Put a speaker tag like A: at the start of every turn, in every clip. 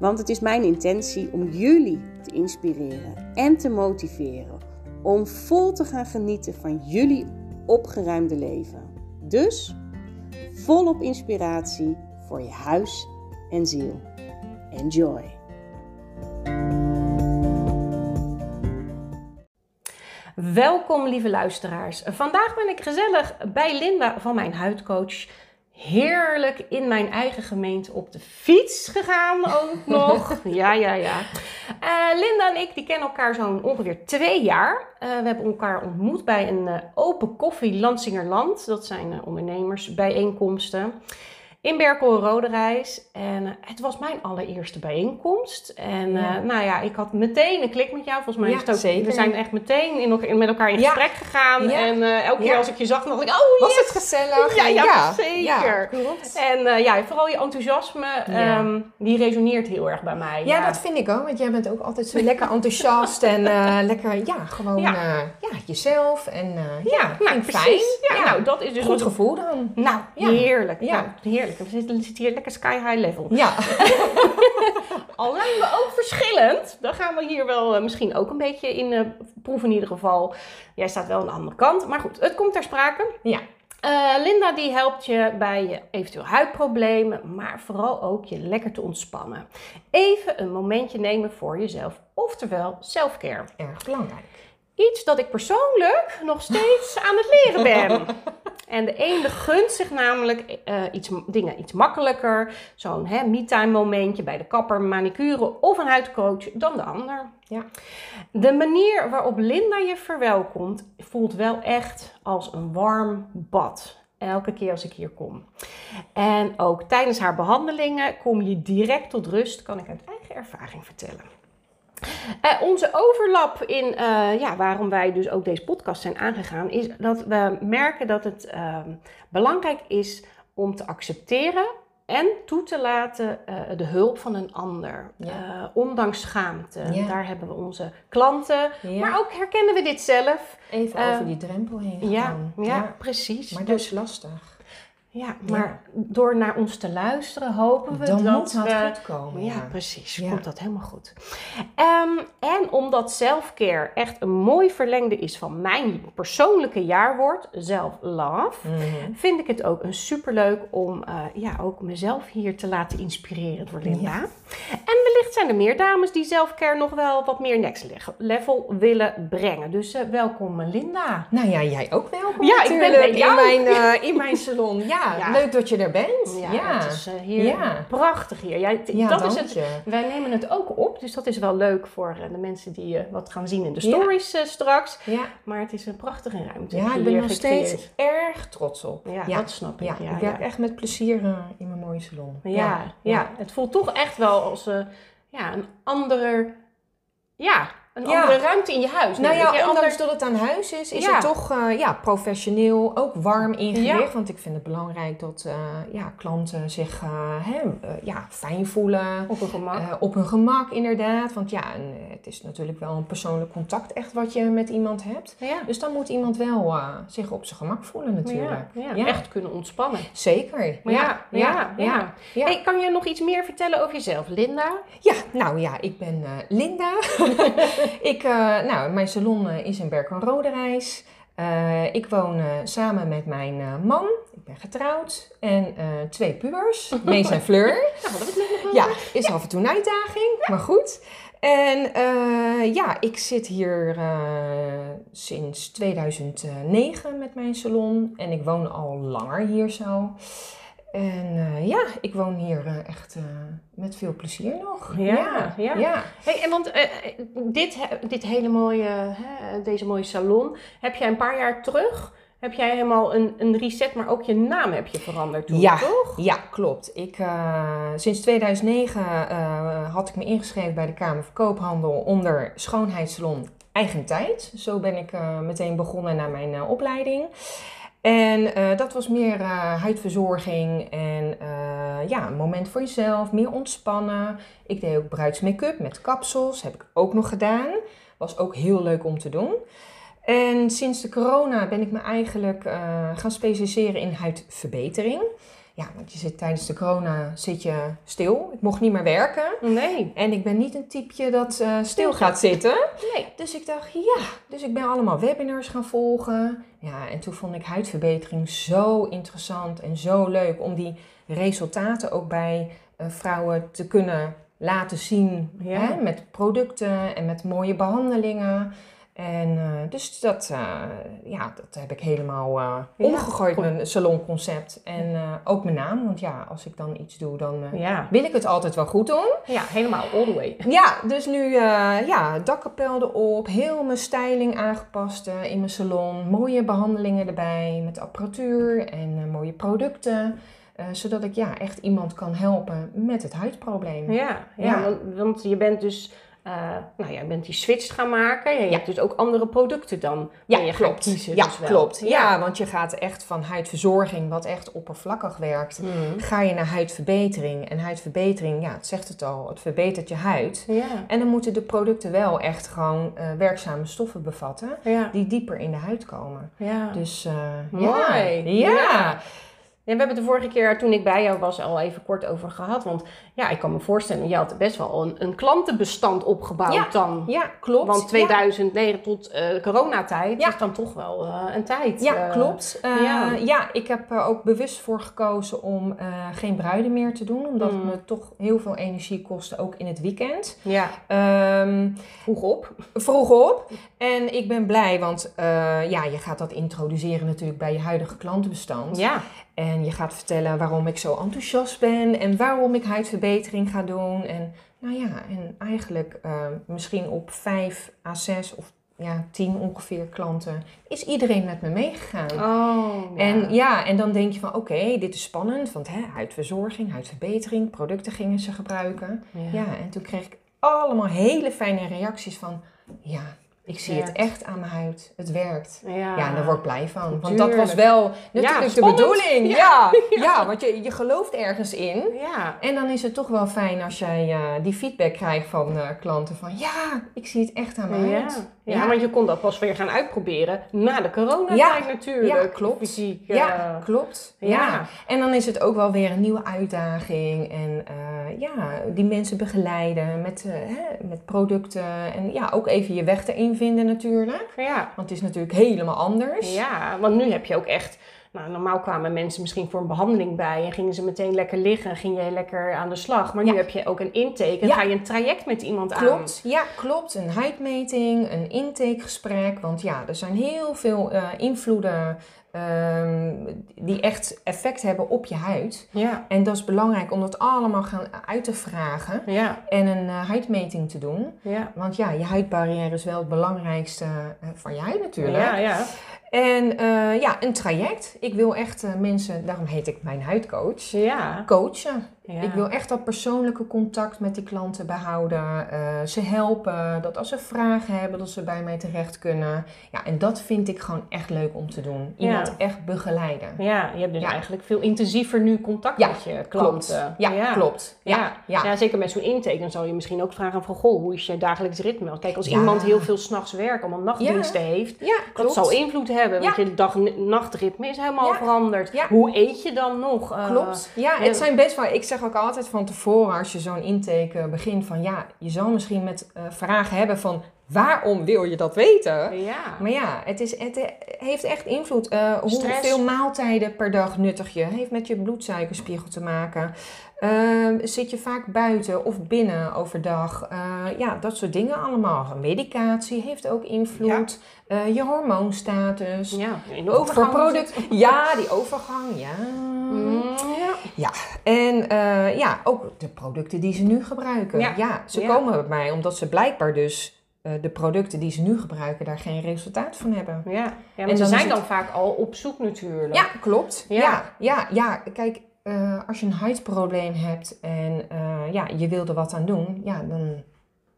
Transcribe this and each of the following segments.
A: Want het is mijn intentie om jullie te inspireren en te motiveren om vol te gaan genieten van jullie opgeruimde leven. Dus volop inspiratie voor je huis en ziel. Enjoy!
B: Welkom lieve luisteraars. Vandaag ben ik gezellig bij Linda van mijn huidcoach heerlijk in mijn eigen gemeente op de fiets gegaan ook nog. ja, ja, ja. Uh, Linda en ik die kennen elkaar zo'n ongeveer twee jaar. Uh, we hebben elkaar ontmoet bij een uh, open koffie Lansingerland. Dat zijn ondernemersbijeenkomsten in Berkel Roderijs. En uh, het was mijn allereerste bijeenkomst. En uh, nou ja, ik had meteen een klik met jou. Volgens mij
C: ja,
B: is het ook,
C: zeker.
B: we zijn echt meteen in, met elkaar in gesprek ja. gegaan.
C: Ja.
B: En uh, elke keer als ik je zag, dacht ik, oh
C: Was het gezellig?
B: Ja, ja, zeker.
C: klopt.
B: En ja, vooral je enthousiasme, um, die resoneert heel erg bij mij.
C: Ja, dat vind ik ook. Want jij bent ook altijd zo lekker enthousiast. en lekker, ja, gewoon ja. jezelf. En ja,
B: nou, fijn. Ja, nou, dat is dus
C: Goed gevoel dan.
B: Nou, heerlijk. Nou, heerlijk. We zitten hier lekker sky high level.
C: Ja.
B: Al zijn we ook verschillend, dan gaan we hier wel uh, misschien ook een beetje in uh, proeven in ieder geval. Jij staat wel aan de andere kant, maar goed, het komt ter sprake.
C: Ja.
B: Uh, Linda die helpt je bij je eventueel huidproblemen, maar vooral ook je lekker te ontspannen. Even een momentje nemen voor jezelf, oftewel selfcare.
C: Erg belangrijk.
B: Iets dat ik persoonlijk nog steeds aan het leren ben. En de ene gunt zich namelijk uh, iets, dingen iets makkelijker. Zo'n me-time momentje bij de kapper, manicure of een huidcoach dan de ander.
C: Ja.
B: De manier waarop Linda je verwelkomt voelt wel echt als een warm bad. Elke keer als ik hier kom. En ook tijdens haar behandelingen kom je direct tot rust, kan ik uit eigen ervaring vertellen. Uh, onze overlap in uh, ja, waarom wij dus ook deze podcast zijn aangegaan, is dat we merken dat het uh, belangrijk is om te accepteren en toe te laten uh, de hulp van een ander. Ja. ondanks schaamte. Ja. Daar hebben we onze klanten, ja. maar ook herkennen we dit zelf.
C: Even over die drempel heen
B: ja, ja, precies.
C: Maar dat is lastig.
B: Ja, maar ja. door naar ons te luisteren hopen we
C: Dan
B: dat
C: moet het
B: we...
C: goed komen.
B: Ja, precies. Ja. Komt dat helemaal goed. Um, en omdat self-care echt een mooi verlengde is van mijn persoonlijke jaarwoord, self-love,
C: Mhm.
B: mm -hmm. vind ik het ook een superleuk om uh, ja, ook mezelf hier te laten inspireren door Linda. En wellicht zijn er meer dames die self-care nog wel wat meer next level willen brengen. Dus uh, welkom Linda.
C: Nou ja, jij ook welkom
B: Ja, ik ben bij jou.
C: In mijn, uh, in mijn salon. Ja, ja, leuk dat je er bent.
B: Ja,
C: ja.
B: het is uh, hier ja. prachtig hier. Jij,
C: ja,
B: dat is het. Wij nemen het ook op, dus dat is wel leuk voor uh, de mensen die uh, wat gaan zien in de stories straks.
C: Ja.
B: Maar het is een prachtige ruimte.
C: Ja, ik ben nog steeds erg trots op.
B: Ja, dat snap ik.
C: Ja, ik werk echt met plezier in mijn mooie salon.
B: Ja, ja, het voelt toch echt wel als ja, een andere... Ja, een
C: ja.
B: andere ruimte in je huis.
C: Nou ja, ondanks dat het aan huis is, is
B: Ja.
C: het toch uh, ja, professioneel, ook warm ingericht.
B: Ja.
C: Want ik vind het belangrijk dat uh, ja, klanten zich uh, hè, ja, fijn voelen.
B: Op hun gemak.
C: op hun gemak, inderdaad. Want ja, en, het is natuurlijk wel een persoonlijk contact echt wat je met iemand hebt.
B: Ja.
C: Dus dan moet iemand wel zich op zijn gemak voelen natuurlijk.
B: Ja, ja. echt kunnen ontspannen.
C: Zeker,
B: ja. Ja, ja, Hey, kan je nog iets meer vertellen over jezelf, Linda?
C: Ja, nou ja, ik ben Linda. ik, uh, nou, mijn salon uh, is in Berkel Roderijs. Uh, ik woon samen met mijn man. Ik ben getrouwd. En twee pubers. Mees en Fleur.
B: nou,
C: ja, is ja. af en toe een uitdaging. Maar goed. En ja, ik zit hier sinds 2009 met mijn salon. En ik woon al langer hier zo. En uh, ja, ik woon hier uh, echt uh, met veel plezier nog.
B: Ja, ja. ja.
C: ja.
B: Hey, en want dit, dit hele mooie, deze mooie salon heb jij een paar jaar terug heb jij helemaal een, een reset, maar ook je naam heb je veranderd toen,
C: Ja.
B: toch?
C: Ja, klopt. Ik, eh, sinds 2009 eh, had ik me ingeschreven bij de Kamer van Koophandel onder schoonheidssalon Eigen Tijd. Zo ben ik eh, meteen begonnen naar mijn eh, opleiding. En eh, dat was meer eh, huidverzorging en eh, ja, een moment voor jezelf, meer ontspannen. Ik deed ook bruidsmake-up met kapsels, heb ik ook nog gedaan. Was ook heel leuk om te doen. En sinds de corona ben ik me eigenlijk gaan specialiseren in huidverbetering. Ja, want je zit tijdens de corona zit je stil. Ik mocht niet meer werken.
B: Nee.
C: En ik ben niet een typeje dat eh, stil gaat zitten.
B: Nee.
C: Dus ik dacht, ja. Dus ik ben allemaal webinars gaan volgen. Ja, en toen vond ik huidverbetering zo interessant en zo leuk om die resultaten ook bij eh, vrouwen te kunnen laten zien.
B: Ja.
C: Hè, met producten en met mooie behandelingen. En eh, dus dat, eh, ja, dat heb ik helemaal eh, omgegooid, mijn salonconcept. En ook mijn naam, want ja, als ik dan iets doe, dan
B: Ja.
C: wil ik het altijd wel goed doen.
B: ja, helemaal all the way.
C: Ja, dus nu ja, dakkapel erop, heel mijn styling aangepast in mijn salon. Mooie behandelingen erbij met apparatuur en mooie producten. zodat ik ja, echt iemand kan helpen met het huidprobleem.
B: Ja, ja,
C: Ja.
B: Want, want je bent dus, eh, nou ja, je bent die switch gaan maken. Je
C: Ja.
B: hebt dus ook andere producten dan
C: Ja,
B: je
C: klopt.
B: kiezen.
C: ja,
B: dus wel.
C: klopt. Ja. want je gaat echt van huidverzorging, wat echt oppervlakkig werkt,
B: Mm.
C: ga je naar huidverbetering. En huidverbetering, ja, het zegt het al, het verbetert je huid.
B: Ja,
C: En dan moeten de producten wel echt gewoon eh, werkzame stoffen bevatten, die dieper in de huid komen.
B: ja.
C: Dus eh,
B: Mooi.
C: Ja.
B: Ja.
C: ja.
B: Ja, we hebben het de vorige keer toen ik bij jou was al even kort over gehad. Want ja, ik kan me voorstellen, je had best wel een, een klantenbestand opgebouwd
C: Ja,
B: dan.
C: Ja, klopt.
B: Want 2009 tot eh coronatijd
C: Ja.
B: is dan toch wel eh, een tijd.
C: Ja,
B: eh,
C: klopt.
B: Ja.
C: ik heb er ook bewust voor gekozen om geen bruiden meer te doen. Omdat
B: Mm.
C: het me toch heel veel energie kostte, ook in het weekend.
B: Ja,
C: Ehm,
B: vroeg op.
C: vroeg op. En ik ben blij, want ja, je gaat dat introduceren natuurlijk bij je huidige klantenbestand.
B: Ja,
C: En je gaat vertellen waarom ik zo enthousiast ben en waarom ik huidverbetering ga doen. En nou ja, en eigenlijk eh, misschien op vijf à zes of ja, tien ongeveer klanten is iedereen met me meegegaan.
B: oh.
C: En ja, en dan denk je van oké, dit is spannend, want hè, huidverzorging, huidverbetering, producten gingen ze gebruiken. Ja, en toen kreeg ik allemaal hele fijne reacties van ja, ik zie het echt aan mijn huid, het werkt.
B: Ja,
C: Ja, en daar word ik blij van. Want dat was wel natuurlijk de bedoeling.
B: Ja.
C: Ja, ja. want je, je gelooft ergens in.
B: Ja,
C: En dan is het toch wel fijn als jij eh, die feedback krijgt van eh, klanten van ja, ik zie het echt aan mijn huid.
B: Ja, want je kon dat pas weer gaan uitproberen na de coronatijd
C: Ja,
B: natuurlijk.
C: ja, klopt.
B: Fysiek.
C: Ja,
B: eh,
C: klopt. Ja.
B: ja.
C: En dan is het ook wel weer een nieuwe uitdaging. En ja, die mensen begeleiden met, hè, met producten. En ja, ook even je weg erin vinden natuurlijk.
B: ja.
C: Want het is natuurlijk helemaal anders.
B: Ja, want nu heb je ook echt. Nou, normaal kwamen mensen misschien voor een behandeling bij en gingen ze meteen lekker liggen en ging je lekker aan de slag. Maar nu
C: Ja.
B: heb je ook een intake en
C: Ja.
B: ga je een traject met iemand aan.
C: Klopt, ja, klopt. Een huidmeting, een intakegesprek. Want ja, er zijn heel veel eh, invloeden ehm, die echt effect hebben op je huid.
B: Ja,
C: En dat is belangrijk om dat allemaal gaan uit te vragen
B: ja,
C: en een eh, huidmeting te doen.
B: ja.
C: Want ja, je huidbarrière is wel het belangrijkste eh, van je huid natuurlijk.
B: Ja, ja.
C: En eh, ja, een traject. Ik wil echt eh, mensen, daarom heet ik mijn huidcoach,
B: Ja.
C: coachen.
B: ja.
C: Ik wil echt dat persoonlijke contact met die klanten behouden. eh, ze helpen. Dat als ze vragen hebben, dat ze bij mij terecht kunnen. Ja, en dat vind ik gewoon echt leuk om te doen. Iemand
B: Ja.
C: echt begeleiden.
B: Ja, je hebt dus
C: Ja.
B: eigenlijk veel intensiever nu contact met je
C: Klopt.
B: klanten.
C: Ja, klopt. Ja,
B: Ja.
C: ja.
B: Ja. zeker met zo'n intake. Dan zou je misschien ook vragen van, goh, hoe is je dagelijks ritme? Kijk, als iemand heel veel s'nachts werkt, allemaal nachtdiensten heeft, dat
C: klopt.
B: zal invloed hebben. Want
C: Ja.
B: je dag-nachtritme is helemaal veranderd.
C: Ja.
B: Hoe eet je dan nog? Eh,
C: Klopt. Ja,
B: ja.
C: het zijn best wel. Ik zeg ook altijd van tevoren als je zo'n intake eh, begint van ja, je zal misschien met eh, vragen hebben van waarom wil je dat weten?
B: Ja.
C: Maar ja, het, is, het eh, heeft echt invloed. Eh, hoeveel maaltijden per dag nuttig je? Heeft met je bloedsuikerspiegel te maken. Ehm, zit je vaak buiten of binnen overdag? Eh, ja, dat soort dingen allemaal. Medicatie heeft ook invloed. Eh, je hormoonstatus.
B: Ja, in de overgang.
C: product. Ja, die overgang. Ja.
B: Mm, ja.
C: En eh, ja, ook de producten die ze nu gebruiken.
B: Ja.
C: Ja, ze komen bij mij omdat ze blijkbaar dus de producten die ze nu gebruiken daar geen resultaat van hebben.
B: Ja, ja maar
C: En
B: ze zijn dan vaak al op zoek natuurlijk.
C: Ja, klopt.
B: Ja.
C: Ja, ja, ja. Kijk, eh, als je een huidprobleem hebt en eh, ja, je wil er wat aan doen, ja, dan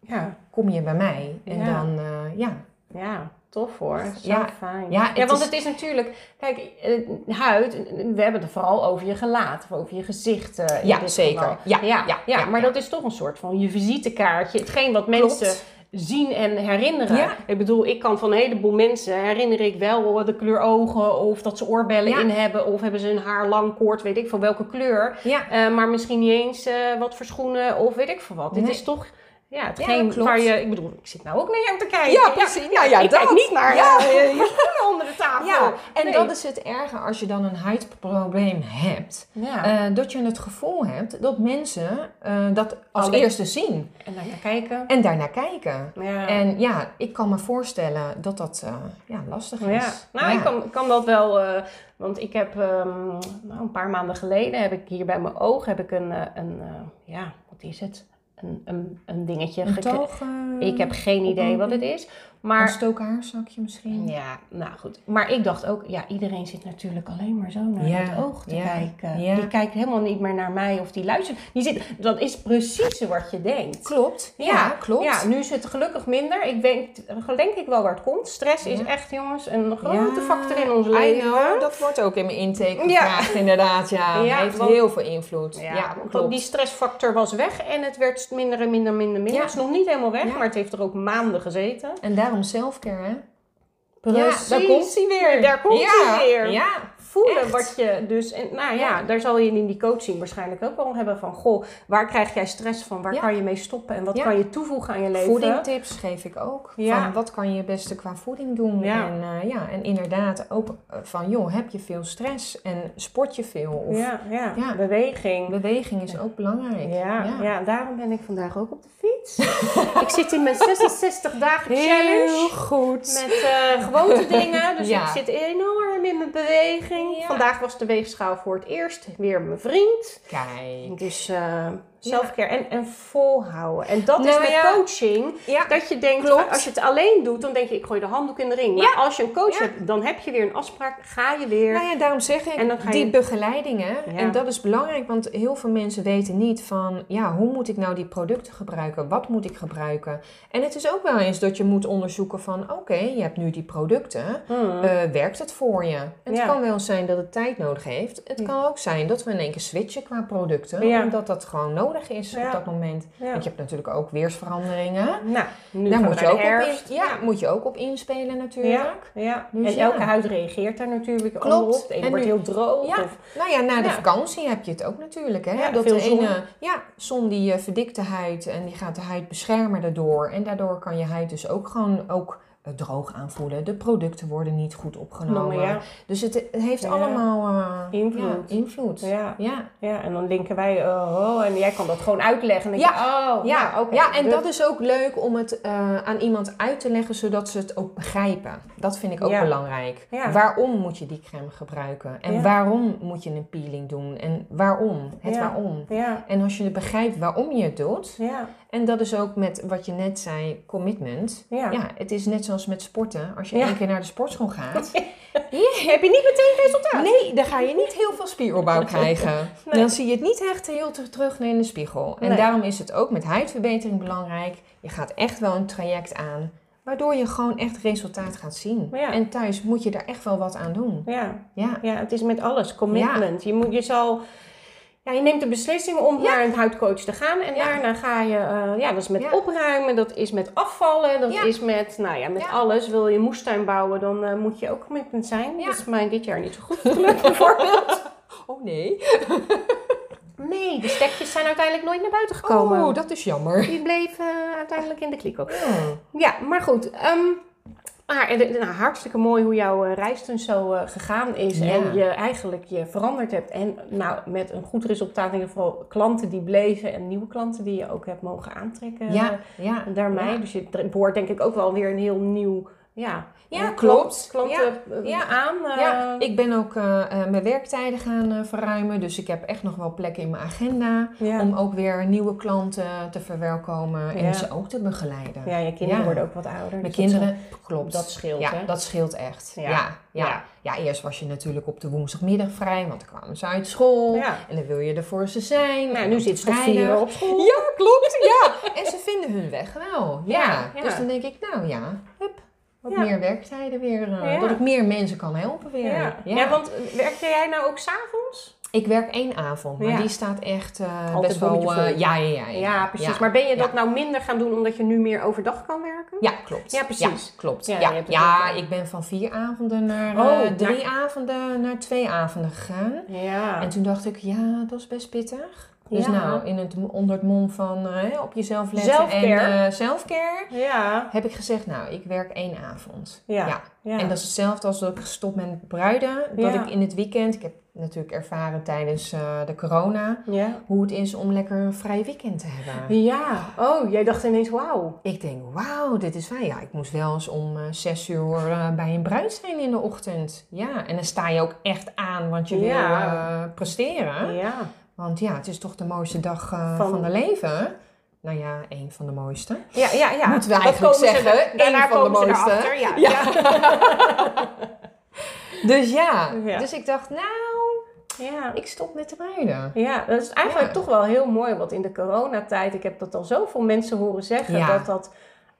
B: Ja,
C: kom je bij mij. En
B: Ja.
C: dan, eh, ja.
B: ja tof hoor. Zo
C: Ja,
B: fijn.
C: ja,
B: Ja, want
C: is-
B: het is natuurlijk... Kijk, huid, we hebben het vooral over je gelaat. Of over je gezicht. in
C: Ja,
B: dit
C: zeker. Ja,
B: ja, ja, maar dat is toch een soort van je visitekaartje. Hetgeen wat
C: Klopt.
B: mensen zien en herinneren.
C: Ja.
B: Ik bedoel, ik kan van een heleboel mensen herinner ik wel de kleur ogen of dat ze oorbellen
C: Ja.
B: in hebben of hebben ze een haar lang koord, weet ik van welke kleur.
C: Ja,
B: Eh, maar misschien niet eens eh, wat voor schoenen of weet ik veel wat. Dit is toch ja, hetgeen
C: klopt.
B: waar je... Ik bedoel, ik zit nou ook naar jou te kijken.
C: Ja, precies. Ja,
B: ik kijk
C: dat.
B: niet naar
C: Ja.
B: eh, je schoenen onder de tafel.
C: ja. en
B: Nee.
C: dat is het erge als je dan een huidprobleem hebt.
B: Ja.
C: eh, dat je het gevoel hebt dat mensen eh, dat als
B: Alleen-
C: eerste zien
B: en naar kijken.
C: en daarnaar kijken.
B: Ja.
C: En ja, ik kan me voorstellen dat dat eh, ja, lastig is.
B: Ja, nou,
C: Ja.
B: ik kan, kan dat wel, eh, want ik heb ehm, nou, een paar maanden geleden heb ik hier bij mijn oog heb ik een, eh, een eh, ja, wat is het? Een, een, een dingetje
C: Een
B: gekregen.
C: toog?
B: Ik heb geen idee wat het is,
C: Een
B: maar
C: stookhaarzakje misschien?
B: ja, nou goed. Maar ik dacht ook, ja, iedereen zit natuurlijk alleen maar zo naar
C: Ja,
B: het oog te
C: ja,
B: kijken.
C: ja.
B: Die kijkt helemaal niet meer naar mij of die luistert. Die zit, dat is precies wat je denkt.
C: Klopt. Ja, klopt.
B: Ja, nu is het gelukkig minder. Ik weet, denk ik wel waar het komt. Stress is echt, jongens, een grote factor in ons leven.
C: know, dat wordt ook in mijn intake gevraagd, inderdaad. Ja, heeft
B: want-
C: heel veel invloed.
B: Ja,
C: klopt.
B: die stressfactor was weg en het werd minder en minder, minder, minder.
C: Ja.
B: Het is nog niet helemaal weg, maar het heeft er ook maanden gezeten.
C: En daarom selfcare, hè?
B: Precies.
C: Ja, daar komt hij weer.
B: Daar komt hij weer.
C: Ja,
B: Voelen
C: Echt.
B: wat je dus... En, nou ja,
C: Ja.
B: daar zal je in die coaching waarschijnlijk ook wel hebben van... Goh, waar krijg jij stress van? Waar
C: Ja.
B: kan je mee stoppen? En wat
C: Ja.
B: kan je toevoegen aan je leven?
C: voedingtips geef ik ook.
B: Ja.
C: Van wat kan je het beste qua voeding doen?
B: Ja.
C: En, eh, ja, en inderdaad ook eh, van, joh, heb je veel stress en sport je veel? Of
B: Ja, beweging.
C: beweging is ook belangrijk.
B: Ja, ja. daarom ben ik vandaag ook op de fiets. ik zit in mijn 66 dagen
C: Heel
B: challenge.
C: goed.
B: Met gewoonte dingen. Dus ik zit enorm in mijn beweging.
C: Ja.
B: Vandaag was de weegschaal voor het eerst weer mijn vriend.
C: Kijk.
B: Dus eh selfcare en, en volhouden. En dat is met coaching. Dat je denkt,
C: Klopt.
B: als je het alleen doet, dan denk je, ik gooi de handdoek in de ring. Maar als je een coach hebt, dan heb je weer een afspraak. Ga je weer.
C: Nou ja, daarom zeg ik,
B: En dan ga
C: die
B: je-
C: begeleidingen, en dat is belangrijk, want heel veel mensen weten niet van, ja, hoe moet ik nou die producten gebruiken? Wat moet ik gebruiken? En het is ook wel eens dat je moet onderzoeken van, oké, je hebt nu die producten,
B: Hmm.
C: eh, werkt het voor je? Het
B: Ja.
C: kan wel zijn dat het tijd nodig heeft. Het
B: Ja.
C: kan ook zijn dat we in één keer switchen qua producten,
B: Ja.
C: omdat dat gewoon nodig is
B: Ja.
C: op dat moment.
B: ja.
C: Want je hebt natuurlijk ook weersveranderingen.
B: Nou, nu
C: Daar moet je, ook op in, ja, moet je ook op inspelen natuurlijk.
B: Ja,
C: Dus
B: en elke huid reageert daar natuurlijk
C: Klopt.
B: op. Ene
C: En
B: wordt
C: nu-
B: heel droog.
C: Ja.
B: Of,
C: Nou ja, na de vakantie heb je het ook natuurlijk. Hè?
B: Ja,
C: dat
B: veel
C: de
B: zon.
C: ene, ja, zon die eh, verdikt de huid en die gaat de huid beschermen daardoor. En daardoor kan je huid dus ook gewoon ook droog aanvoelen. De producten worden niet goed opgenomen.
B: ja.
C: Dus het, het heeft
B: Ja.
C: allemaal eh,
B: Invloed.
C: Ja, invloed.
B: Ja.
C: Ja.
B: ja, en dan denken wij, oh, en jij kan dat gewoon uitleggen. En je, oh,
C: Ja,
B: nou,
C: ja, en
B: Dus-
C: dat is ook leuk om het eh, aan iemand uit te leggen, zodat ze het ook begrijpen. Dat vind ik ook
B: Ja.
C: belangrijk.
B: Ja.
C: Waarom moet je die crème gebruiken? En
B: Ja.
C: waarom moet je een peeling doen? En waarom? Het
B: Ja.
C: waarom.
B: Ja,
C: En als je begrijpt waarom je het doet,
B: ja,
C: en dat is ook met wat je net zei, commitment.
B: ja.
C: Ja, het is net zoals met sporten. Als je
B: Ja.
C: één keer naar de sportschool gaat,
B: Heb je niet meteen resultaat?
C: nee, dan ga je niet heel veel spieropbouw krijgen.
B: Nee.
C: Dan zie je het niet echt heel ter- terug in de spiegel. En
B: Nee.
C: daarom is het ook met huidverbetering belangrijk. Je gaat echt wel een traject aan, waardoor je gewoon echt resultaat gaat zien.
B: Ja.
C: En thuis moet je daar echt wel wat aan doen.
B: Ja,
C: Ja,
B: ja, het is met alles. Commitment. Je, moet, je zal... Ja, je neemt de beslissing om naar een huidcoach te gaan. En daarna ga je... eh, ja, dat is met opruimen. Dat is met afvallen. Dat is met... Nou ja, met alles. Wil je moestuin bouwen, dan eh, moet je ook commitment zijn. Dat is mij dit jaar niet zo goed gelukt, bijvoorbeeld.
C: Oh nee.
B: Nee, de stekjes zijn uiteindelijk nooit naar buiten gekomen.
C: Oh, dat is jammer.
B: Die bleven eh, uiteindelijk in de kliko.
C: Oh.
B: Ja, maar goed. ehm, maar, eh, nou, hartstikke mooi hoe jouw eh, reis toen zo eh, gegaan is.
C: Ja.
B: En je eigenlijk je veranderd hebt. En nou, met een goed resultaat in ieder geval klanten die bleven. En nieuwe klanten die je ook hebt mogen aantrekken.
C: Ja, ja.
B: daarmee.
C: Ja.
B: Dus je behoort denk ik ook wel weer een heel nieuw ja.
C: Ja,
B: Eh,
C: klopt.
B: Klanten eh,
C: Ja.
B: aan. eh,
C: Ja, ik ben ook eh, eh, mijn werktijden gaan eh, verruimen. Dus ik heb echt nog wel plekken in mijn agenda.
B: ja.
C: Om ook weer nieuwe klanten te verwelkomen en
B: Ja.
C: ze ook te begeleiden.
B: ja, je kinderen
C: Ja.
B: worden ook wat ouder.
C: Mijn
B: dus
C: kinderen, klopt.
B: dat scheelt,
C: Ja,
B: hè?
C: dat scheelt echt.
B: Ja.
C: Ja. Ja, ja.
B: Ja.
C: eerst was je natuurlijk op de woensdagmiddag vrij, want dan kwamen ze uit school.
B: Ja.
C: En dan wil je er voor ze zijn.
B: Nou, nu zit ze
C: vrijdag-
B: vier op school.
C: Ja, klopt. Ja. En ze vinden hun weg wel. Ja.
B: Ja, ja.
C: Dus dan denk ik, nou ja, hup, wat
B: Ja.
C: meer werktijden weer. eh,
B: Ja.
C: Dat ik meer mensen kan helpen weer.
B: Ja. Ja. want eh, werkte jij nou ook s'avonds?
C: Ik werk één avond, maar die staat echt eh, best wel... ja, ja, ja,
B: Ja, precies. Maar ben je dat nou minder gaan doen omdat je nu meer overdag kan werken?
C: Ja, klopt.
B: Ja, precies.
C: klopt.
B: Ja,
C: Ja, ik ben van vier avonden naar
B: Oh, naar-
C: drie avonden naar twee avonden gegaan.
B: Ja.
C: En toen dacht ik, ja, dat is best pittig. Dus
B: Ja.
C: nou, in het, onder het mom van eh, op jezelf letten
B: Selfcare.
C: en eh selfcare,
B: ja.
C: heb ik gezegd, nou, ik werk één avond.
B: Ja.
C: Ja.
B: Ja.
C: En dat is hetzelfde als dat ik gestopt ben met bruiden. Dat ik in het weekend, ik heb natuurlijk ervaren tijdens eh, de corona, hoe het is om lekker een vrij weekend te hebben.
B: Ja. Oh, jij dacht ineens, wauw.
C: Ik denk, wauw, dit is fijn. Ja, ik moest wel eens om zes uur bij een bruid zijn in de ochtend. Ja, en dan sta je ook echt aan, want je wil presteren.
B: Ja.
C: Want ja, het is toch de mooiste dag eh,
B: Van-
C: van... de leven. Nou ja, één van de mooiste.
B: Ja, ja, ja.
C: Moeten we
B: Dat
C: eigenlijk
B: komen ze
C: zeggen,
B: daarna
C: één van de
B: komen ze
C: mooiste.
B: erachter, Ja.
C: Ja. Dus ja,
B: Ja.
C: dus ik dacht, nou,
B: Ja.
C: ik stop met de bruiden.
B: Ja, dat is eigenlijk
C: Ja.
B: toch wel heel mooi. Want in de coronatijd, ik heb dat al zoveel mensen horen zeggen, dat dat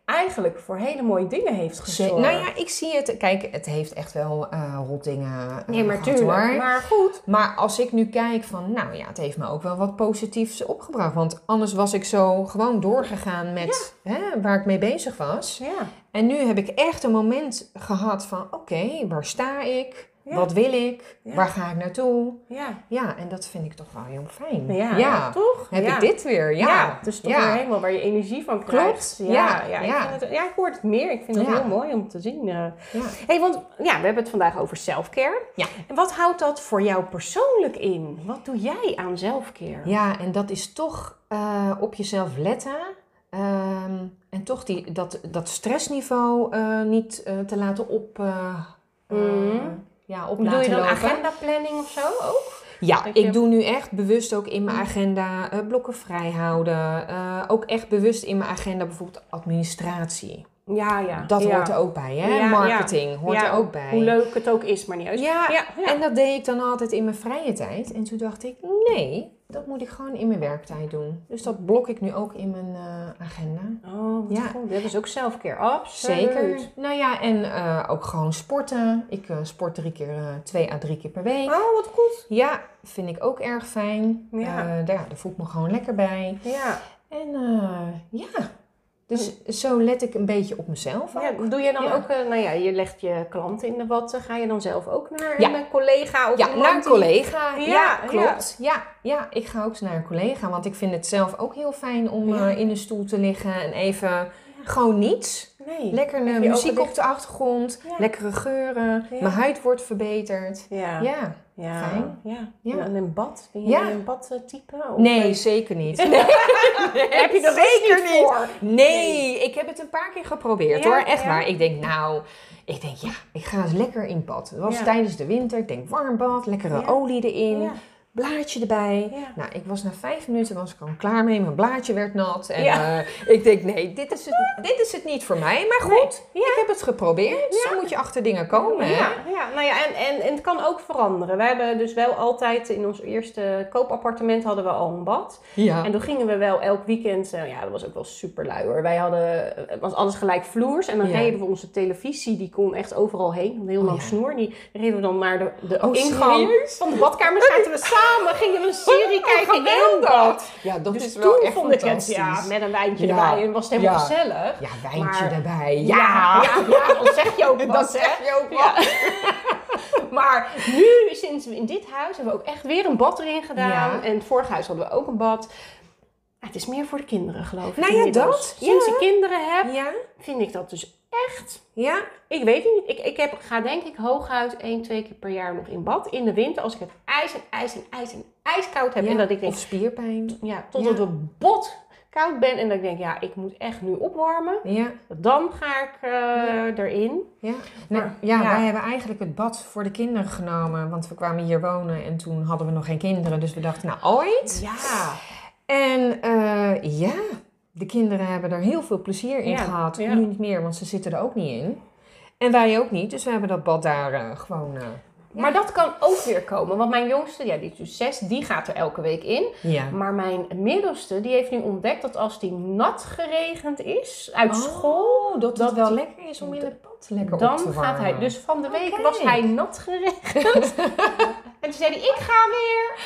B: eigenlijk voor hele mooie dingen heeft gezorgd.
C: nou ja, ik zie het. Kijk, het heeft echt wel eh rotdingen uh,
B: nee, maar
C: gehad,
B: tuurlijk.
C: hoor.
B: Maar goed.
C: Maar als ik nu kijk van, nou ja, het heeft me ook wel wat positiefs opgebracht. Want anders was ik zo gewoon doorgegaan met hè, waar ik mee bezig was.
B: Ja.
C: En nu heb ik echt een moment gehad van, oké, waar sta ik?
B: Ja.
C: Wat wil ik?
B: Ja.
C: Waar ga ik naartoe?
B: Ja.
C: Ja, en dat vind ik toch wel heel fijn.
B: Ja,
C: ja.
B: toch?
C: Heb ik dit weer? Ja.
B: Dus toch
C: Ja.
B: weer helemaal waar je energie van
C: Klopt.
B: krijgt. Ja,
C: Ja,
B: ja, ik vind het- ja, ik hoor het meer. Ik vind het heel mooi om te zien. eh.
C: Ja.
B: hey, want ja, we hebben het vandaag over selfcare.
C: Ja.
B: En wat houdt dat voor jou persoonlijk in? Wat doe jij aan selfcare?
C: Ja, en dat is toch eh, op jezelf letten. Ehm, en toch die, dat, dat stressniveau eh, niet eh, te laten op, eh, eh,
B: Mhm.
C: Ja, op
B: Doe je dan
C: lopen.
B: agendaplanning of zo ook?
C: Ja, ik doe nu echt bewust ook in mijn agenda eh, blokken vrij houden. Eh, ook echt bewust in mijn agenda bijvoorbeeld administratie.
B: Ja, ja.
C: Dat
B: ja.
C: hoort er ook bij, hè?
B: Ja, ja.
C: Marketing hoort er ook bij.
B: Hoe leuk het ook is, maar niet uit.
C: Ja, en dat deed ik dan altijd in mijn vrije tijd. En toen dacht ik, nee, dat moet ik gewoon in mijn werktijd doen. Dus dat blok ik nu ook in mijn eh, agenda.
B: Oh, wat
C: Ja.
B: goed. Dat is ook selfcare. Absoluut.
C: Zeker. Nou ja, en eh, ook gewoon sporten. Ik eh, sport drie keer, twee à drie keer per week.
B: Oh, wat goed.
C: Ja, vind ik ook erg fijn.
B: Ja.
C: Daar, daar voel ik me gewoon lekker bij.
B: Ja.
C: En ja, dus zo let ik een beetje op mezelf.
B: ja.
C: ook.
B: Doe je dan
C: Ja.
B: ook, eh, nou ja, je legt je klanten in de watten. Ga je dan zelf ook naar
C: Ja.
B: een collega of
C: Ja, naar een collega.
B: Ja,
C: klopt. Ja. Ja, ik ga ook eens naar een collega. Want ik vind het zelf ook heel fijn om eh, in een stoel te liggen en even gewoon niets.
B: Nee.
C: Lekker
B: je
C: muziek op de achtergrond,
B: Ja.
C: lekkere geuren.
B: Ja.
C: Mijn huid wordt verbeterd.
B: Ja.
C: Ja.
B: Ja.
C: Fijn.
B: Ja. En een bad? Ben je een bad eh? Of
C: Nee, zeker niet.
B: Heb je dat
C: zeker
B: niet voor?
C: Nee, ik heb het een paar keer geprobeerd hoor. Echt waar. Ik denk nou, ik denk ja, ik ga eens lekker in bad. Het was tijdens de winter. Ik denk warm bad, lekkere olie erin. Blaadje erbij.
B: Ja.
C: Nou, ik was na vijf minuten was ik al klaar mee. Mijn blaadje werd nat. En
B: Ja.
C: eh, ik denk, nee, dit is, het, dit is het niet voor mij. Maar goed,
B: Nee. Ja.
C: ik heb het geprobeerd. Zo moet je achter dingen komen. hè?
B: Ja, ja, nou ja, en, en, en het kan ook veranderen. We hebben dus wel altijd in ons eerste koopappartement hadden we al een bad.
C: Ja.
B: En toen gingen we wel elk weekend, eh, ja, dat was ook wel super lui hoor. Wij hadden, het was alles gelijk vloers. En dan reden we onze televisie, die kon echt overal heen. Een heel
C: Oh,
B: lang snoer. Die reden we dan naar de, de
C: Oh,
B: ingang
C: serieus?
B: van de badkamer. Zaten we samen, gingen we een serie kijken in bad.
C: Ja, dat
B: Dus
C: is wel
B: toen
C: echt
B: vond ik het, ja, met een wijntje
C: Ja.
B: erbij. En was het helemaal
C: Ja.
B: gezellig.
C: Ja, wijntje
B: Maar-
C: erbij.
B: Ja,
C: Ja,
B: dan zeg je ook wat,
C: dat zeg je ook wel.
B: Maar nu, sinds we in dit huis, hebben we ook echt weer een bad erin gedaan. En het vorige huis hadden we ook een bad. Het is meer voor de kinderen, geloof ik.
C: Nou ja, dat,
B: Sinds ik kinderen heb,
C: Ja?
B: vind ik dat dus echt...
C: Ja?
B: Ik weet het niet. Ik, ik heb, ga denk ik hooguit één, twee keer per jaar nog in bad. In de winter, als ik het ijs en ijs en ijs en ijskoud heb.
C: Ja.
B: En dat ik denk,
C: Of spierpijn.
B: ja, totdat
C: Ja.
B: we bot koud ben en dat ik denk, ja, ik moet echt nu opwarmen.
C: Ja,
B: Dan ga ik erin.
C: ja.
B: Maar,
C: ja,
B: ja.
C: wij hebben eigenlijk het bad voor de kinderen genomen. Want we kwamen hier wonen en toen hadden we nog geen kinderen. Dus we dachten, nou ooit.
B: Ja.
C: En eh, ja, de kinderen hebben er heel veel plezier in
B: Ja,
C: gehad.
B: ja.
C: Nu niet meer, want ze zitten er ook niet in. En wij ook niet. Dus we hebben dat bad daar eh, gewoon... eh,
B: Maar dat kan ook weer komen. Want mijn jongste, ja, die is dus zes, die gaat er elke week in.
C: ja.
B: Maar mijn middelste, die heeft nu ontdekt dat als die nat geregend is uit school,
C: Oh, dat,
B: dat
C: het wel
B: die-
C: lekker is om in het bad lekker op
B: dan
C: te
B: gaat hij.
C: warmen.
B: Dus van de week
C: Oké.
B: was hij nat geregend. en toen zei hij, ik ga weer.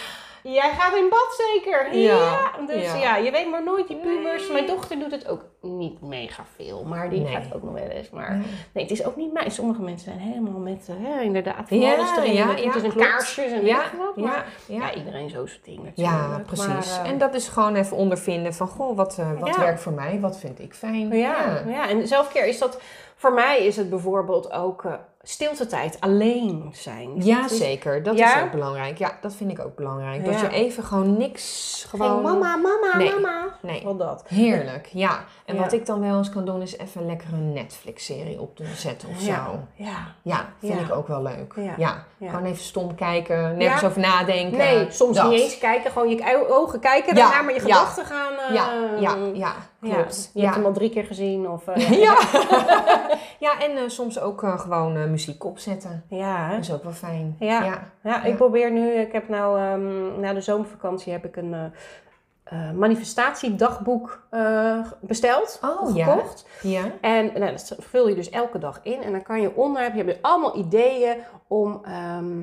B: Jij gaat in bad zeker?
C: Ja,
B: Dus ja.
C: ja.
B: je weet maar nooit die pubers.
C: Nee.
B: Mijn dochter doet het ook niet mega veel. Maar die
C: Nee.
B: gaat ook nog wel eens. Maar nee, het is ook niet mij. Sommige mensen zijn helemaal met, eh, hè, inderdaad, van
C: Ja,
B: alles erin.
C: ja,
B: met
C: ja,
B: toeters en
C: klopt.
B: kaarsjes en
C: Ja,
B: wat. Maar
C: ja,
B: iedereen zo zijn ding natuurlijk.
C: Ja, precies.
B: Maar, eh,
C: en dat is gewoon even ondervinden van, goh, wat, eh, wat werkt voor mij? Wat vind ik fijn?
B: Ja, ja. en zelfkeer is dat... Voor mij is het bijvoorbeeld ook eh stiltetijd, alleen zijn.
C: Ja,
B: is
C: zeker. Dat
B: Ja?
C: is ook belangrijk. Ja, dat vind ik ook belangrijk. Dat
B: Ja.
C: je even gewoon niks, gewoon...
B: Mama, mama,
C: Nee.
B: mama.
C: Nee.
B: Wat dat.
C: Heerlijk, ja. En
B: Ja.
C: wat ik dan wel eens kan doen, is even lekker een Netflix-serie op te zetten of zo.
B: Ja,
C: Ja, vind ik ook wel leuk.
B: Ja.
C: Gewoon even stom kijken, nergens over nadenken.
B: Nee, soms
C: Dat.
B: niet eens kijken. Gewoon je ogen kijken daarna, maar je gedachten gaan... eh,
C: Ja, ja, ja,
B: ja.
C: Klopt.
B: Je hebt hem al drie keer gezien. Of, eh,
C: Ja. ja, en eh, soms ook eh, gewoon muziek opzetten.
B: ja?
C: Dat is ook wel fijn.
B: Ja.
C: ja.
B: Ik probeer nu, ik heb nou ehm, na de zomervakantie heb ik een manifestatiedagboek besteld,
C: Oh,
B: gekocht.
C: Ja.
B: En nou, dat vul je dus elke dag in en dan kan je onder, heb je allemaal ideeën om ehm,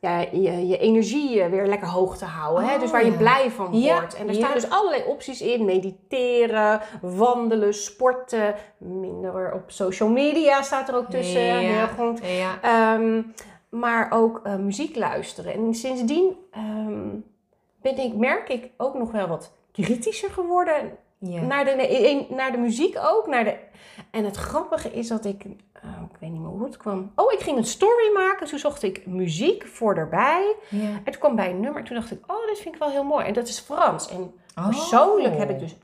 B: ja, je, je energie eh, weer lekker hoog te houden. hè?
C: Oh,
B: Dus waar je
C: ja.
B: blij van
C: Ja,
B: wordt. En er staan dus allerlei opties in. Mediteren, wandelen, sporten. Minder op social media staat er ook tussen. Heel goed.
C: Ja.
B: Ehm, maar ook eh, muziek luisteren. En sindsdien ehm, ben ik, merk ik ook nog wel wat kritischer geworden. Naar, de, naar de muziek ook. Naar de, en het grappige is dat ik, eh, ik weet niet meer hoe het kwam. Oh, ik ging een story maken. Toen zocht ik muziek voor erbij.
C: Ja.
B: En toen kwam bij een nummer. Toen dacht ik, oh, dit vind ik wel heel mooi. En dat is Frans. En
C: Oh.
B: persoonlijk heb ik dus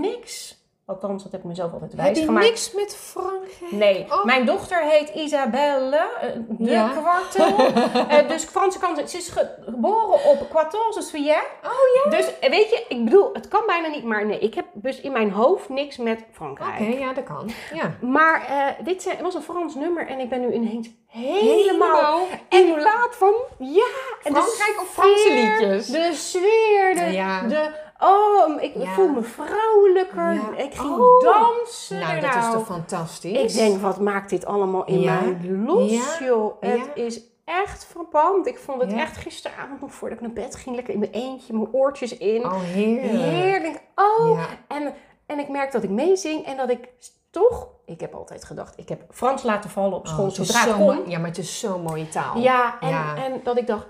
B: niks. Althans, dat heb ik mezelf altijd
C: Heb
B: wijs
C: je
B: gemaakt.
C: niks met Frankrijk?
B: Nee,
C: Oh.
B: mijn dochter heet Isabelle eh, de
C: Ja.
B: Kwartel. Eh, dus Franse kant. Ze is ge- geboren op 14 juillet.
C: Oh ja?
B: Dus eh, weet je, ik bedoel, het kan bijna niet, maar nee, ik heb dus in mijn hoofd niks met Frankrijk.
C: Oké, ja, dat kan. Ja.
B: Maar eh, dit zijn- was een Frans nummer en ik ben nu ineens helemaal
C: En
B: in plaat van, ja, en de
C: Frankrijk of Franse
B: sfeer,
C: liedjes?
B: De sfeer, de,
C: Ja.
B: de oh, ik
C: Ja.
B: voel me vrouwelijker.
C: Ja.
B: Ik ging
C: Oh.
B: dansen.
C: Nou, dat is toch fantastisch?
B: Ik denk, wat maakt dit allemaal in
C: Ja.
B: mij los,
C: Ja.
B: joh. Het
C: Ja.
B: is echt verpand. Ik vond het
C: Ja.
B: echt gisteravond nog voordat ik naar bed ging. Lekker in mijn eentje, mijn oortjes in.
C: Oh, heerlijk.
B: Heerlijk. Oh,
C: Ja.
B: en, en ik merk dat ik meezing en dat ik toch... Ik heb altijd gedacht, ik heb Frans laten vallen op school
C: Oh, het is zo
B: kon.
C: mooi- Ja, maar het is zo'n mooie taal.
B: Ja, en,
C: Ja.
B: en dat ik dacht,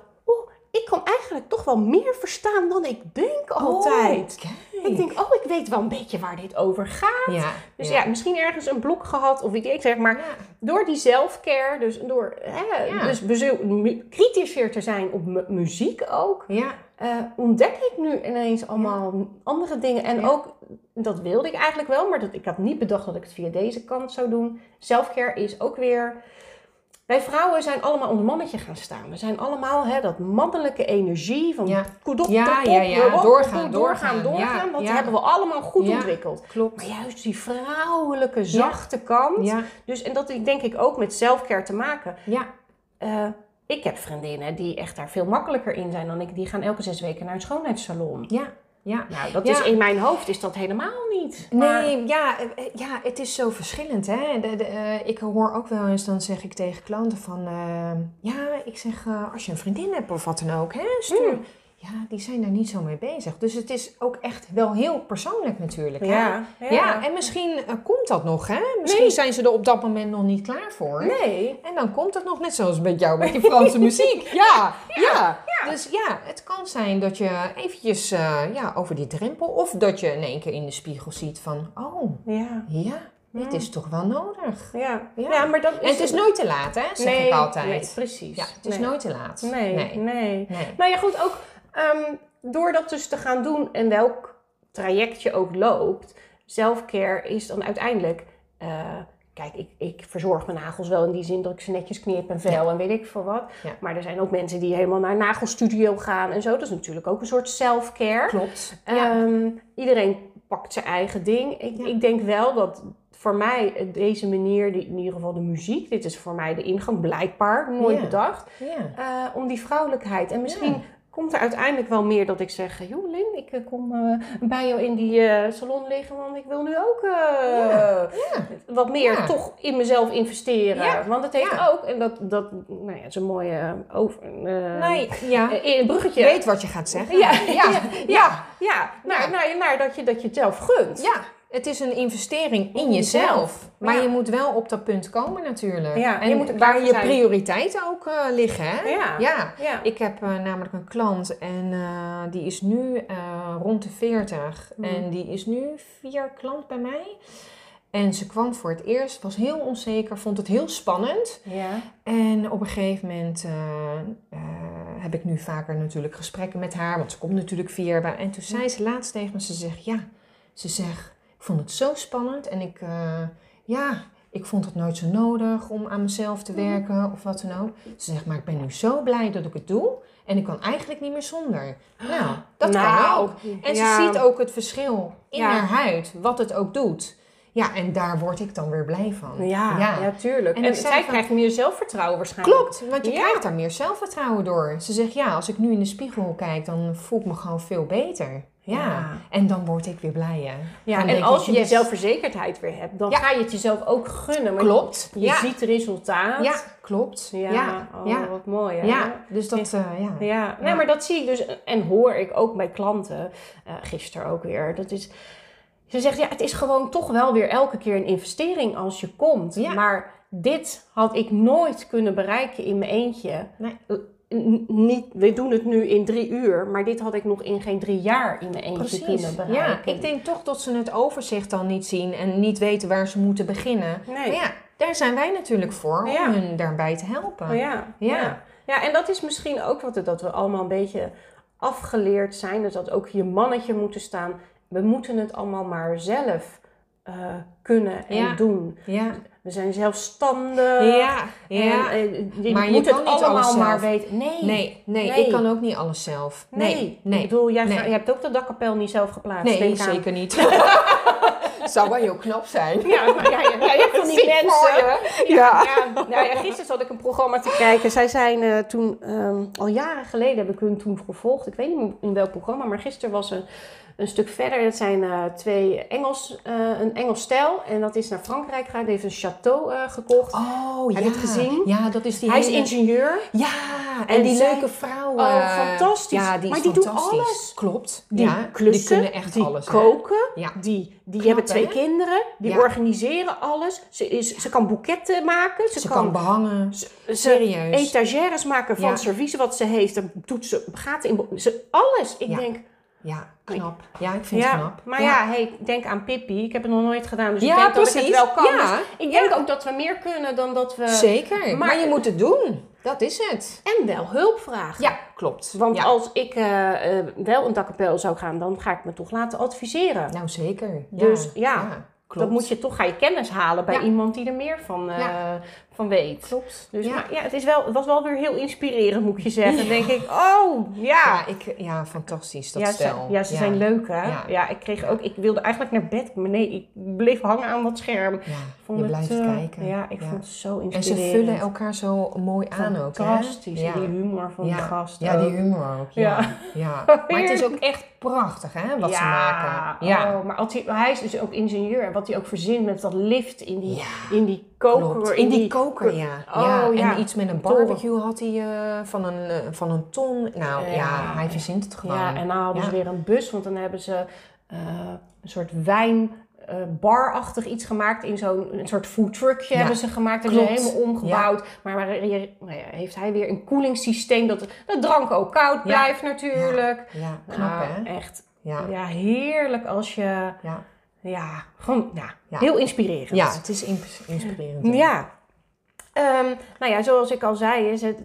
B: ik kan eigenlijk toch wel meer verstaan dan ik denk altijd.
C: Oh.
B: Ik denk, oh, ik weet wel een beetje waar dit over gaat.
C: Ja.
B: Dus ja. misschien ergens een blok gehad of weet ik zeg, maar door die self-care, dus door hè, dus kritischer te zijn op mu- muziek ook,
C: Ja.
B: eh, ontdek ik nu ineens allemaal andere dingen. En ook, dat wilde ik eigenlijk wel, maar dat, ik had niet bedacht dat ik het via deze kant zou doen. Self-care is ook weer... Wij vrouwen zijn allemaal onder mannetje gaan staan. We zijn allemaal hè, dat mannelijke energie van
C: Ja. Ja,
B: top,
C: ja, Doorgaan, doorgaan.
B: doorgaan.
C: Ja,
B: Dat
C: ja.
B: hebben we allemaal goed ontwikkeld.
C: Klopt.
B: Maar juist die vrouwelijke, zachte kant.
C: Ja.
B: Dus, en dat heeft denk ik ook met selfcare te maken.
C: Ja.
B: Eh, ik heb vriendinnen die echt daar veel makkelijker in zijn dan ik. Die gaan elke zes weken naar een schoonheidssalon.
C: Ja. Ja.
B: Nou, dat
C: Ja.
B: is in mijn hoofd is dat helemaal niet. Maar-
C: Nee, ja, eh, ja, het is zo verschillend. Hè? De, de, eh, ik hoor ook wel eens, dan zeg ik tegen klanten van... eh, ja, ik zeg, als je een vriendin hebt of wat dan ook, hè, stuur...
B: Mm.
C: Ja, die zijn daar niet zo mee bezig. Dus het is ook echt wel heel persoonlijk natuurlijk. Hè?
B: ja,
C: Ja, en misschien eh, komt dat nog, hè? Misschien
B: Nee.
C: zijn ze er op dat moment nog niet klaar voor.
B: Nee.
C: En dan komt het nog net zoals met jou met die Franse muziek. Ja, ja, Dus ja, het kan zijn dat je eventjes eh, ja, over die drempel... of dat je in één keer in de spiegel ziet van... oh,
B: Ja.
C: ja, dit is toch wel nodig.
B: Ja.
C: Ja.
B: ja, maar dat
C: En het is nooit te laat, hè? Zeg
B: nee,
C: ik altijd.
B: Nee, precies.
C: Ja, het is
B: nee.
C: nooit te laat.
B: Nee, nee.
C: Nee. nee.
B: Nou ja, goed, ook ehm, door dat dus te gaan doen en welk traject je ook loopt, selfcare is dan uiteindelijk. eh, kijk, ik, ik verzorg mijn nagels wel in die zin dat ik ze netjes knip en vel en weet ik veel wat.
C: Ja.
B: Maar er zijn ook mensen die helemaal naar een nagelstudio gaan en zo. Dat is natuurlijk ook een soort self-care.
C: Klopt. Ja.
B: Ehm, iedereen pakt zijn eigen ding. Ik, ik denk wel dat voor mij eh, deze manier, die, in ieder geval de muziek, dit is voor mij de ingang, blijkbaar, nooit bedacht, eh, om die vrouwelijkheid. En misschien. Komt er uiteindelijk wel meer dat ik zeg, joh Lin, ik eh, kom eh, bij jou in die eh, salon liggen, want ik wil nu ook
C: Ja.
B: wat meer
C: Ja.
B: toch in mezelf investeren. Want het heeft ook, en dat, dat nou ja, is een mooie over,
C: Nee,
B: een bruggetje.
C: Je weet wat je gaat zeggen.
B: Ja,
C: ja.
B: ja,
C: ja.
B: Ja, naar,
C: Ja.
B: Naar, naar dat, je, dat je het zelf gunt.
C: Ja, het is een investering in
B: In
C: jezelf.
B: jezelf.
C: Maar
B: Ja.
C: je moet wel op dat punt komen natuurlijk.
B: Ja,
C: en
B: je moet klaar
C: waar je prioriteiten ook eh, liggen. Hè?
B: Ja.
C: Ik heb eh, namelijk een klant en eh, die is nu rond de 40.
B: Mhm.
C: En die is nu vier klant bij mij. En ze kwam voor het eerst, was heel onzeker, vond het heel spannend.
B: Ja.
C: En op een gegeven moment heb ik nu vaker natuurlijk gesprekken met haar, want ze komt natuurlijk bij. En toen zei ze laatst tegen me, ze zegt ja, ze zegt, ik vond het zo spannend en ik, eh, ja, ik vond het nooit zo nodig om aan mezelf te werken of wat dan ook. Ze zegt, maar ik ben nu zo blij dat ik het doe en ik kan eigenlijk niet meer zonder. Nou, dat kan
B: Nou,
C: ook. En
B: ja.
C: ze ziet ook het verschil in
B: Ja.
C: haar huid, wat het ook doet. Ja, en daar word ik dan weer blij van.
B: Ja, ja. tuurlijk.
C: En
B: zij
C: van-
B: krijgt meer zelfvertrouwen waarschijnlijk.
C: Klopt, want je
B: Ja.
C: krijgt daar meer zelfvertrouwen door. Ze zegt ja, als ik nu in de spiegel kijk, dan voel ik me gewoon veel beter. Ja,
B: Ja.
C: en dan word ik weer blij. Hè?
B: Ja,
C: Dan
B: en als
C: ik,
B: je die zelfverzekerdheid weer hebt, dan
C: Ja.
B: ga je het jezelf ook gunnen. Maar
C: Klopt.
B: Je, je
C: Ja.
B: ziet resultaat.
C: Ja, klopt.
B: Ja,
C: ja,
B: oh,
C: ja.
B: wat mooi. Hè?
C: Ja, dus dat, eh, ja.
B: Ja, nee,
C: Ja.
B: maar dat zie ik dus en hoor ik ook bij klanten, eh gisteren ook weer. Dat is, ze zegt, ja, het is gewoon toch wel weer elke keer een investering als je komt.
C: Ja.
B: Maar dit had ik nooit kunnen bereiken in mijn eentje.
C: Nee.
B: Niet, we doen het nu in drie uur, maar dit had ik nog in geen drie jaar in mijn eentje
C: Precies.
B: kunnen bereiken.
C: Ja, ik denk toch dat ze het overzicht dan niet zien en niet weten waar ze moeten beginnen.
B: Nee.
C: Maar ja, daar zijn wij natuurlijk voor
B: Ja.
C: om hun daarbij te helpen.
B: Oh ja,
C: Ja.
B: ja. ja. en dat is misschien ook wat het, dat we allemaal een beetje afgeleerd zijn. Dus dat ook je mannetje moeten staan. We moeten het allemaal maar zelf eh, kunnen en
C: Ja.
B: doen.
C: Ja,
B: We zijn zelfstandig.
C: ja,
B: En,
C: ja.
B: eh, je
C: Maar je
B: moet
C: kan
B: het
C: niet
B: allemaal maar weten. Nee.
C: Nee, nee,
B: Nee.
C: ik kan ook niet alles zelf.
B: Nee.
C: Nee, nee.
B: Ik bedoel, jij,
C: Nee.
B: hebt ook de dakkapel niet zelf geplaatst.
C: Nee,
B: denk aan.
C: zeker niet. Zou wel heel knap zijn.
B: Ja, maar ja, ja, ja, je hebt van die mensen.
C: je.
B: Ja, ja. Nou ja, gisteren zat ik een programma te kijken. Zij zijn eh, toen, ehm, al jaren geleden heb ik hun toen gevolgd. Ik weet niet in welk programma, maar gisteren was een, een stuk verder. Dat zijn eh, twee Engels, eh, een Engels stijl. En dat is naar Frankrijk gegaan. Die heeft een château eh, gekocht.
C: Oh,
B: Heb
C: ja.
B: je het gezien?
C: Ja, dat is die
B: Hij is ingenieur.
C: Ja, en,
B: En
C: die
B: zij-
C: leuke vrouw.
B: Oh, fantastisch.
C: Ja, die is
B: Maar die doet alles.
C: Klopt.
B: Die
C: ja,
B: klussen,
C: die kunnen echt
B: die
C: alles.
B: koken.
C: Ja.
B: Die, die
C: Knap,
B: hebben twee
C: hè?
B: kinderen. Die
C: Ja.
B: organiseren alles. Ze, is, ze kan boeketten maken. Ze,
C: Ze
B: kan,
C: kan behangen.
B: ze-
C: Serieus.
B: etagères maken van servies wat ze heeft. Dan doet ze, gaat in, ze, alles. Ik denk,
C: Ja, knap. Ja, ik vind het knap.
B: maar ja, hey, denk aan Pippi. Ik heb het nog nooit gedaan, dus
C: Ja,
B: ik denk dat ik
C: precies.
B: het wel kan.
C: Ja.
B: Dus ik denk ook dat we meer kunnen dan dat we...
C: Zeker. Maar,
B: maar-
C: je moet het doen. Dat is het.
B: En wel hulp vragen.
C: Ja, klopt.
B: Want
C: ja.
B: als ik eh, eh, wel een dakkapel zou gaan, dan ga ik me toch laten adviseren.
C: Nou, zeker. Ja.
B: Dus ja,
C: klopt.
B: Dan moet je toch, ga je kennis halen bij
C: Ja.
B: iemand die er meer van, eh,
C: Ja.
B: van weet.
C: Klopt.
B: Dus
C: ja.
B: maar, ja, het, is wel, het was wel weer heel inspirerend, moet ik je zeggen. Dan denk ik, oh, ja.
C: Ja, ik, ja, fantastisch dat
B: ja,
C: stel.
B: Ze, ja, ze zijn leuk, hè? Ja. Ik kreeg ook, ik wilde eigenlijk naar bed, maar nee, ik bleef hangen aan dat scherm.
C: Ja,
B: Vond
C: je
B: het,
C: blijft
B: eh,
C: kijken.
B: Ja, ik vond het zo
C: En
B: inspirerend.
C: ze vullen elkaar zo mooi aan ook, hè?
B: Fantastisch,
C: Ja.
B: die humor van
C: ja.
B: de gast.
C: Ja, die humor ook. Ja.
B: Ja.
C: ja. Maar het is ook echt prachtig, hè, wat ze maken. Ja.
B: oh, maar als hij, hij is dus ook ingenieur. En wat hij ook verzint met dat lift in die,
C: Ja.
B: in die koker.
C: In die koker, ja.
B: Oh,
C: ja. En iets met een barbecue had hij eh, van, een, eh, van een ton. Nou ja, hij verzint het gewoon.
B: Ja, en dan hadden ze weer een bus, want dan hebben ze eh, een soort wijn. Eh, barachtig iets gemaakt in zo'n een soort food truckje
C: Ja,
B: hebben ze gemaakt. Hebben ze
C: klopt.
B: helemaal omgebouwd. Maar, nou ja, heeft hij weer een koelingssysteem dat de drank ook koud blijft natuurlijk.
C: Ja, knap
B: Nou,
C: hè?
B: Echt,
C: Ja.
B: ja, heerlijk als je,
C: Ja.
B: ja, gewoon, ja,
C: Ja.
B: heel inspirerend.
C: ja, het is inspirerend.
B: Ja. Ehm, nou ja, zoals ik al zei, is het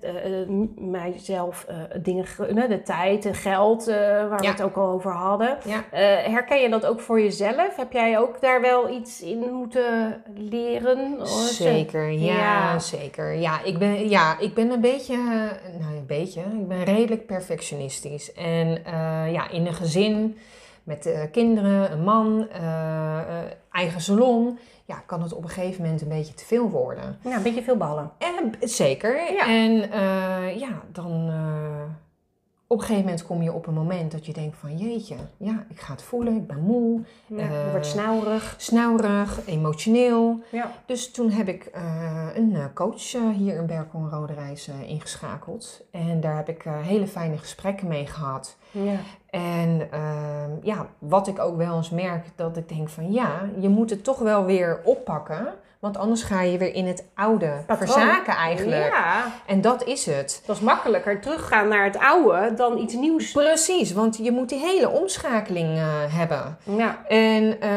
B: m- mijzelf eh, dingen, gunnen, de tijd, het geld, waar we het ook al over hadden.
C: Ja.
B: Herken je dat ook voor jezelf? Heb jij ook daar wel iets in moeten leren?
C: Zeker, ja,
B: Ja.
C: zeker. Ja ik, ben, ja, ik ben een beetje, nou een beetje, ik ben redelijk perfectionistisch. En ja, in een gezin met kinderen, een man, eigen salon, ja, kan het op een gegeven moment een beetje te veel worden.
B: Ja, een beetje veel ballen.
C: En, zeker.
B: Ja.
C: En eh, ja, dan eh, op een gegeven moment kom je op een moment dat je denkt van jeetje, ja, ik ga het voelen, ik ben moe,
B: Ja, je wordt snauwerig.
C: snauwerig, emotioneel.
B: Ja.
C: Dus toen heb ik eh, een eh, coach hier in Berkel Rode Reis ingeschakeld. En daar heb ik hele fijne gesprekken mee gehad.
B: Ja.
C: En ehm, ja, wat ik ook wel eens merk, dat ik denk van ja, je moet het toch wel weer oppakken. Want anders ga je weer in het oude
B: Patroon.
C: verzaken eigenlijk.
B: Ja,
C: En dat is het.
B: dat is makkelijker teruggaan naar het oude dan iets nieuws.
C: Precies, want je moet die hele omschakeling eh, hebben.
B: Ja.
C: En, eh,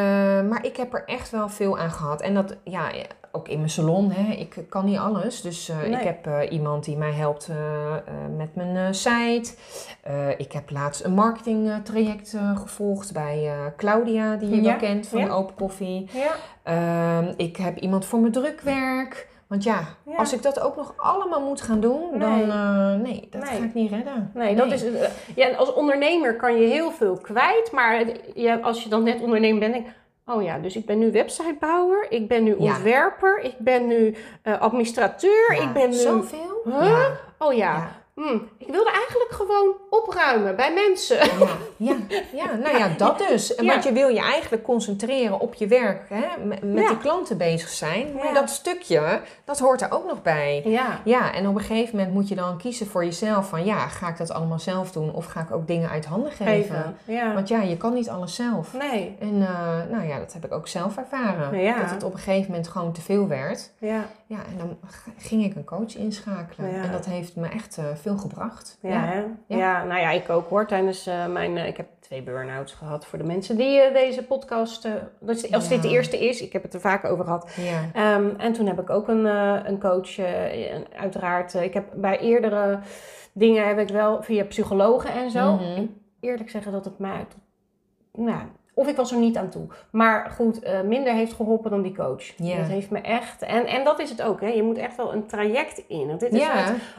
C: maar ik heb er echt wel veel aan gehad. En dat, ja, ook in mijn salon, hè, ik kan niet alles. Dus eh,
B: Nee.
C: ik heb eh, iemand die mij helpt eh, met mijn site. Ik heb laatst een marketingtraject gevolgd bij Claudia, die je
B: Ja,
C: wel kent van
B: ja.
C: Open Koffie.
B: Ja.
C: Ehm, ik heb iemand voor mijn drukwerk. Want ja,
B: Ja.
C: als ik dat ook nog allemaal moet gaan doen,
B: Nee.
C: dan nee, dat
B: Nee.
C: ga ik niet redden.
B: Nee, dat is, eh, ja, als ondernemer kan je heel veel kwijt, maar het- ja, als je dan net ondernemer bent, denk ik, oh ja, dus ik ben nu websitebouwer, ik ben nu
C: Ja.
B: ontwerper, ik ben nu eh, administrateur,
C: Ja,
B: ik ben nu...
C: Zoveel?
B: Huh?
C: Ja.
B: Oh ja,
C: Ja.
B: hm, ik wilde eigenlijk gewoon opruimen bij mensen.
C: Ja, ja, ja, nou ja, dat dus.
B: Ja.
C: Want je wil je eigenlijk concentreren op je werk, hè? met,
B: Ja.
C: die klanten bezig zijn. Maar dat stukje, dat hoort er ook nog bij.
B: Ja,
C: Ja, en op een gegeven moment moet je dan kiezen voor jezelf van ja, ga ik dat allemaal zelf doen of ga ik ook dingen uit handen geven? Want ja, je kan niet alles zelf.
B: Nee.
C: En eh, nou ja, dat heb ik ook zelf ervaren. Dat het op een gegeven moment gewoon te veel werd.
B: Ja.
C: Ja, en dan ging ik een coach inschakelen.
B: Ja.
C: En dat heeft me echt eh, veel gebracht.
B: Ja, hè?
C: Ja.
B: ja. nou ja, ik ook hoor. Tijdens eh, mijn... eh, ik heb twee burn-outs gehad voor de mensen die deze podcast... dus als dit de
C: Ja.
B: eerste is, ik heb het er vaak over gehad.
C: ja.
B: Ehm, en toen heb ik ook een, een coach, uiteraard. ik heb bij eerdere dingen heb ik wel via psychologen en zo.
C: Mhm.
B: Eerlijk zeggen dat het mij... nou, of ik was er niet aan toe. Maar goed, eh, minder heeft geholpen dan die coach. Dat heeft me echt... En, en dat is het ook, hè. Je moet echt wel een traject in. Want dit is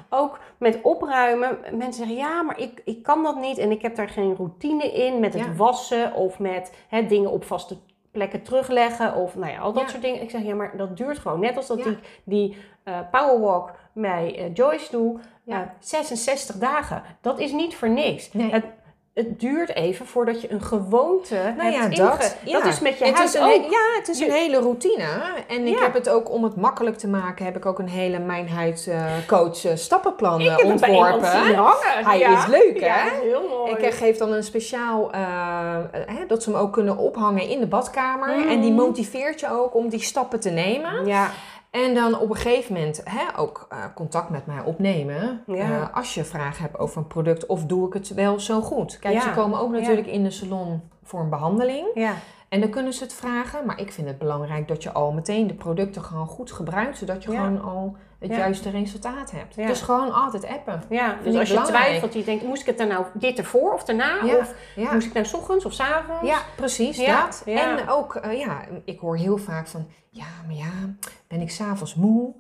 B: ook met opruimen. Mensen zeggen, ja, maar ik, ik kan dat niet. En ik heb daar geen routine in met het
C: Ja.
B: wassen. Of met hè, dingen op vaste plekken terugleggen. Of nou ja, al dat
C: Ja.
B: soort dingen. Ik zeg, ja, maar dat duurt gewoon. Net als dat
C: Ja.
B: ik die eh, powerwalk bij eh, Joyce doe.
C: Ja.
B: Ja. 66 dagen. Dat is niet voor niks.
C: Nee.
B: Het, het duurt even voordat je een gewoonte
C: Nou
B: hebt
C: ja,
B: inge-
C: dat. Ja.
B: Dat is met je
C: het
B: huis
C: is
B: ook.
C: ja, het is een hele routine. En ik
B: Ja.
C: heb het ook om het makkelijk te maken, heb ik ook een hele Mijn Huid eh, coach eh, stappenplan
B: Ik
C: eh,
B: heb
C: ontworpen.
B: hangen.
C: Hij
B: Ja.
C: is leuk, hè?
B: Heel mooi.
C: Ik geef dan een speciaal, hè, dat ze hem ook kunnen ophangen in de badkamer.
B: Mhm.
C: En die motiveert je ook om die stappen te nemen.
B: Ja,
C: En dan op een gegeven moment hè, ook eh, contact met mij opnemen.
B: Ja.
C: Eh, als je vragen hebt over een product of doe ik het wel zo goed. Kijk,
B: Ja.
C: ze komen ook natuurlijk in de salon voor een behandeling.
B: ja.
C: En dan kunnen ze het vragen. Maar ik vind het belangrijk dat je al meteen de producten gewoon goed gebruikt. Zodat je gewoon al het
B: Ja.
C: juiste resultaat hebt.
B: Ja.
C: Dus gewoon altijd appen.
B: Ja, dus als je
C: belangrijk.
B: twijfelt, je denkt, moest ik het er nou dit ervoor of daarna?
C: Ja,
B: Of moest ik nou 's ochtends of 's avonds?
C: Ja, precies
B: Ja,
C: dat. En ook, eh, ja, ik hoor heel vaak van, ja, maar ja, ben ik s'avonds moe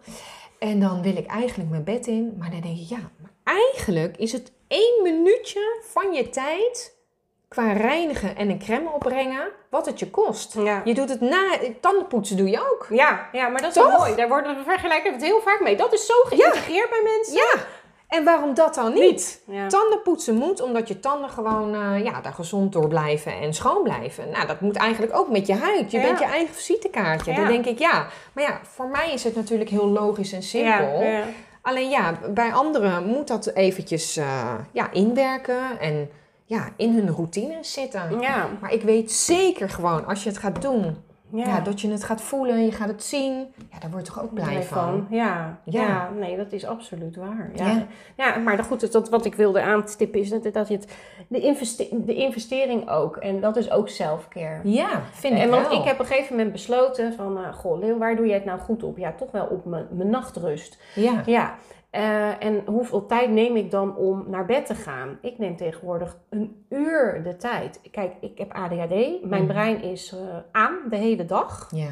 C: en dan wil ik eigenlijk mijn bed in. Maar dan denk ik, ja, maar eigenlijk is het één minuutje van je tijd qua reinigen en een crème opbrengen wat het je kost.
B: Ja.
C: Je doet het na, tandenpoetsen doe je ook.
B: Ja, ja, maar dat is
C: Toch?
B: wel mooi. Daar worden we vergelijken het heel vaak mee. Dat is zo geïntegreerd bij mensen.
C: Ja, en waarom dat dan niet?
B: Ja.
C: Tanden poetsen moet, omdat je tanden gewoon eh, ja, daar gezond door blijven en schoon blijven. Nou, dat moet eigenlijk ook met je huid. Je
B: Ja.
C: bent je eigen visitekaartje.
B: Ja.
C: Dan denk ik, ja. Maar ja, voor mij is het natuurlijk heel logisch en simpel.
B: Ja, ja.
C: Alleen ja, bij anderen moet dat eventjes eh, ja, inwerken en ja, in hun routine zitten.
B: Ja.
C: Maar ik weet zeker gewoon, als je het gaat doen Ja. dat je het gaat voelen, je gaat het zien. Ja, daar word je toch ook blij van.
B: Ja.
C: Ja.
B: Ja. nee, dat is absoluut waar. Ja,
C: Ja.
B: ja. maar goed, dat, wat ik wilde aanstippen is dat, dat je het, de, investe- de investering ook. En dat is ook self-care.
C: Ja, vind ik
B: En want
C: wel.
B: ik heb op een gegeven moment besloten van, eh, goh, Leeuw, waar doe jij het nou goed op? Ja, toch wel op mijn mijn nachtrust.
C: Ja,
B: Ja, eh, en hoeveel tijd neem ik dan om naar bed te gaan? Ik neem tegenwoordig een uur de tijd. Kijk, ik heb ADHD. Mijn
C: Mhm.
B: brein is eh, aan de hele dag.
C: ja.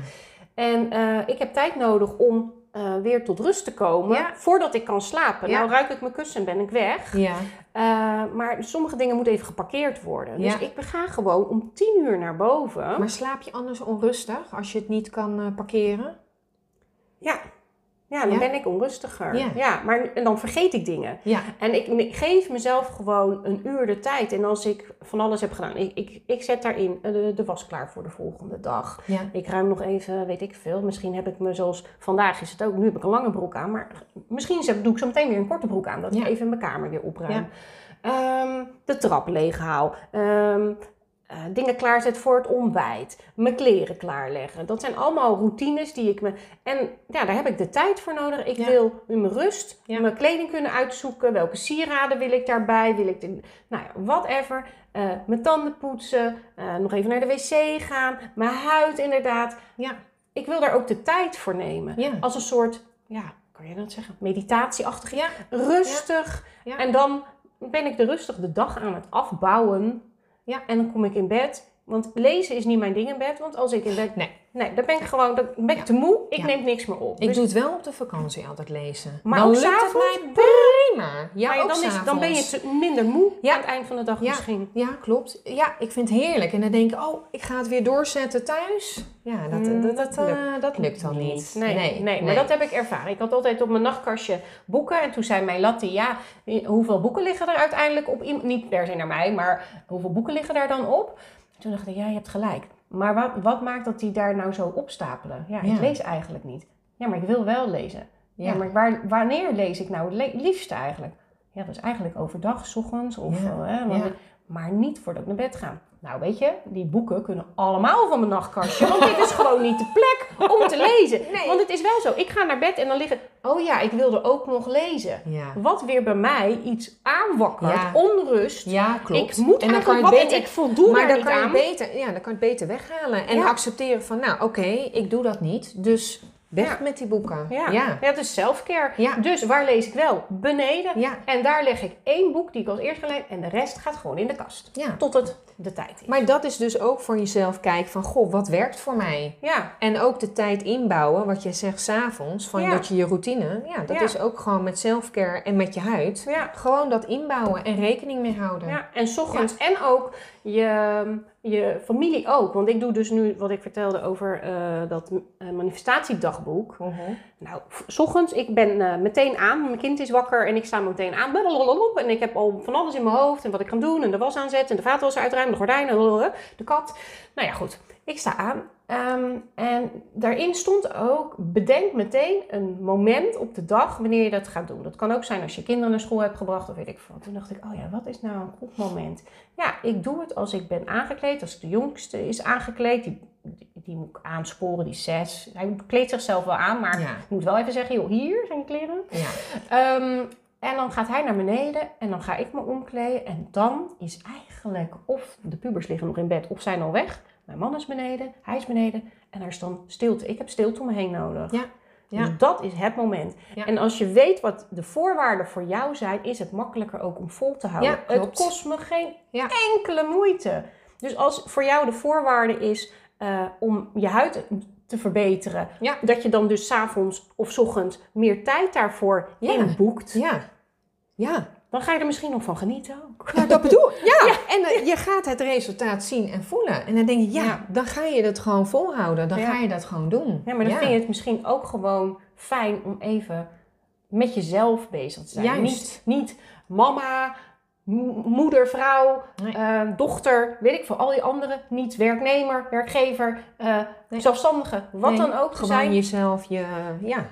B: En eh, ik heb tijd nodig om weer tot rust te komen
C: Ja.
B: voordat ik kan slapen.
C: Ja.
B: Nou ruik ik mijn kussen en ben ik weg.
C: ja.
B: Maar sommige dingen moeten even geparkeerd worden. Dus ik ga gewoon om tien uur naar boven.
C: Maar slaap je anders onrustig als je het niet kan parkeren?
B: Ja. Ja, dan
C: Ja?
B: ben ik onrustiger.
C: Ja.
B: Ja. maar en dan vergeet ik dingen.
C: Ja.
B: En ik, ik geef mezelf gewoon een uur de tijd. En als ik van alles heb gedaan, ik, ik, ik zet daarin eh, de, de was klaar voor de volgende dag.
C: Ja.
B: Ik ruim nog even, weet ik veel. Misschien heb ik me zoals vandaag is het ook. Nu heb ik een lange broek aan. Maar misschien zet- doe ik zo meteen weer een korte broek aan. Dat ik even mijn kamer weer opruim. Ehm, de trap leeghaal. Ehm, eh, dingen klaarzetten voor het ontbijt. Mijn kleren klaarleggen. Dat zijn allemaal routines die ik me. En ja, daar heb ik de tijd voor nodig. Ik
C: Ja.
B: wil in mijn rust
C: Ja.
B: mijn kleding kunnen uitzoeken. Welke sieraden wil ik daarbij? Wil ik de, nou ja, whatever. Eh, mijn tanden poetsen. eh, nog even naar de wc gaan. Mijn huid inderdaad.
C: Ja.
B: Ik wil daar ook de tijd voor nemen.
C: Ja.
B: Als een soort, ja, kan je dat zeggen? Meditatieachtig.
C: Ja.
B: Rustig.
C: Ja.
B: En dan ben ik de rustig de dag aan het afbouwen.
C: Ja.
B: En dan kom ik in bed. Want lezen is niet mijn ding in bed. Want als ik in bed...
C: Nee.
B: Nee, dan ben ik gewoon dan ben ik
C: Ja.
B: te moe. Ik
C: Ja.
B: neem niks meer op.
C: Ik
B: Dus-
C: doe het wel op de vakantie altijd lezen.
B: Maar
C: dan lukt het mij prima. Ja,
B: maar
C: ook
B: dan, is, dan ben je te- minder moe
C: Ja.
B: aan het eind van de dag misschien.
C: Ja, klopt. Ja, ik vind het heerlijk. En dan denk ik, oh, ik ga het weer doorzetten thuis. Ja, dat,
B: Mm,
C: dat, dat,
B: dat
C: eh, dat lukt dan niet.
B: Nee, nee, maar dat heb ik ervaren. Ik had altijd op mijn nachtkastje boeken. En toen zei mijn latte, ja, hoeveel boeken liggen er uiteindelijk op? Niet per se naar mij, maar hoeveel boeken liggen daar dan op? Toen dacht ik, ja, je hebt gelijk. Maar wat, wat maakt dat die daar nou zo opstapelen? Ja,
C: Ja.
B: ik lees eigenlijk niet. Ja, maar ik wil wel lezen. Ja,
C: Ja.
B: maar waar, wanneer lees ik nou het liefste eigenlijk? Ja, dat is eigenlijk overdag, s ochtends. Of,
C: Ja.
B: eh, hè. Maar niet voordat ik naar bed ga. Nou, weet je, die boeken kunnen allemaal van mijn nachtkastje. Want dit is gewoon niet de plek om te lezen.
C: Nee.
B: Want het is wel zo. Ik ga naar bed en dan liggen... Oh ja, ik wilde ook nog lezen.
C: Ja.
B: Wat weer bij mij iets aanwakkert.
C: Ja.
B: onrust.
C: ja, klopt.
B: Ik moet
C: en dan kan je het beter,
B: ik voldoe
C: maar dan kan, je
B: aan.
C: beter, ja, dan kan je het beter weghalen. En
B: Ja.
C: accepteren van, nou oké, ik doe dat niet. Dus weg
B: Ja.
C: met die boeken.
B: Ja.
C: Ja.
B: ja, het is selfcare.
C: Ja.
B: Dus waar lees ik wel? Beneden.
C: Ja.
B: En daar leg ik één boek die ik als eerste lees. En de rest gaat gewoon in de kast.
C: Ja.
B: Tot het de tijd is.
C: Maar dat is dus ook voor jezelf kijken van, goh, wat werkt voor mij?
B: Ja,
C: En ook de tijd inbouwen, wat je zegt s'avonds, van dat je je routine, ja, dat is ook gewoon met selfcare en met je huid.
B: ja.
C: Gewoon dat inbouwen en rekening mee houden.
B: Ja, en 's ochtends en ook je, je familie ook. Want ik doe dus nu wat ik vertelde over eh, dat eh, manifestatiedagboek.
C: Mhm.
B: Nou, 's ochtends, ik ben eh, meteen aan. Mijn kind is wakker en ik sta meteen aan. En ik heb al van alles in mijn hoofd en wat ik kan doen. En de was aanzetten en de vaatwasser uitruimen, de gordijnen, de kat. Nou ja, goed. Ik sta aan. Ehm, en daarin stond ook, bedenk meteen een moment op de dag wanneer je dat gaat doen. Dat kan ook zijn als je kinderen naar school hebt gebracht of weet ik veel. Toen dacht ik, oh ja, wat is nou een goed moment? Ja, ik doe het als ik ben aangekleed. Als de jongste is aangekleed, die, die moet ik aansporen, die zes. Hij kleedt zichzelf wel aan, maar
C: Ja.
B: ik moet wel even zeggen, joh, hier zijn je kleren.
C: Ja.
B: Ehm, en dan gaat hij naar beneden en dan ga ik me omkleden. En dan is eigenlijk of de pubers liggen nog in bed of zijn al weg. Mijn man is beneden, hij is beneden en er is dan stilte. Ik heb stilte om me heen nodig.
C: Ja, ja.
B: Dus dat is het moment.
C: Ja.
B: En als je weet wat de voorwaarden voor jou zijn, is het makkelijker ook om vol te houden.
C: Ja,
B: het kost me geen enkele moeite. Dus als voor jou de voorwaarde is eh, om je huid te verbeteren,
C: Ja.
B: dat je dan dus 's avonds of 's ochtends meer tijd daarvoor
C: Ja.
B: inboekt,
C: Ja. Ja.
B: dan ga je er misschien nog van genieten ook.
C: Ja, dat bedoel ik. Ja. En eh, je gaat het resultaat zien en voelen. En dan denk je, ja, dan ga je het gewoon volhouden. Dan ga je dat gewoon doen.
B: Ja, maar dan vind je het misschien ook gewoon fijn om even met jezelf bezig te zijn.
C: Juist.
B: Niet, niet mama, moeder, vrouw,
C: Nee.
B: eh, dochter, weet ik veel, al die anderen. Niet werknemer, werkgever, eh,
C: Nee.
B: zelfstandige, wat
C: Nee,
B: dan ook
C: Gewoon
B: zijn.
C: jezelf, je, ja.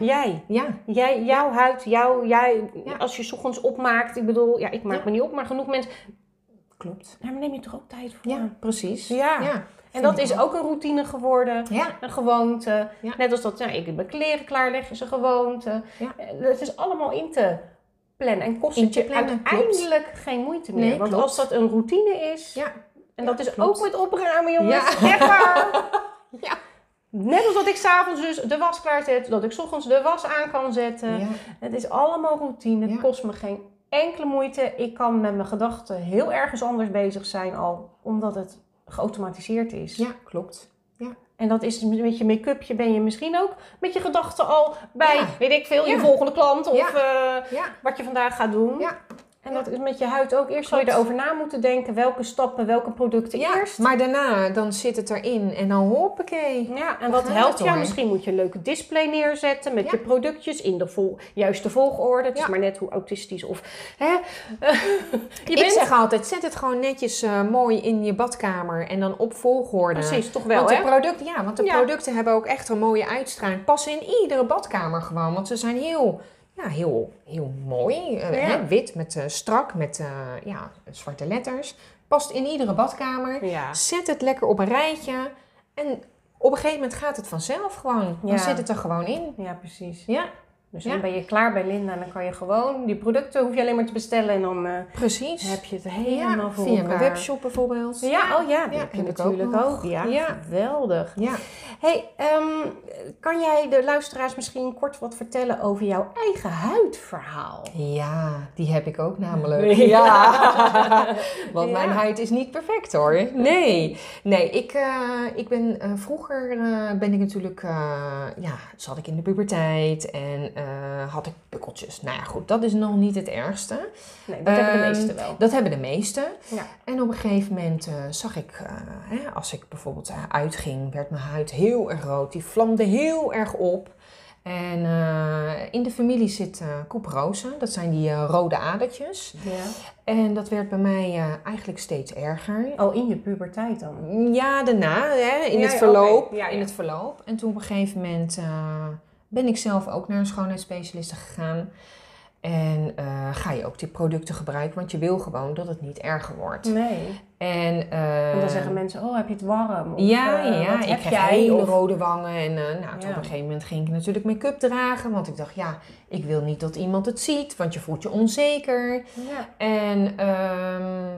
B: Jij.
C: Ja.
B: Jij, jouw huid, jou, jij,
C: Ja.
B: als je 's ochtends opmaakt, ik bedoel, ja, ik maak
C: Ja.
B: me niet op, maar genoeg mensen.
C: Klopt.
B: Daar neem je toch ook tijd voor?
C: Ja, precies.
B: Ja.
C: ja
B: En dat is ook een routine geworden.
C: Ja,
B: Een gewoonte.
C: Ja.
B: Net als dat, ja, ik mijn kleren klaarleg is een gewoonte.
C: Ja.
B: Eh, Het is allemaal in te plannen. En kost het je
C: plannen,
B: uiteindelijk geen moeite meer.
C: Nee,
B: Want
C: klopt.
B: als dat een routine is,
C: ja.
B: en dat is
C: klopt.
B: ook met opruimen, jongens.
C: Ja. Ja.
B: Net als dat ik s'avonds dus de was klaarzet, dat ik 's ochtends de was aan kan zetten.
C: ja.
B: Het is allemaal routine. Het kost me geen enkele moeite. Ik kan met mijn gedachten heel ergens anders bezig zijn al, omdat het geautomatiseerd is.
C: ja, klopt.
B: En dat is met je make-upje ben je misschien ook met je gedachten al bij,
C: Ja.
B: weet ik veel, je volgende klant of eh, wat je vandaag gaat doen.
C: Ja.
B: En dat is met je huid ook. Eerst zou je erover na moeten denken, welke stappen, welke producten
C: ja.
B: eerst.
C: maar daarna dan zit het erin en dan hoppakee.
B: Ja, en wat helpt jou?
C: hoor.
B: Misschien moet je een leuke display neerzetten met
C: Ja.
B: je productjes in de vol, juiste volgorde. Het is
C: Ja.
B: maar net hoe autistisch of... Hè? je
C: Ik zeg altijd, zet het gewoon netjes eh, mooi in je badkamer en dan op volgorde.
B: Precies, toch wel
C: want
B: hè?
C: de producten, ja, want de
B: Ja.
C: producten hebben ook echt een mooie uitstraling. Passen in iedere badkamer gewoon, want ze zijn heel, ja, heel, heel mooi. eh,
B: Ja.
C: hè, wit met eh, strak met eh, ja, zwarte letters. Past in iedere badkamer.
B: Ja.
C: Zet het lekker op een rijtje en op een gegeven moment gaat het vanzelf gewoon. Dan zit het er gewoon in.
B: ja, precies.
C: Ja,
B: Dus
C: Ja.
B: dan ben je klaar bij Linda en dan kan je gewoon... Die producten hoef je alleen maar te bestellen en dan eh,
C: precies.
B: heb je het helemaal
C: ja,
B: voor
C: via
B: elkaar.
C: mijn webshop bijvoorbeeld.
B: Ja, oh ja,
C: Ja,
B: heb je
C: heb ik ook
B: natuurlijk ook. Ja,
C: Ja.
B: geweldig.
C: Ja.
B: Hey, ehm, kan jij de luisteraars misschien kort wat vertellen over jouw eigen huidverhaal?
C: Ja, die heb ik ook namelijk.
B: Ja.
C: Want mijn huid is niet perfect hoor. Nee. Nee, ik, eh, ik ben eh, vroeger eh, ben ik natuurlijk, eh, ja, zat ik in de puberteit en eh, had ik pukkeltjes. Nou ja, goed, dat is nog niet het ergste.
B: Nee, dat hebben de
C: Ehm,
B: meesten wel.
C: Dat hebben de meesten.
B: Ja.
C: En op een gegeven moment eh, zag ik, eh, hè, als ik bijvoorbeeld uitging, werd mijn huid heel erg rood. Die vlamde heel erg op. En in de familie zit couperose. Dat zijn die rode adertjes.
B: Ja.
C: En dat werd bij mij eigenlijk steeds erger.
B: Oh, in je puberteit dan?
C: Ja, daarna, hè, in
B: Ja,
C: het verloop.
B: Ja,
C: In het verloop. En toen op een gegeven moment ben ik zelf ook naar een schoonheidsspecialiste gegaan. En eh, ga je ook die producten gebruiken, want je wil gewoon dat het niet erger wordt.
B: Nee.
C: En, eh,
B: dan zeggen mensen, oh, heb je het warm? Of,
C: ja,
B: eh,
C: ja, ik
B: heb
C: hele
B: Of-
C: rode wangen. En nou,
B: Ja.
C: op een gegeven moment ging ik natuurlijk make-up dragen. Want ik dacht, ja, ik wil niet dat iemand het ziet, want je voelt je onzeker.
B: Ja.
C: En ehm,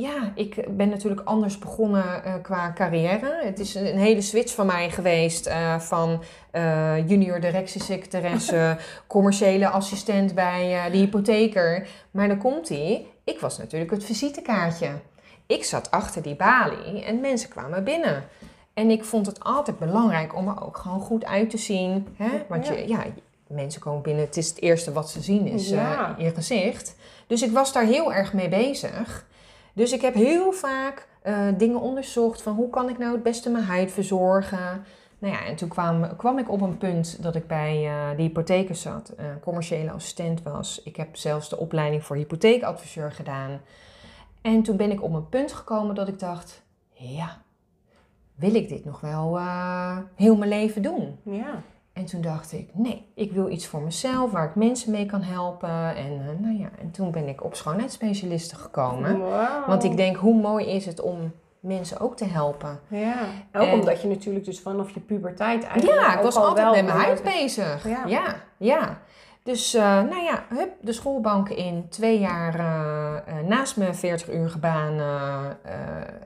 C: ja, ik ben natuurlijk anders begonnen eh, qua carrière. Het is een hele switch van mij geweest eh, van eh, junior directiesecretaresse, commerciële assistent bij de hypotheker. Maar dan komt hij. Ik was natuurlijk het visitekaartje. Ik zat achter die balie en mensen kwamen binnen. En ik vond het altijd belangrijk om er ook gewoon goed uit te zien. Hè? Want
B: Ja.
C: Je, ja, mensen komen binnen, het is het eerste wat ze zien, is
B: Ja.
C: je gezicht. Dus ik was daar heel erg mee bezig. Dus ik heb heel vaak eh, dingen onderzocht van hoe kan ik nou het beste mijn huid verzorgen. Nou ja, en toen kwam, kwam ik op een punt dat ik bij eh, de hypotheker zat, eh, commerciële assistent was. Ik heb zelfs de opleiding voor hypotheekadviseur gedaan. En toen ben ik op een punt gekomen dat ik dacht, ja, wil ik dit nog wel eh, heel mijn leven doen?
B: Ja.
C: En toen dacht ik, nee, ik wil iets voor mezelf waar ik mensen mee kan helpen. En, eh, nou ja, en toen ben ik op schoonheidsspecialisten gekomen. Want ik denk, hoe mooi is het om mensen ook te helpen?
B: Ja. Ook
C: En-
B: omdat je natuurlijk dus vanaf je puberteit eigenlijk
C: Ja, ik was
B: al
C: altijd
B: wel
C: met mijn huid bezig.
B: Ja.
C: Ja, ja. Dus, eh, nou ja, hup, de schoolbanken in. Twee jaar eh, naast mijn 40 uur baan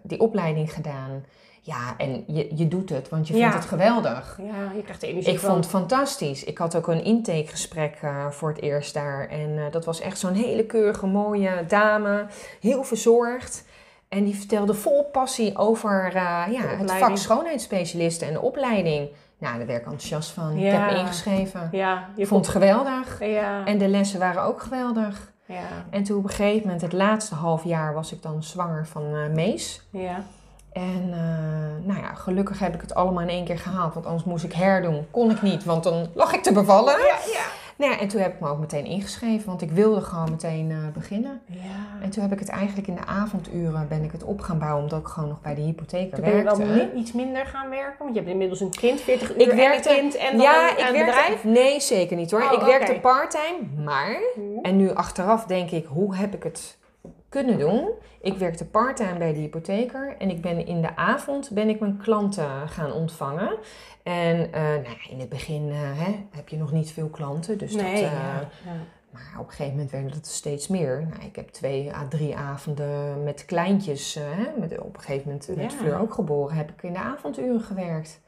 C: die opleiding gedaan. Ja, en je, je doet het, want je
B: Ja.
C: vindt het geweldig.
B: Ja, je krijgt de energie
C: Ik
B: van.
C: vond het fantastisch. Ik had ook een intakegesprek eh, voor het eerst daar. En eh, dat was echt zo'n hele keurige, mooie dame. Heel verzorgd. En die vertelde vol passie over eh, ja, het vak schoonheidsspecialisten en de opleiding. Nou, daar werd ik enthousiast van. Ik heb me ingeschreven.
B: Ja, je
C: vond het geweldig.
B: Ja.
C: En de lessen waren ook geweldig.
B: ja.
C: En toen op een gegeven moment, het laatste half jaar, was ik dan zwanger van Mees.
B: Ja.
C: En eh, nou ja, gelukkig heb ik het allemaal in één keer gehaald. Want anders moest ik herdoen. Kon ik niet, want dan lag ik te bevallen.
B: Ja, ja.
C: Nou ja, en toen heb ik me ook meteen ingeschreven. Want ik wilde gewoon meteen eh, beginnen.
B: Ja.
C: En toen heb ik het eigenlijk in de avonduren ben ik het op gaan bouwen. Omdat ik gewoon nog bij de hypotheker
B: Toen ben je wel
C: werkte.
B: mi- iets minder gaan werken, want je hebt inmiddels een kind, 40 uur
C: Ik
B: en
C: werkte-
B: een kind en dan
C: ja,
B: een,
C: ik werkte,
B: bedrijf.
C: Nee, zeker niet hoor.
B: Oh,
C: ik werkte parttime, maar... En nu achteraf denk ik, hoe heb ik het kunnen doen. Ik werkte parttime bij de hypotheker en ik ben in de avond ben ik mijn klanten gaan ontvangen. En eh, nou in het begin eh, hè, heb je nog niet veel klanten, dus
B: nee,
C: dat, eh,
B: ja, ja.
C: maar op een gegeven moment werden het steeds meer. Nou, ik heb twee à drie avonden met kleintjes. hè, met, op een gegeven moment werd
B: Ja.
C: Fleur ook geboren. Heb ik in de avonduren gewerkt.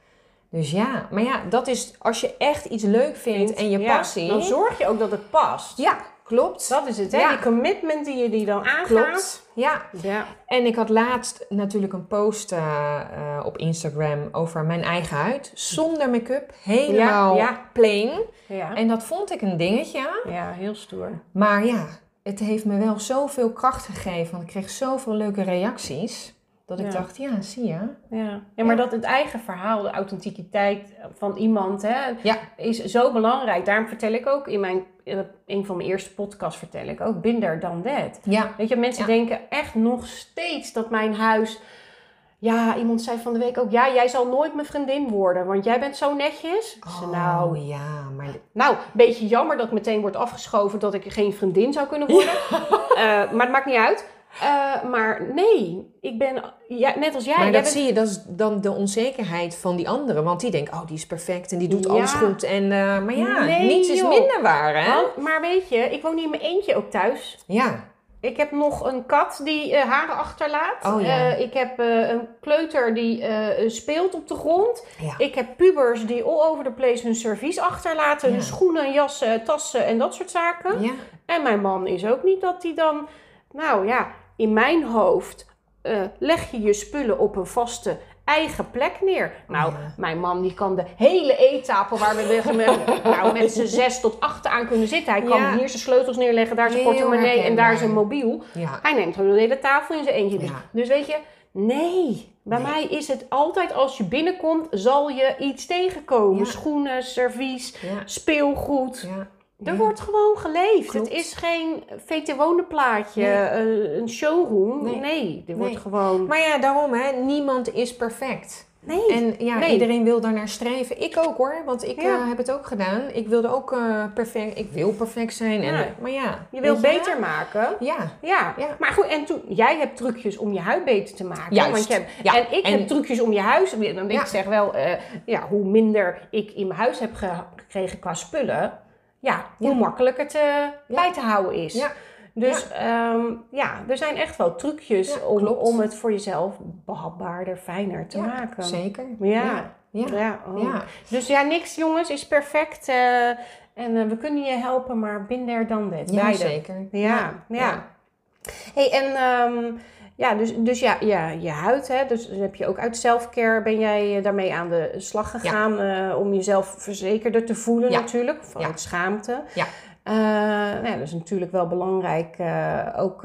C: Dus ja, maar ja, dat is als je echt iets leuk vindt en je
B: Ja,
C: passie.
B: Dan zorg je ook dat het past.
C: Ja, klopt.
B: Dat is het, hè?
C: Ja.
B: Die commitment die je die dan aangaat.
C: klopt. Ja,
B: Ja.
C: en ik had laatst natuurlijk een post eh, eh, op Instagram over mijn eigen huid. Zonder make-up, helemaal
B: Ja, ja.
C: plain.
B: Ja.
C: En dat vond ik een dingetje.
B: ja, heel stoer.
C: Maar ja, het heeft me wel zoveel kracht gegeven. Want ik kreeg zoveel leuke reacties. Dat ik dacht, ja, zie je.
B: Ja. ja, maar dat het eigen verhaal, de authenticiteit van iemand, hè, is zo belangrijk. Daarom vertel ik ook in mijn, in een van mijn eerste podcasts vertel ik ook, binder dan dat.
C: Ja,
B: Weet je, mensen
C: Ja.
B: denken echt nog steeds dat mijn huis... Ja, iemand zei van de week ook, ja, jij zal nooit mijn vriendin worden, want jij bent zo netjes. Zei, nou,
C: Oh ja, maar
B: nou, een beetje jammer dat meteen wordt afgeschoven dat ik geen vriendin zou kunnen worden. Eh, maar het maakt niet uit. Eh, maar nee, ik ben ja, net als jij.
C: maar
B: jij
C: dat
B: bent-
C: zie je, dat is dan de onzekerheid van die anderen. Want die denken, oh, die is perfect en die doet
B: Ja.
C: alles goed. En, eh, maar ja,
B: Nee,
C: niets is minder waar, hè?
B: Want- maar weet je, ik woon niet in mijn eentje ook thuis.
C: Ja,
B: Ik heb nog een kat die eh, haren achterlaat.
C: Oh, ja.
B: Ik heb een kleuter die speelt op de grond.
C: ja.
B: Ik heb pubers die all over the place hun servies achterlaten.
C: Ja.
B: Hun schoenen, jassen, tassen en dat soort zaken.
C: ja.
B: En mijn man is ook niet dat hij dan... Nou ja, in mijn hoofd eh, leg je je spullen op een vaste eigen plek neer. Nou,
C: Ja.
B: mijn man die kan de hele eettafel waar we met, nou, met z'n zes tot acht aan kunnen zitten. Hij kan
C: Ja.
B: hier zijn sleutels neerleggen, daar zijn
C: Heel
B: portemonnee en daar zijn mobiel.
C: ja.
B: Hij neemt gewoon de hele tafel in zijn eentje. Dus, dus weet je, nee. Bij
C: Nee.
B: mij is het altijd als je binnenkomt, zal je iets tegenkomen. Schoenen, servies,
C: ja.
B: speelgoed. Er
C: Ja.
B: wordt gewoon geleefd.
C: Klopt.
B: Het is geen VT wonenplaatje,
C: Nee.
B: eh, een showroom. Nee,
C: Nee.
B: er wordt gewoon...
C: Maar ja, daarom, hè. Niemand is perfect.
B: nee.
C: En ja,
B: Nee.
C: iedereen wil daar naar streven. Ik ook hoor, want ik
B: Ja.
C: eh, heb het ook gedaan. Ik wilde ook eh, perfect, ik wil perfect zijn. En,
B: Ja.
C: maar ja.
B: je wil beter maken.
C: Ja,
B: Ja.
C: Ja.
B: maar goed, en toen, jij hebt trucjes om je huid beter te maken.
C: Juist.
B: Want je hebt, En ik
C: en-
B: heb trucjes om je huis. Dan Ik
C: Ja.
B: zeg wel, eh, ja, hoe minder ik in mijn huis heb ge- gekregen qua spullen, ja, hoe
C: Ja.
B: makkelijker het bij te houden is.
C: Ja.
B: Dus ja. ja, er zijn echt wel trucjes
C: Ja,
B: om,
C: klopt.
B: om het voor jezelf behapbaarder, fijner te
C: Ja,
B: maken.
C: zeker.
B: Ja.
C: Ja. Ja.
B: Ja, oh.
C: Ja.
B: Dus ja, niks jongens is perfect. eh, en eh, we kunnen je helpen, maar binder dan dit.
C: Ja,
B: Beide.
C: zeker.
B: Ja, ja. Hey, en ehm, ja, dus, dus ja, ja, je huid, hè, dus heb je ook uit selfcare, ben jij eh, daarmee aan de slag gegaan eh, om jezelf verzekerder te voelen
C: Ja.
B: natuurlijk, vanuit schaamte.
C: Ja.
B: Eh, nou ja, dat is natuurlijk wel belangrijk, ook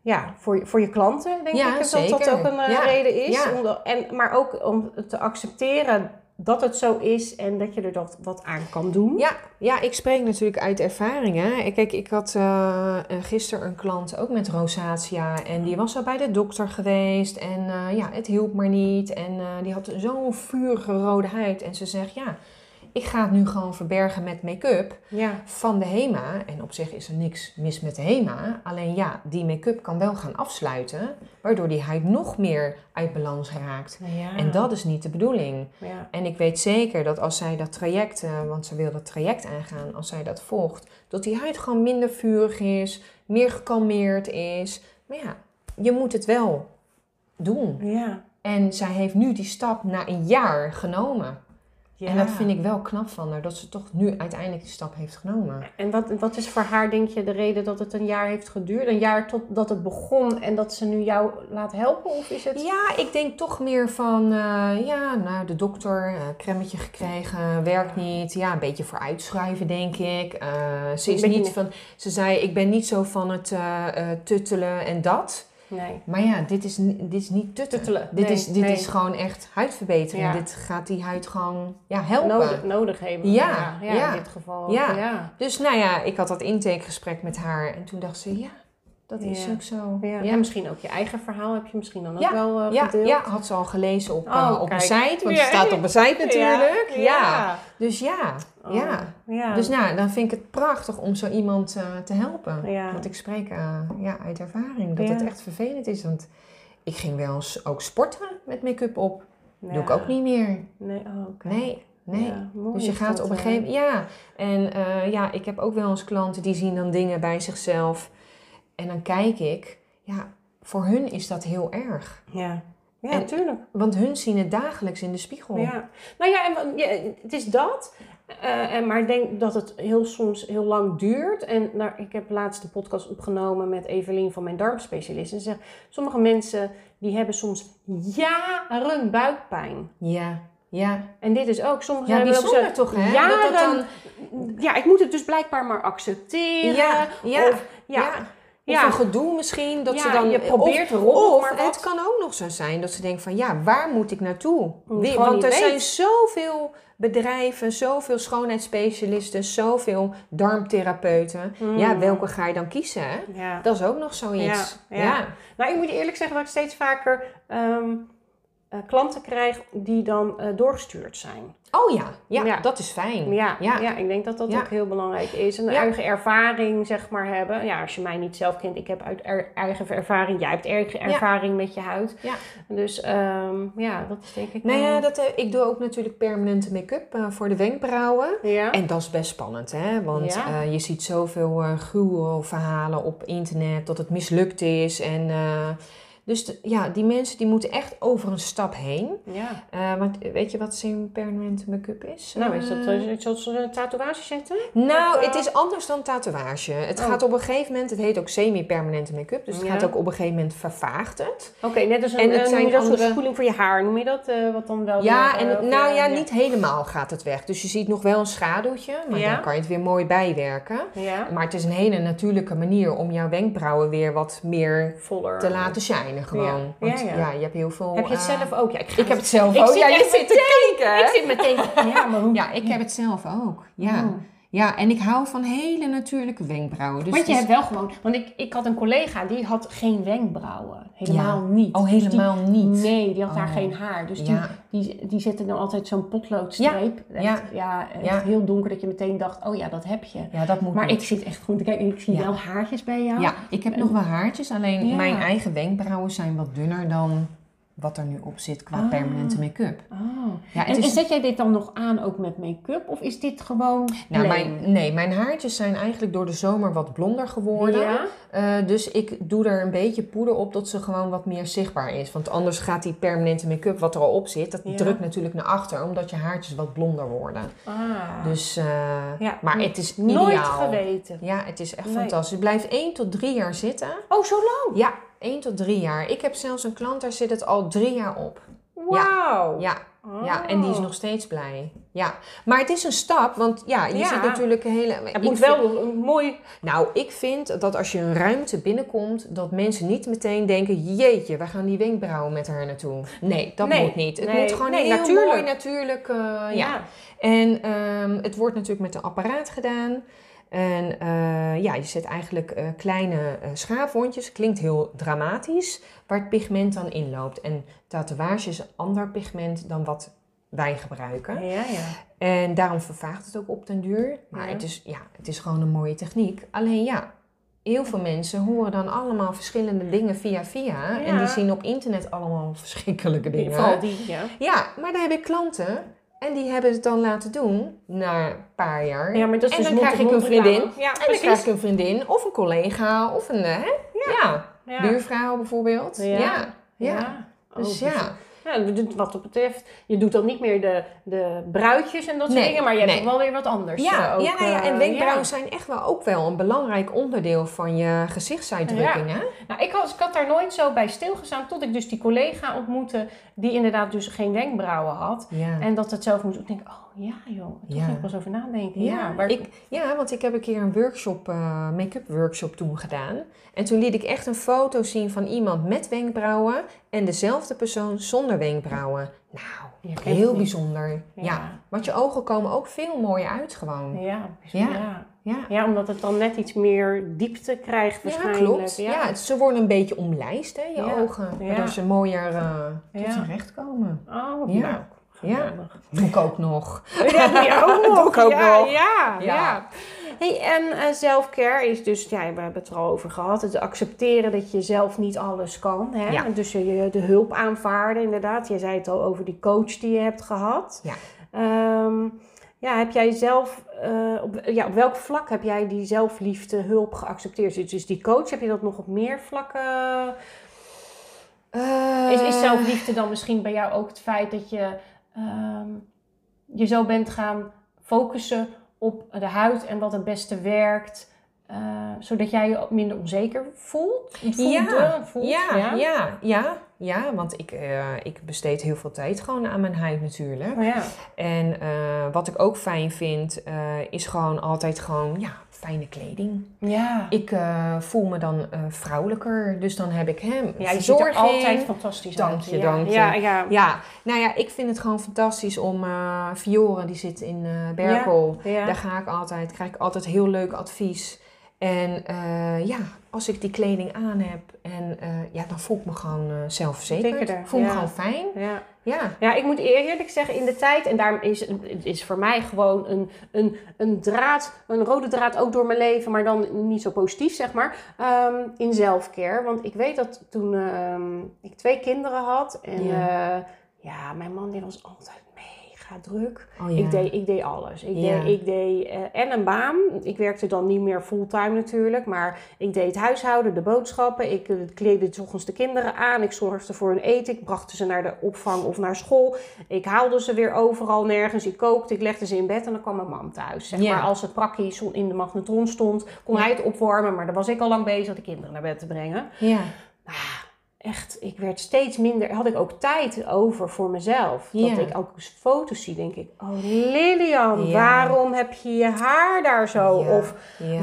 B: ja, voor, je- voor je klanten, denk ik, dat dat ook een reden is. Om de- en, maar ook om te accepteren dat het zo is en dat je er dat, wat aan kan doen.
C: Ja, ja, ik spreek natuurlijk uit ervaring. Hè. Kijk, ik had eh, gisteren een klant ook met rosatia. En die was al bij de dokter geweest. En eh, ja, het hielp maar niet. En die had zo'n vurige huid. En ze zegt, ja, ik ga het nu gewoon verbergen met make-up
B: Ja.
C: van de HEMA. En op zich is er niks mis met de HEMA. Alleen ja, die make-up kan wel gaan afsluiten. Waardoor die huid nog meer uit balans raakt.
B: ja.
C: En dat is niet de bedoeling.
B: Ja.
C: En ik weet zeker dat als zij dat traject, eh, want ze wil dat traject aangaan, als zij dat volgt, dat die huid gewoon minder vurig is, meer gekalmeerd is. Maar ja, je moet het wel doen.
B: Ja.
C: En zij heeft nu die stap na een jaar genomen.
B: Ja.
C: En dat vind ik wel knap van haar, dat ze toch nu uiteindelijk die stap heeft genomen.
B: En wat, wat is voor haar, denk je, de reden dat het een jaar heeft geduurd? Een jaar totdat het begon en dat ze nu jou laat helpen? Of is het...
C: Ja, ik denk toch meer van, eh, ja, nou, de dokter, cremmetje gekregen, werkt niet. Ja, een beetje voor uitschuiven, denk ik. Eh, ze is niet van, ze zei, ik ben niet zo van het tuttelen en dat.
B: Nee.
C: Maar ja, dit is, dit is niet tuttelen.
B: Tuttelen,
C: Dit,
B: nee,
C: is, dit
B: nee.
C: is gewoon echt huidverbetering.
B: Ja.
C: Dit gaat die huid gewoon ja, helpen.
B: Nodig, nodig hebben.
C: Ja,
B: ja,
C: ja.
B: in dit geval.
C: Ja.
B: ja.
C: Dus nou ja, ik had dat intakegesprek met haar en toen dacht ze, ja, Dat is ook zo.
B: Ja.
C: Ja.
B: En misschien ook je eigen verhaal heb je misschien dan ook wel
C: ja,
B: gedeeld.
C: ja, had ze al gelezen op,
B: Oh,
C: eh, op een site. Want het staat op een site natuurlijk. Ja. Dus ja,
B: Oh,
C: ja.
B: ja.
C: Dus nou, dan vind ik het prachtig om zo iemand eh, te helpen. Want ik spreek ja, uit ervaring dat het echt vervelend is. Want ik ging wel eens ook sporten met make-up op.
B: Ja.
C: Doe ik ook niet meer.
B: Nee, oh, oké.
C: Nee, nee.
B: Ja,
C: Dus je gaat op een gegeven moment... Ja, en ja, ik heb ook wel eens klanten die zien dan dingen bij zichzelf. En dan kijk ik, ja, voor hun is dat heel erg.
B: Ja, ja
C: En-. Want hun zien het dagelijks in de spiegel.
B: Ja. Nou ja, en, ja, het is dat. Eh, en, maar ik denk dat het heel soms heel lang duurt. En nou, ik heb laatst de podcast opgenomen met Evelien van mijn darmspecialist. En ze zegt, sommige mensen die hebben soms jaren buikpijn.
C: Ja, ja.
B: En dit is ook, sommige
C: Ja,
B: hebben ook
C: bijzonder
B: zo
C: toch, hè?
B: Jaren,
C: Dat dat dan...
B: Ja, ik moet het dus blijkbaar maar accepteren.
C: Ja, ja,
B: Of, ja,
C: ja. Of
B: ja.
C: een gedoe misschien, dat
B: Ja,
C: ze dan...
B: je probeert
C: of,
B: maar
C: het kan ook nog zo zijn dat ze denken van, ja, waar moet ik naartoe? Wie- want er
B: weet.
C: zijn zoveel bedrijven, zoveel schoonheidsspecialisten, zoveel darmtherapeuten.
B: Mm.
C: Ja, welke ga je dan kiezen?
B: Ja.
C: Dat is ook nog zoiets.
B: Ja. Nou, ik moet je eerlijk zeggen dat ik steeds vaker ehm, eh, klanten krijg die dan eh, doorgestuurd zijn.
C: Oh ja, ja,
B: Ja.
C: dat is fijn.
B: Ja, ja.
C: Ja.
B: ik denk dat dat
C: Ja.
B: ook heel belangrijk is. En een eigen ervaring, zeg maar, hebben. Ja, als je mij niet zelf kent, ik heb uit er- eigen ervaring. Jij hebt eigen ervaring met je huid.
C: Ja.
B: Dus ehm, ja, dat is denk ik
C: Nou ja, dat, eh, ik doe ook natuurlijk permanente make-up voor de wenkbrauwen.
B: Ja.
C: En dat is best spannend, hè? Want
B: Ja.
C: je ziet zoveel gruwelverhalen op internet dat het mislukt is. En, dus de- ja, die mensen die moeten echt over een stap heen.
B: ja.
C: Eh, want weet je wat permanente make-up is?
B: Nou, is dat
C: Eh,
B: uh, iets als een tatoeage zetten?
C: nou,
B: Of, eh,
C: het is anders dan tatoeage. Het
B: Oh.
C: gaat op een gegeven moment, het heet ook semi-permanente make-up. Dus het
B: Ja.
C: gaat ook op een gegeven moment vervaagt het.
B: Oké, net als een,
C: En het
B: eh,
C: zijn
B: dat,
C: andere-
B: spoeling voor je haar, noem je dat? eh, wat dan wel
C: Ja, en
B: eh,
C: het- nou
B: eh,
C: ja, niet helemaal gaat het weg. Dus je ziet nog wel een schaduwtje, maar
B: Ja.
C: dan kan je het weer mooi bijwerken.
B: Ja,
C: Maar het is een hele natuurlijke manier om jouw wenkbrauwen weer wat meer
B: voller.
C: te laten shinen gewoon.
B: Ja.
C: Want
B: Ja,
C: ja,
B: ja.
C: je hebt heel veel...
B: Heb je het
C: eh,
B: zelf ook? Ja, ik,
C: heb het zelf
B: Ik
C: ook.
B: zit
C: ja, je zit te kijken. hè?
B: Ik zit meteen... Ja, maar hoe...
C: Ja, ik heb het zelf ook. Ja.
B: Oh.
C: Ja, en ik hou van hele natuurlijke wenkbrauwen. Dus
B: Want je hebt wel gewoon... Want ik, ik had een collega, die had geen wenkbrauwen. Helemaal
C: Ja.
B: niet.
C: Oh,
B: Dus die-
C: helemaal niet.
B: Nee, die had daar
C: Oh.
B: geen haar. Dus
C: Ja.
B: die, die, die zette dan altijd zo'n potloodstreep. Echt,
C: Ja.
B: ja,
C: Ja.
B: heel donker dat je meteen dacht, oh ja, dat heb je.
C: Ja, dat moet
B: Maar
C: niet.
B: ik zit echt goed te kijken. Ik zie wel haartjes bij jou.
C: Ja, ik heb nog wel haartjes. Alleen mijn eigen wenkbrauwen zijn wat dunner dan wat er nu op zit qua
B: Ah.
C: permanente make-up.
B: Oh.
C: Ja,
B: En, zet jij dit dan nog aan ook met make-up? Of is dit gewoon
C: Nou, mijn, nee, mijn haartjes zijn eigenlijk door de zomer wat blonder geworden.
B: Ja?
C: Eh, dus ik doe er een beetje poeder op dat ze gewoon wat meer zichtbaar is. Want anders gaat die permanente make-up wat er al op zit, dat
B: Ja.
C: drukt natuurlijk naar achter, omdat je haartjes wat blonder worden.
B: Ah.
C: Dus, eh,
B: Ja.
C: maar het is ideaal.
B: Nooit geweten.
C: Ja, het is echt
B: Nee.
C: fantastisch. Het blijft 1 tot 3 jaar zitten.
B: Oh, zo lang?
C: Ja, 1 tot 3 jaar. Ik heb zelfs een klant, daar zit het al 3 jaar op.
B: Wauw.
C: Ja, ja, en die is
B: Oh.
C: nog steeds blij. Ja, maar het is een stap, want ja, je
B: Ja.
C: ziet natuurlijk een hele...
B: Het moet
C: vind-
B: wel een mooi...
C: Nou, ik vind dat als je een ruimte binnenkomt, dat mensen niet meteen denken: jeetje, waar gaan die wenkbrauwen met haar naartoe? Nee, dat
B: Nee,
C: moet niet. Het
B: nee,
C: moet gewoon
B: nee,
C: heel
B: natuurlijk.
C: mooi natuurlijk. eh, ja. En ehm, het wordt natuurlijk met een apparaat gedaan. En eh, ja, je zet eigenlijk eh, kleine eh schaafwondjes. Klinkt heel dramatisch, waar het pigment dan inloopt. En tatoeage is een ander pigment dan wat wij gebruiken.
B: Ja, ja.
C: En daarom vervaagt het ook op den duur. Maar
B: Ja.
C: het, is, ja, het is gewoon een mooie techniek. Alleen ja, heel veel mensen horen dan allemaal verschillende dingen via via. En die zien op internet allemaal verschrikkelijke dingen.
B: Vooral die, ja.
C: Ja, maar dan heb ik klanten en die hebben het dan laten doen na een paar jaar.
B: Ja, maar dat is
C: en
B: dus
C: dan krijg ik een vriendin.
B: Ja,
C: En dan
B: precies.
C: krijg ik een vriendin of een collega of een, hè? Ja.
B: Ja.
C: buurvrouw bijvoorbeeld.
B: Ja.
C: Ja, ja.
B: Ja.
C: Dus
B: Oh,
C: ja.
B: Ja, wat dat betreft, je doet dan niet meer de, de bruidjes en dat soort
C: Nee,
B: dingen, maar je hebt
C: nee.
B: wel weer wat anders.
C: Ja,
B: eh, ook,
C: ja, nou ja, en
B: eh,
C: wenkbrauwen
B: ja.
C: zijn echt wel ook wel een belangrijk onderdeel van je gezichtsuitdrukking. Hè?
B: Nou, ik had, ik had daar nooit zo bij stilgestaan tot ik dus die collega ontmoette die inderdaad dus geen wenkbrauwen had.
C: Ja.
B: En dat het zelf moest. Ik denk, oh ja joh, toch
C: Ja.
B: ging ik wel eens over nadenken.
C: Ja,
B: Ja, maar,
C: ik, ja, want ik heb een keer een workshop, eh, make-up workshop toen gedaan. En toen liet ik echt een foto zien van iemand met wenkbrauwen en dezelfde persoon zonder wenkbrauwen. Nou, heel bijzonder. Ja.
B: Ja.
C: want je ogen komen ook veel mooier uit gewoon.
B: Ja,
C: Ja.
B: ja.
C: ja.
B: Ja, omdat het dan net iets meer diepte krijgt
C: Ja,
B: waarschijnlijk.
C: klopt. Ja. het- ze worden een beetje omlijst, hè, je
B: Ja.
C: ogen.
B: Ja.
C: Waardoor ze mooier eh tot
B: Ja.
C: zijn recht komen.
B: Oh,
C: Ja.
B: nou,
C: Ja. Doe ik ook nog.
B: Ja, doe je ook nog.
C: Doe ik ook
B: ja,
C: nog.
B: Ja, ja.
C: Ja.
B: Hey, en eh self-care is dus, ja, we hebben het er al over gehad, het accepteren dat je zelf niet alles kan. Hè?
C: Ja.
B: Dus je de hulp aanvaarden, inderdaad. Je zei het al over die coach die je hebt gehad.
C: Ja.
B: Ehm, ja, heb jij zelf, eh, op, ja, op welk vlak heb jij die zelfliefde hulp geaccepteerd? Dus, dus die coach, heb je dat nog op meer vlakken? Is, is
C: Eh,
B: zelfliefde dan misschien bij jou ook het feit dat je ehm, je zo bent gaan focussen op de huid en wat het beste werkt, eh, zodat jij je minder onzeker voelt? Voelde,
C: Ja,
B: voelt,
C: ja, ja, ja, ja, want ik, eh, ik besteed heel veel tijd gewoon aan mijn huid natuurlijk.
B: Oh ja.
C: En eh, wat ik ook fijn vind, is gewoon altijd gewoon, ja, fijne kleding.
B: Ja.
C: Ik eh, voel me dan eh, vrouwelijker, dus dan heb ik hem.
B: ja, je ziet er altijd fantastisch
C: Dank
B: uit.
C: je,
B: ja.
C: dank je.
B: Ja, ja.
C: Ja, nou ja, ik vind het gewoon fantastisch om uh, Fiore, die zit in uh, Berkel.
B: Ja.
C: Daar ga ik altijd, krijg ik altijd heel leuk advies. En uh, ja, als ik die kleding aan heb, en, uh, ja, dan voel ik me gewoon uh, zelfverzekerd.
B: Zeker,
C: voel
B: ja.
C: me gewoon fijn.
B: Ja.
C: Ja.
B: ja, ik moet eerlijk zeggen, in de tijd, en daarom is het is voor mij gewoon een, een, een draad, een rode draad ook door mijn leven, maar dan niet zo positief, zeg maar, um, in zelfcare. Want ik weet dat toen um, ik twee kinderen had en ja. Uh, ja, mijn man die was altijd druk.
C: Oh, ja.
B: ik, deed, ik deed alles. Ik
C: Ja.
B: deed, ik deed uh, en een baan. Ik werkte dan niet meer fulltime natuurlijk. Maar ik deed het huishouden, de boodschappen. Ik uh, kleedde s ochtends de kinderen aan. Ik zorgde voor hun eten. Ik bracht ze naar de opvang of naar school. Ik haalde ze weer overal nergens. Ik kookte, ik legde ze in bed en dan kwam mijn man thuis. Zeg
C: Ja.
B: maar als het prakkie in de magnetron stond, kon hij het opwarmen. Maar dan was ik al lang bezig de kinderen naar bed te brengen.
C: Ja.
B: Nou, echt, ik werd steeds minder, had ik ook tijd over voor mezelf. Dat ik ook eens foto's zie, denk ik, oh Lilian, waarom heb je je haar daar zo? Of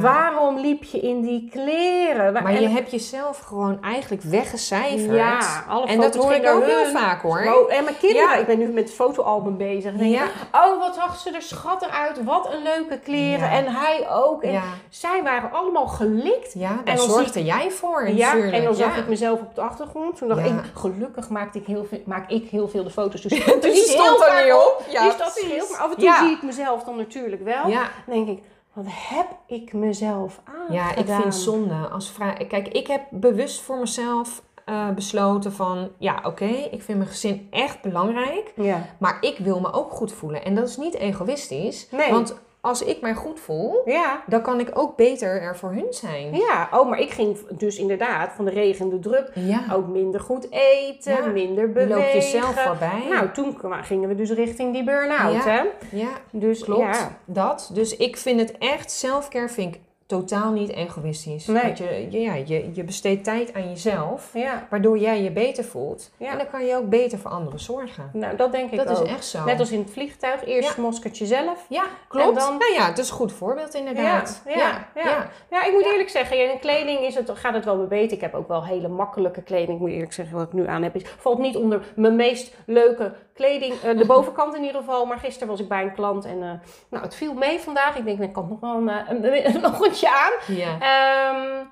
B: waarom liep je in die kleren?
C: Maar
B: en-
C: je hebt jezelf gewoon eigenlijk weggecijferd.
B: ja, alle
C: en dat hoor ik ook heel vaak hoor.
B: En mijn kinderen,
C: Ja.
B: ik ben nu met het fotoalbum bezig. En denk
C: Ja.
B: ik, oh, wat zag ze er schattig uit. Wat een leuke kleren.
C: Ja.
B: En hij ook. En zij waren allemaal gelikt.
C: Ja, daar
B: En dan
C: zorgde jij voor
B: Ja, en dan zag ik mezelf op de achtergrond. Toen dacht
C: Ja.
B: ik, gelukkig maakte ik heel veel, maak ik heel veel de foto's. Dus,
C: Dus je stond er niet op. Ja,
B: dus dat. Maar af en toe
C: Ja.
B: zie ik mezelf dan natuurlijk wel.
C: Ja.
B: Dan denk ik, wat heb ik mezelf aan
C: Ja, ik vind zonde. Als. Kijk, ik heb bewust voor mezelf eh, besloten van... Ja, oké, ik vind mijn gezin echt belangrijk.
B: Ja.
C: Maar ik wil me ook goed voelen. En dat is niet egoïstisch.
B: Nee.
C: Want als ik mij goed voel...
B: Ja.
C: Dan kan ik ook beter er voor hun zijn.
B: Ja, oh, maar ik ging dus inderdaad van de regen en de druk
C: Ja.
B: ook minder goed eten,
C: Ja.
B: minder
C: Je
B: bewegen.
C: loopt jezelf voorbij.
B: Nou, toen gingen we dus richting die burn-out,
C: Ja.
B: hè?
C: ja,
B: Dus
C: klopt.
B: ja.
C: Dat. Dus ik vind het echt... Selfcare vind ik totaal niet egoïstisch.
B: Nee.
C: Want je, ja, je, je besteedt tijd aan jezelf...
B: Ja.
C: Waardoor jij je beter voelt.
B: Ja.
C: En dan kan je ook beter voor anderen zorgen.
B: Nou, dat denk ik
C: Dat
B: ook.
C: is echt zo.
B: Net als in het vliegtuig. Eerst maskertje zelf.
C: Ja, klopt.
B: En dan-
C: Nou ja, het is een goed voorbeeld inderdaad.
B: Ja, ja, ja. Ja, ik moet eerlijk zeggen, in kleding is het, gaat het wel beter. Ik heb ook wel hele makkelijke kleding. Ik moet eerlijk zeggen, wat ik nu aan heb, is, valt niet onder mijn meest leuke kleding. Eh, de bovenkant in ieder geval. Maar gisteren was ik bij een klant en eh, nou, het viel mee vandaag. Ik denk, nou, ik kan nog wel een, eh, een, een aan.
C: Ja.
B: Ehm,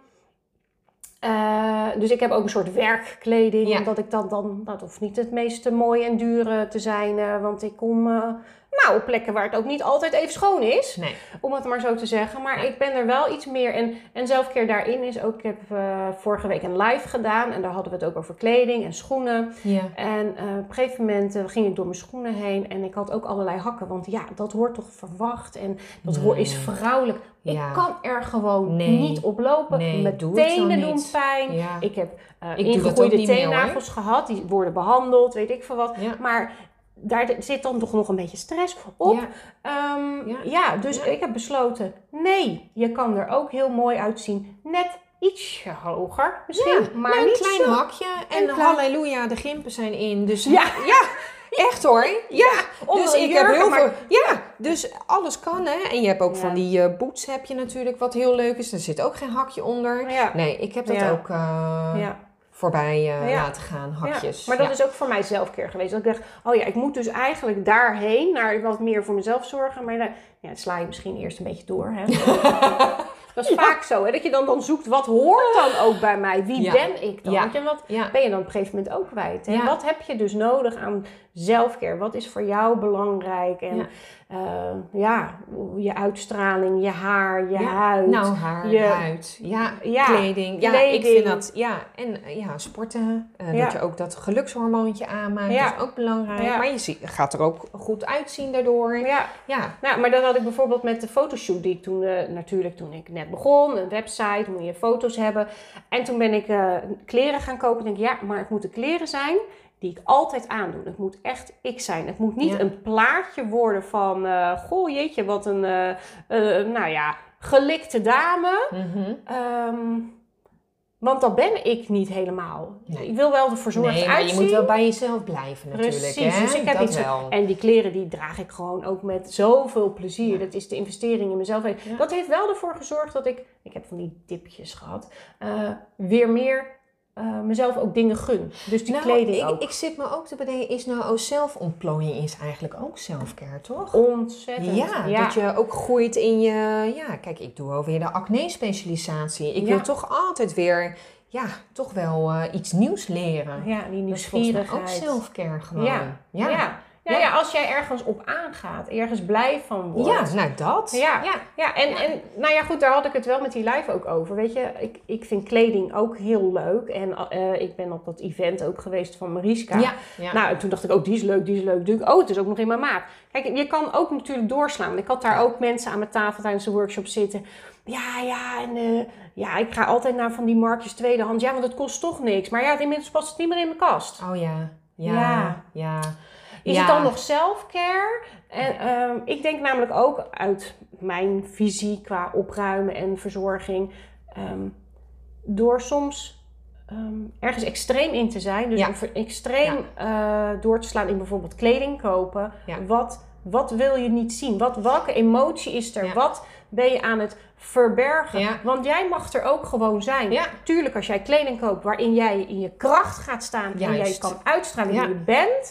B: eh, dus ik heb ook een soort werkkleding.
C: Ja.
B: Omdat ik dan, dan, dat hoeft niet het meest mooie en dure te zijn. eh, want ik kom eh, nou, op plekken waar het ook niet altijd even schoon is.
C: Nee.
B: Om het maar zo te zeggen. Maar ik ben er wel iets meer. En, en zelfkeer daarin is ook. Ik heb eh, vorige week een live gedaan. En daar hadden we het ook over kleding en schoenen.
C: Ja.
B: En eh, op een gegeven moment eh, ging ik door mijn schoenen heen. En ik had ook allerlei hakken. Want ja, dat wordt toch verwacht. En dat hoor- is vrouwelijk.
C: Ja.
B: Ik kan er gewoon
C: Nee.
B: niet op lopen.
C: Nee,
B: mijn tenen doen pijn.
C: Ja.
B: Ik heb eh
C: Ik
B: ingegroeide teennagels gehad. Die worden behandeld, weet ik veel wat.
C: Ja.
B: Maar daar zit dan toch nog een beetje stress op.
C: Ja.
B: Ehm, ja.
C: Ja.
B: dus
C: Ja.
B: ik heb besloten, nee, je kan er ook heel mooi uitzien. Net ietsje hoger misschien, maar
C: nou,
B: niet
C: een klein
B: zo.
C: hakje. En
B: klein-
C: halleluja, de gimpen zijn in. Dus
B: Ja.
C: ja, echt hoor. Ja, dus ik heb heel veel. Ja, dus alles kan hè. En je hebt ook
B: Ja.
C: van die eh, boots heb je natuurlijk, wat heel leuk is. Er zit ook geen hakje onder.
B: Ja.
C: Nee, ik heb dat
B: Ja.
C: ook. eh,
B: Ja.
C: Voorbij eh,
B: Ja.
C: laten gaan, hakjes.
B: Ja, maar dat
C: Ja.
B: is ook voor mij zelfkeer geweest. Dat ik dacht, oh ja, ik moet dus eigenlijk daarheen, naar wat meer voor mezelf zorgen. Maar dan ja, sla je misschien eerst een beetje door. Hè? dat is vaak zo, hè? dat je dan, dan zoekt, wat hoort dan ook bij mij? Wie ben ik dan? Want je, wat ben je dan op een gegeven moment ook kwijt? Hè?
C: Ja.
B: Wat heb je dus nodig aan zelfcare? Wat is voor jou belangrijk? En
C: Ja.
B: ja, ja je uitstraling, je haar, je
C: Ja.
B: huid.
C: Nou, haar,
B: je-
C: huid, ja,
B: Ja,
C: kleding. Ja,
B: kleding.
C: ik vind dat, ja, en eh, ja, sporten, eh, dat je ook dat gelukshormoontje aanmaakt, dat is ook belangrijk. Maar je gaat er ook goed uitzien daardoor.
B: ja,
C: Ja,
B: Nou, maar dat had ik bijvoorbeeld met de fotoshoot die ik toen, eh, natuurlijk toen ik net begon, een website, moet je foto's hebben. En toen ben ik eh, kleren gaan kopen. En denk ik, ja, maar het moeten kleren zijn die ik altijd aandoe. Het moet echt ik zijn. Het moet niet
C: Ja.
B: een plaatje worden van, eh goh jeetje, wat een, eh, eh, nou ja, gelikte dame.
C: Mhm.
B: Ehm, want dat ben ik niet helemaal.
C: Nee.
B: Ik wil wel de verzorgd
C: Nee, maar je
B: uitzien.
C: moet wel bij jezelf blijven natuurlijk.
B: Precies,
C: hè?
B: dus ik heb
C: dat
B: iets
C: wel.
B: En die kleren die draag ik gewoon ook met zoveel plezier.
C: Ja.
B: Dat is de investering in mezelf.
C: Ja.
B: Dat heeft wel ervoor gezorgd dat ik, ik heb van die dipjes gehad, eh, weer meer eh, mezelf ook dingen gun. Dus die
C: nou,
B: kleding
C: ik,
B: ook.
C: ik zit me ook te bedenken, is nou ook zelfontplooiing is eigenlijk ook selfcare, toch?
B: Ontzettend.
C: Ja, dat je ook groeit in je... Ja, kijk, ik doe over de acne-specialisatie. Ik
B: Ja.
C: wil toch altijd weer, ja, toch wel eh, iets nieuws leren.
B: Ja, die
C: Dus volgens mij ook
B: nieuwsgierigheid.
C: selfcare gewoon.
B: Ja.
C: Ja.
B: Ja. Ja, als jij ergens op aangaat, ergens blij van wordt.
C: Ja, nou dat.
B: Ja,
C: ja.
B: ja, en,
C: Ja.
B: en nou ja, goed, daar had ik het wel met die live ook over. Weet je, ik, ik vind kleding ook heel leuk. En eh, ik ben op dat event ook geweest van Mariska.
C: Ja, ja.
B: Nou, en toen dacht ik, oh, die is leuk, die is leuk. Oh, het is ook nog in mijn maat. Kijk, je kan ook natuurlijk doorslaan. Ik had daar ook mensen aan mijn tafel tijdens de workshop zitten. Ja, ja, en eh, ja, ik ga altijd naar van die marktjes tweedehands. Ja, want het kost toch niks. Maar ja, inmiddels past het niet meer in mijn kast.
C: Oh ja. Ja.
B: Ja. Is
C: Ja.
B: het dan nog self-care? En ehm, ik denk namelijk ook uit mijn visie qua opruimen en verzorging. ehm, door soms ehm, ergens extreem in te zijn. Dus
C: Ja.
B: extreem eh, door te slaan in bijvoorbeeld kleding kopen. Wat, wat wil je niet zien? Wat, welke emotie is er? Wat ben je aan het verbergen?
C: Ja.
B: Want jij mag er ook gewoon zijn.
C: Ja.
B: Tuurlijk, als jij kleding koopt waarin jij in je kracht gaat staan en jij
C: Juist.
B: kan uitstralen
C: Ja.
B: wie je bent.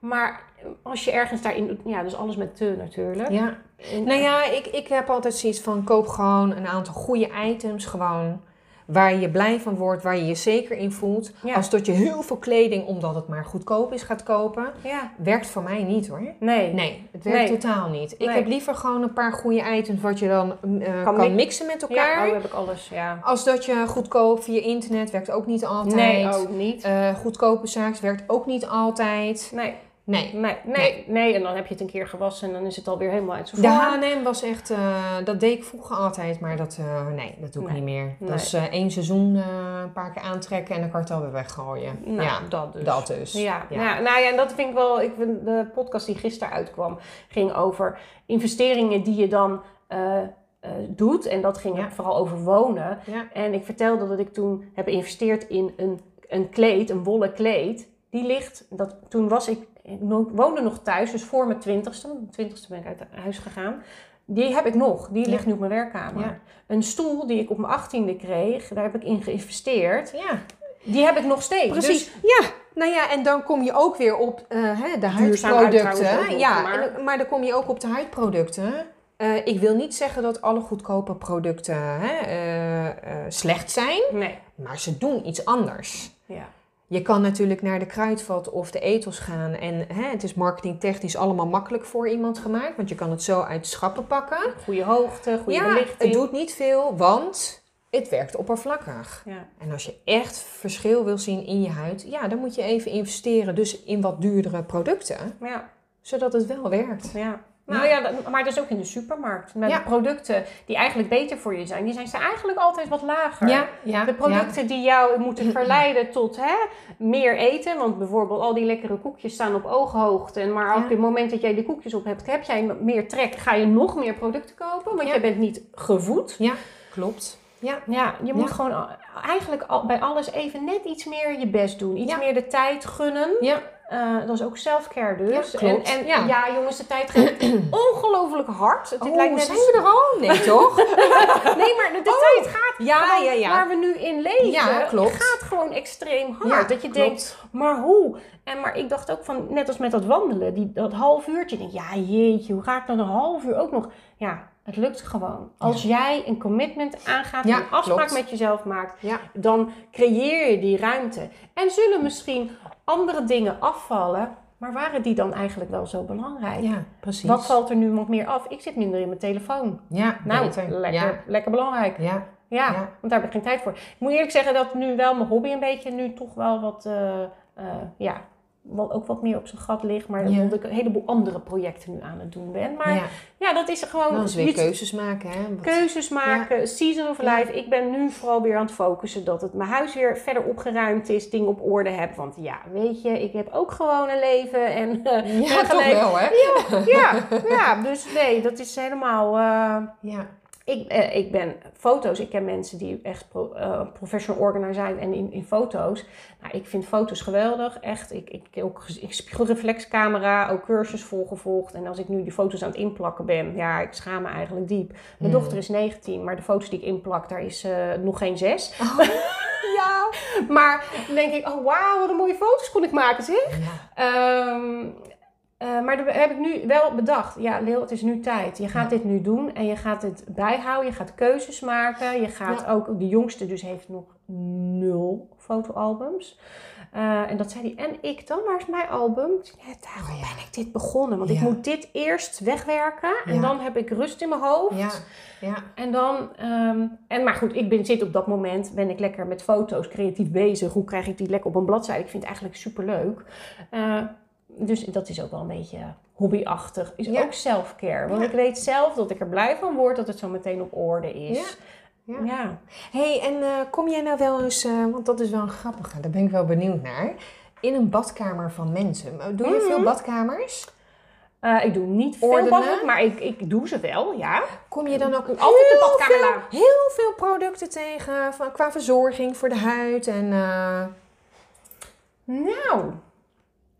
C: Ja.
B: Maar als je ergens daarin... Ja, dus alles met te natuurlijk.
C: ja.
B: En-
C: Nou ja, ik, ik heb altijd zoiets van koop gewoon een aantal goede items. Gewoon waar je blij van wordt, waar je je zeker in voelt.
B: Ja.
C: Als dat je heel veel kleding, omdat het maar goedkoop is, gaat kopen.
B: Ja.
C: Werkt voor mij niet hoor.
B: Nee.
C: Nee, het werkt
B: Nee.
C: totaal niet. Ik
B: Nee.
C: heb liever gewoon een paar goede items wat je dan eh,
B: Kan
C: kan,
B: mi-
C: mixen met
B: Ja,
C: elkaar.
B: oh, heb ik alles, ja.
C: Als dat je goedkoop via internet werkt ook niet altijd.
B: Nee, ook niet.
C: Eh, goedkope zaaks werkt ook niet altijd.
B: Nee,
C: Nee.
B: nee, nee, nee. En dan heb je het een keer gewassen en dan is het alweer helemaal uit zijn
C: De. H&M was echt, eh, dat deed ik vroeger altijd, maar dat, eh, nee, dat doe ik
B: Nee.
C: niet meer. Dat is eh, één seizoen een paar keer aantrekken en dan kan je het alweer weggooien.
B: Nou,
C: ja,
B: dat dus.
C: dat dus.
B: Ja,
C: Ja.
B: Nou, nou ja, en dat vind ik wel. Ik vind de podcast die gisteren uitkwam ging over investeringen die je dan doet. En dat ging
C: Ja.
B: vooral over wonen.
C: Ja.
B: En ik vertelde dat ik toen heb geïnvesteerd in een, een kleed, een wollen kleed. Die ligt, dat, toen was ik, ik woonde nog thuis, dus voor mijn twintigste. Mijn twintigste ben ik uit huis gegaan. Die heb ik nog, die
C: Ja.
B: ligt nu op mijn werkkamer.
C: Ja.
B: Een stoel die ik op mijn achttiende kreeg, daar heb ik in geïnvesteerd.
C: Ja,
B: Die heb ik nog steeds.
C: precies.
B: Dus
C: ja, nou ja, en dan kom je ook weer op eh, hè, de huidproducten. ja,
B: maar-
C: en- maar dan kom je ook op de huidproducten. Eh, ik wil niet zeggen dat alle goedkope producten hè, eh, slecht zijn,
B: nee.
C: maar ze doen iets anders.
B: Ja.
C: Je kan natuurlijk naar de kruidvat of de etels gaan. En hè, het is marketingtechnisch allemaal makkelijk voor iemand gemaakt. Want je kan het zo uit schappen pakken.
B: Goede hoogte, goede
C: ja,
B: belichting.
C: het doet niet veel, want het werkt oppervlakkig.
B: Ja.
C: En als je echt verschil wil zien in je huid, ja, dan moet je even investeren. Dus in wat duurdere producten,
B: Ja,
C: zodat het wel werkt.
B: ja. Nou ja, maar dat is ook in de supermarkt. Met
C: Ja.
B: de producten die eigenlijk beter voor je zijn, die zijn ze eigenlijk altijd wat lager.
C: ja.
B: De producten die jou moeten verleiden tot hè, meer eten. Want bijvoorbeeld al die lekkere koekjes staan op ooghoogte. En maar op
C: Ja.
B: het moment dat jij die koekjes op hebt, heb jij meer trek. Ga je nog meer producten kopen. Want
C: Ja.
B: jij bent niet gevoed.
C: Ja, klopt. Ja,
B: Ja, je moet
C: Ja.
B: gewoon eigenlijk bij alles even net iets meer je best doen. Iets
C: Ja.
B: meer de tijd gunnen.
C: ja.
B: Eh, dat is ook self-care dus.
C: Ja, klopt.
B: En, en
C: Ja.
B: ja. jongens, de tijd gaat ongelooflijk hard. Het
C: Oh,
B: lijkt net
C: zijn we er al? Nee, toch?
B: Nee, maar de, de tijd gaat
C: Ja, ja, ja.
B: waar we nu in leven,
C: Ja, klopt.
B: gaat gewoon extreem hard. Dat je
C: klopt.
B: denkt, maar hoe? En maar ik dacht ook van, net als met dat wandelen, die, dat half uurtje. Denk, ja jeetje, hoe ga ik dan een half uur ook nog? Ja, het lukt gewoon. Als jij een commitment aangaat,
C: Ja,
B: een afspraak
C: klopt.
B: met jezelf maakt,
C: Ja.
B: dan creëer je die ruimte. En zullen misschien andere dingen afvallen, maar waren die dan eigenlijk wel zo belangrijk?
C: Ja, precies.
B: Wat valt er nu nog meer af? Ik zit minder in mijn telefoon.
C: Ja,
B: Nou,
C: beter.
B: lekker,
C: Ja,
B: lekker belangrijk.
C: ja.
B: Ja,
C: Ja.
B: want daar heb ik geen tijd voor. Ik moet eerlijk zeggen dat nu wel mijn hobby een beetje nu toch wel wat, eh, eh, ja, wel ook wat meer op zijn gat ligt. Maar
C: Ja.
B: omdat ik een heleboel andere projecten nu aan het doen ben. Maar ja,
C: ja.
B: dat is gewoon
C: Dan is weer keuzes maken, hè. Wat-
B: keuzes maken, season of life. Ik ben nu vooral weer aan het focussen dat het mijn huis weer verder opgeruimd is, dingen op orde heb. Want ja, weet je, ik heb ook gewoon een leven en eh,
C: Ja, toch wel, hè?
B: Ja, ja, dus nee, dat is helemaal... eh,
C: Ja.
B: Ik, eh, ik ben foto's. Ik ken mensen die echt pro, eh, professional organizer zijn en in, in foto's. Nou, ik vind foto's geweldig. Echt. Ik, ik, ook, ik spiegelreflexcamera, ook cursus volgevolgd. En als ik nu die foto's aan het inplakken ben, ja, ik schaam me eigenlijk diep. Mijn
C: Hmm.
B: dochter is 19, maar de foto's die ik inplak, daar is eh, nog geen zes.
C: Ja.
B: Maar dan denk ik, oh wauw, wat een mooie foto's kon ik maken, zeg.
C: Ja.
B: Ehm, eh, maar dat heb ik nu wel bedacht. Ja, Leel, het is nu tijd. Je gaat dit nu doen en je gaat het bijhouden. Je gaat keuzes maken. Je gaat ook, de jongste dus heeft nog nul fotoalbums. Eh, en dat zei hij. En ik dan, waar is mijn album? Ja, daarom
C: Oh ja.
B: ben ik dit begonnen. Want ik moet dit eerst wegwerken. En dan heb ik rust in mijn hoofd.
C: Ja. Ja.
B: En dan, ehm, en maar goed, ik ben, zit op dat moment, ben ik lekker met foto's creatief bezig. Hoe krijg ik die lekker op een bladzijde? Ik vind het eigenlijk superleuk. Eh dus dat is ook wel een beetje hobbyachtig. Is
C: Ja.
B: ook self-care. Want
C: Ja.
B: ik weet zelf dat ik er blij van word dat het zo meteen op orde is.
C: Ja.
B: Ja.
C: hey, en eh, kom jij nou wel eens, eh, want dat is wel een grappige, daar ben ik wel benieuwd naar, in een badkamer van mensen. Maar Doe je
B: Mhm.
C: veel badkamers?
B: Eh, ik doe niet veel maar ik, ik doe ze wel, ja.
C: Kom je dan ook
B: Altijd de badkamer
C: veel, heel veel producten tegen van, qua verzorging voor de huid en... eh,
B: Nou,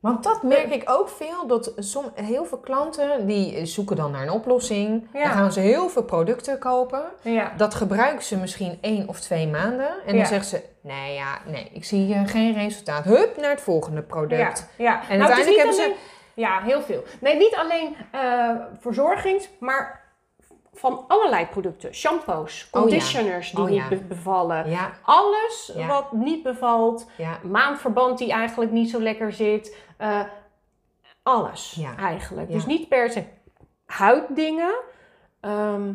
C: Want dat merk ik ook veel, dat som, heel veel klanten die zoeken dan naar een oplossing.
B: Ja.
C: Dan gaan ze heel veel producten kopen.
B: ja.
C: Dat gebruiken ze misschien één of twee maanden. En
B: Ja.
C: dan zeggen ze, nee ja, nee, ik zie geen resultaat. Hup, naar het volgende product.
B: Ja.
C: En
B: Nou,
C: uiteindelijk hebben ze-
B: Ja, heel veel. Nee, niet alleen eh, verzorgings, maar van allerlei producten. Shampoos,
C: Oh ja.
B: conditioners die
C: Oh
B: niet
C: ja.
B: bevallen.
C: Ja,
B: Alles wat niet bevalt. Maandverband die eigenlijk niet zo lekker zit. eh, alles eigenlijk. Dus niet per se huiddingen. Ehm,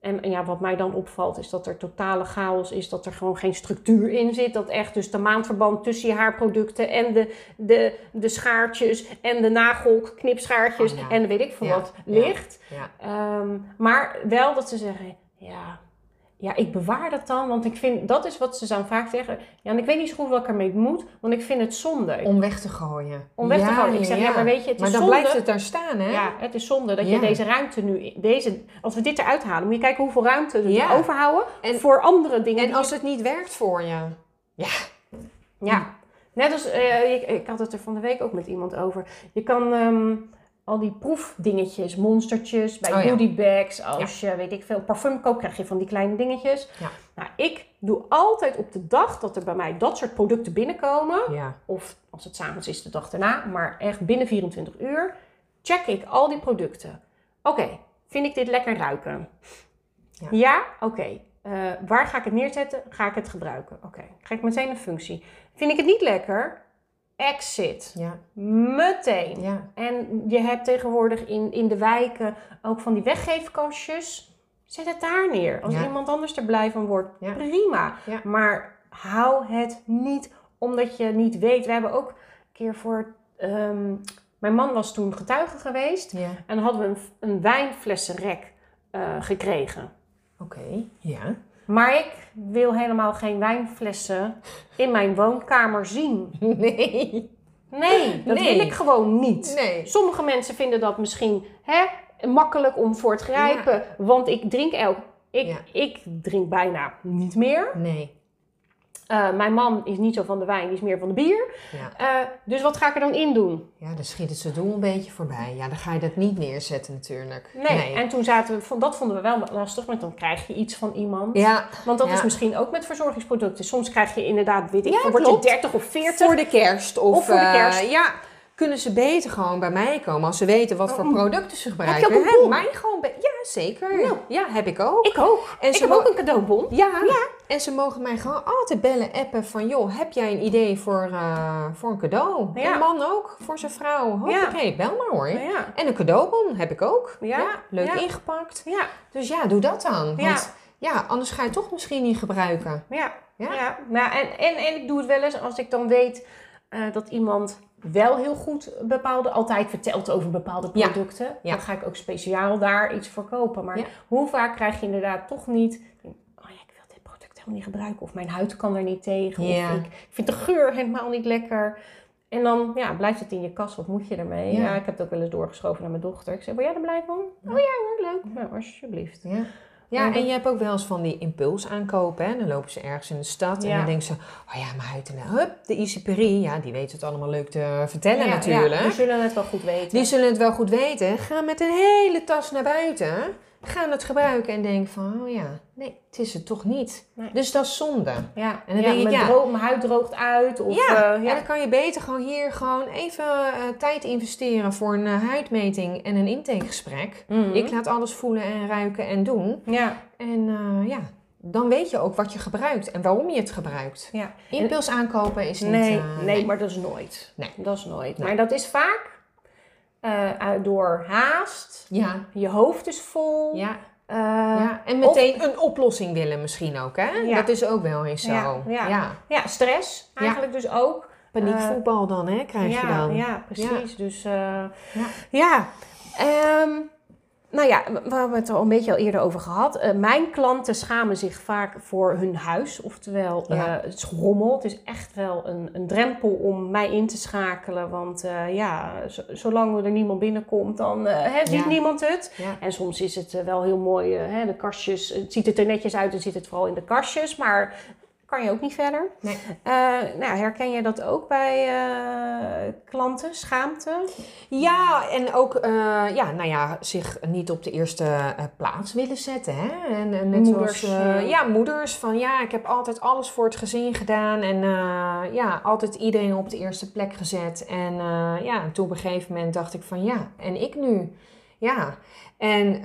B: en ja, wat mij dan opvalt is dat er totale chaos is. Dat er gewoon geen structuur in zit. Dat echt dus de maandverband tussen je haarproducten en de, de, de schaartjes en de nagelknipschaartjes
C: Oh ja.
B: en weet ik veel
C: Ja.
B: wat ligt.
C: ja.
B: Ehm, maar wel dat ze zeggen, ja, ja, ik bewaar dat dan. Want ik vind, dat is wat ze dan vaak zeggen. Ja, en ik weet niet zo goed wat ik ermee moet. Want ik vind het zonde.
C: Om weg te gooien.
B: Om weg te
C: Ja,
B: gooien. Ik zeg, ja, maar weet je, het
C: Maar
B: is
C: dan
B: zonde.
C: blijft het daar staan, hè?
B: Ja, het is zonde dat
C: Ja.
B: je deze ruimte nu, deze, als we dit eruit halen, moet je kijken hoeveel ruimte we
C: Ja.
B: overhouden
C: En-
B: voor andere dingen.
C: En als het niet werkt voor je.
B: Ja, net als, eh, ik, ik had het er van de week ook met iemand over. Je kan ehm, al die proefdingetjes, monstertjes, bij
C: Oh ja.
B: als je, weet ik veel, parfum koopt, krijg je van die kleine dingetjes.
C: Ja.
B: Nou, ik doe altijd op de dag dat er bij mij dat soort producten binnenkomen, of als het s'avonds is, de dag erna, maar echt binnen 24 uur, check ik al die producten. Oké, vind ik dit lekker ruiken?
C: Ja.
B: Ja, oké. Eh, waar ga ik het neerzetten? Ga ik het gebruiken? Oké, krijg ik meteen een functie. Vind ik het niet lekker? Exit.
C: Ja.
B: Meteen.
C: Ja.
B: En je hebt tegenwoordig in, in de wijken ook van die weggeefkastjes. Zet het daar neer. Als
C: Ja.
B: iemand anders er blij van wordt, prima. Maar hou het niet omdat je niet weet. We hebben ook een keer voor... ehm, mijn man was toen getuige geweest. En hadden we een, een wijnflessenrek eh, gekregen.
C: Oké. Ja.
B: Maar ik wil helemaal geen wijnflessen in mijn woonkamer zien.
C: Nee.
B: Nee, dat
C: Nee.
B: wil ik gewoon niet.
C: Nee.
B: Sommige mensen vinden dat misschien hè, makkelijk om voor te grijpen. Want ik drink elk... Ik,
C: Ja.
B: ik drink bijna niet meer.
C: Nee.
B: Eh, mijn man is niet zo van de wijn, die is meer van de bier.
C: Ja.
B: Eh, dus wat ga ik er dan in doen?
C: ja, dan schiet het zijn doel een beetje voorbij. Ja, dan ga je dat niet neerzetten natuurlijk.
B: Nee. En toen zaten we, van- dat vonden we wel lastig, want dan krijg je iets van iemand.
C: Ja,
B: Want dat
C: Ja.
B: is misschien ook met verzorgingsproducten. Soms krijg je inderdaad, weet ik,
C: Ja,
B: word je 30 of 40.
C: voor de kerst. Of,
B: Of voor de
C: eh,
B: kerst.
C: ja, kunnen ze beter gewoon bij mij komen als ze weten wat voor
B: Oh.
C: producten ze
B: Heb
C: gebruiken.
B: je ook een bon?
C: Mij gewoon ja, zeker.
B: Nou.
C: Ja, heb ik ook.
B: Ik ook.
C: En
B: ik
C: ze
B: heb ook een cadeaubon.
C: Ja, en ze mogen mij gewoon altijd bellen, appen van... joh, heb jij een idee voor, eh, voor een cadeau?
B: Ja.
C: Een man ook, voor zijn vrouw. Hoppakee, bel maar hoor.
B: Ja.
C: En een cadeaubon heb ik ook.
B: Ja.
C: leuk
B: Ja.
C: ingepakt.
B: Ja.
C: Dus ja, doe dat dan.
B: Ja.
C: Want ja, anders ga je het toch misschien niet gebruiken.
B: Ja.
C: Ja?
B: ja. Nou, en, en, en ik doe het wel eens als ik dan weet eh, dat iemand wel heel goed bepaalde, altijd vertelt over bepaalde producten.
C: Ja.
B: Dan ga ik ook speciaal daar iets voor kopen. Maar
C: Ja.
B: hoe vaak krijg je inderdaad toch niet... Oh ja, ik wil dit product helemaal niet gebruiken. Of mijn huid kan er niet tegen.
C: Ja.
B: Of ik vind de geur helemaal niet lekker. En dan ja, blijft het in je kast. Wat moet je ermee?
C: Ja.
B: Ja. ik heb het ook wel eens doorgeschoven naar mijn dochter. Ik zei, wil jij er blij van? Oh ja hoor, leuk. Nou, alsjeblieft.
C: Ja. Ja,
B: Maar
C: en je hebt ook wel eens van die impuls aankopen. Hè? Dan lopen ze ergens in de stad en dan denken ze... Oh ja, mijn huid en hup, de Easy Peri. Ja, die weet het allemaal leuk te vertellen
B: Ja,
C: natuurlijk.
B: Ja, die zullen het wel goed weten.
C: Die zullen het wel goed weten. Ga met een hele tas naar buiten. Gaan het gebruiken en denk van... Oh ja, nee, het is het toch niet.
B: Nee.
C: Dus dat is zonde.
B: Ja,
C: En dan
B: ja,
C: denk ik,
B: mijn,
C: ja.
B: dro- mijn huid droogt uit. Of,
C: ja,
B: eh,
C: en
B: ja.
C: dan kan je beter gewoon hier gewoon even eh, tijd investeren... voor een eh, huidmeting en een intakegesprek.
B: Mhm.
C: Ik laat alles voelen en ruiken en doen.
B: ja,
C: En ja, dan weet je ook wat je gebruikt en waarom je het gebruikt.
B: ja.
C: Impuls aankopen is niet...
B: Nee, nee, maar dat is nooit.
C: Nee.
B: Dat is nooit.
C: Nee.
B: Maar dat is vaak eh, uit- door haast.
C: Ja,
B: Je hoofd is vol.
C: ja,
B: eh,
C: ja. En meteen een oplossing willen misschien ook, hè?
B: Ja.
C: Dat is ook wel eens zo.
B: Ja, ja.
C: ja.
B: stress eigenlijk dus ook.
C: Paniekvoetbal dan, hè? Krijg je dan.
B: Ja, precies. Dus eh,
C: Ja.
B: ja. Nou ja, we hebben het er al een beetje al eerder over gehad. Eh, mijn klanten schamen zich vaak voor hun huis. Oftewel,
C: Ja.
B: eh, het is rommel. Het is echt wel een, een drempel om mij in te schakelen. Want eh, ja, zolang er niemand binnenkomt, dan ziet
C: Ja.
B: niemand het.
C: Ja.
B: En soms is het wel heel mooi, hè, de kastjes. Het ziet het er netjes uit en zit het vooral in de kastjes. Maar kan je ook niet verder.
C: Nee.
B: Eh, nou, herken je dat ook bij eh, klanten? Schaamte?
C: Ja, en ook eh, ja, nou ja, zich niet op de eerste plaats willen zetten. Hè? En, en net
B: Moeders,
C: zoals ja, moeders van ja, ik heb altijd alles voor het gezin gedaan. En ja, altijd iedereen op de eerste plek gezet. En ja, toen op een gegeven moment dacht ik van ja, en ik nu? Ja, en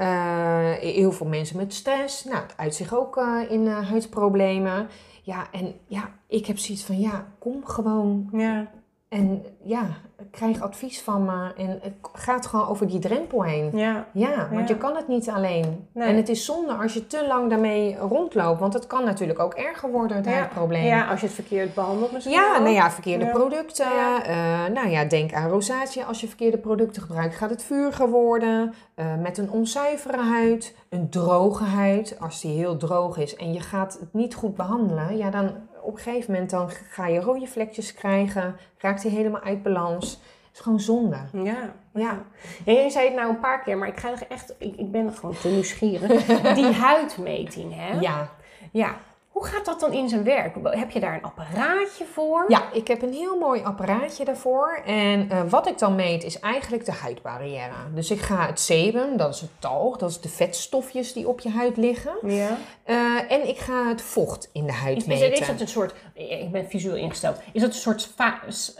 C: heel veel mensen met stress. Nou, het uit zich ook in huidproblemen. Ja, en ja, ik heb zoiets van ja, kom gewoon
B: Ja.
C: En ja, krijg advies van me en het gaat gewoon over die drempel heen.
B: Ja.
C: Ja, want
B: Ja.
C: je kan het niet alleen.
B: Nee.
C: En het is zonde als je te lang daarmee rondloopt, want het kan natuurlijk ook erger worden, het
B: Ja.
C: huidprobleem.
B: ja, als je het verkeerd behandelt misschien
C: Ja, nou ja, verkeerde
B: Ja.
C: producten. Eh, nou ja, denk aan rosatie. Als je verkeerde producten gebruikt, gaat het vuuriger worden. Eh, met een onzuivere huid, een droge huid. Als die heel droog is en je gaat het niet goed behandelen, ja, dan op een gegeven moment dan ga je rode vlekjes krijgen. Raakt die helemaal uit balans. Het is gewoon zonde.
B: Ja.
C: Ja.
B: En je zei het nou een paar keer, maar ik ga er echt, ik, ik ben gewoon te nieuwsgierig. Die huidmeting, hè?
C: Ja.
B: Ja. Hoe gaat dat dan in zijn werk? Heb je daar een apparaatje voor?
C: Ja, ik heb een heel mooi apparaatje daarvoor. En eh, wat ik dan meet is eigenlijk de huidbarrière. Dus ik ga het sebum, dat is het talg, dat is de vetstofjes die op je huid liggen.
B: Ja.
C: Eh, en ik ga het vocht in de huid
B: Is,
C: meten.
B: is het een soort, ik ben visueel ingesteld, is het een soort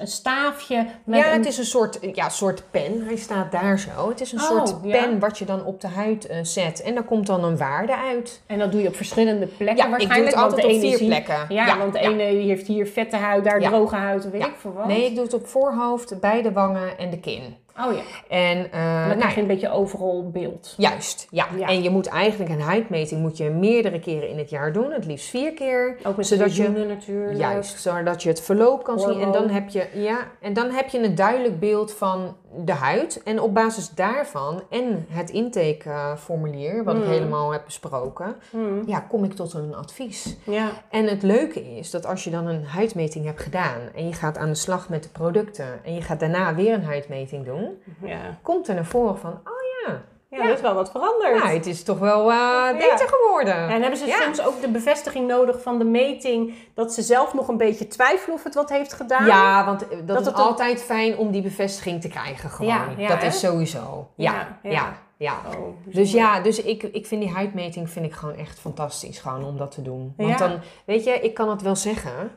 B: staafje met
C: ja, het is een soort, ja, soort pen. Hij staat daar zo. Het is een
B: Oh,
C: soort
B: ja.
C: pen wat je dan op de huid eh, zet. En daar komt dan een waarde uit.
B: En dat doe je op verschillende plekken
C: Ja,
B: waarschijnlijk.
C: Altijd op vier
B: zie-
C: plekken.
B: Ja, want de ene heeft hier vette huid, daar droge huid, weet ik veel wat.
C: Nee, ik doe het op voorhoofd, beide wangen en de kin.
B: Oh ja,
C: En eh,
B: dan
C: nou,
B: krijg je een beetje overal beeld.
C: Juist, ja.
B: Ja.
C: En je moet eigenlijk een huidmeting moet je meerdere keren in het jaar doen. Het liefst vier keer.
B: Ook met
C: Zodat je-
B: natuurlijk.
C: Juist, zodat je het verloop kan zien. En dan, heb je, ja, en dan heb je een duidelijk beeld van de huid. En op basis daarvan en het intakeformulier, wat ik
B: Mm.
C: helemaal heb besproken,
B: Hmm,
C: ja, kom ik tot een advies.
B: Ja,
C: En het leuke is dat als je dan een huidmeting hebt gedaan en je gaat aan de slag met de producten en je gaat daarna weer een huidmeting doen,
B: ja.
C: komt er naar voren van, oh ja,
B: ja,
C: Ja.
B: er is wel wat veranderd.
C: Ja, het is toch wel eh, beter geworden.
B: En hebben ze soms ook de bevestiging nodig van de meting dat ze zelf nog een beetje twijfelen of het wat heeft gedaan?
C: Ja, want eh, dat,
B: Dat
C: is
B: het ook-
C: altijd fijn om die bevestiging te krijgen gewoon. Dat
B: hè?
C: is sowieso. Ja,
B: Ja,
C: ja.
B: Oh,
C: Dus ja, dus ik, ik vind die huidmeting vind ik gewoon echt fantastisch gewoon om dat te doen. Want dan, weet je, ik kan het wel zeggen,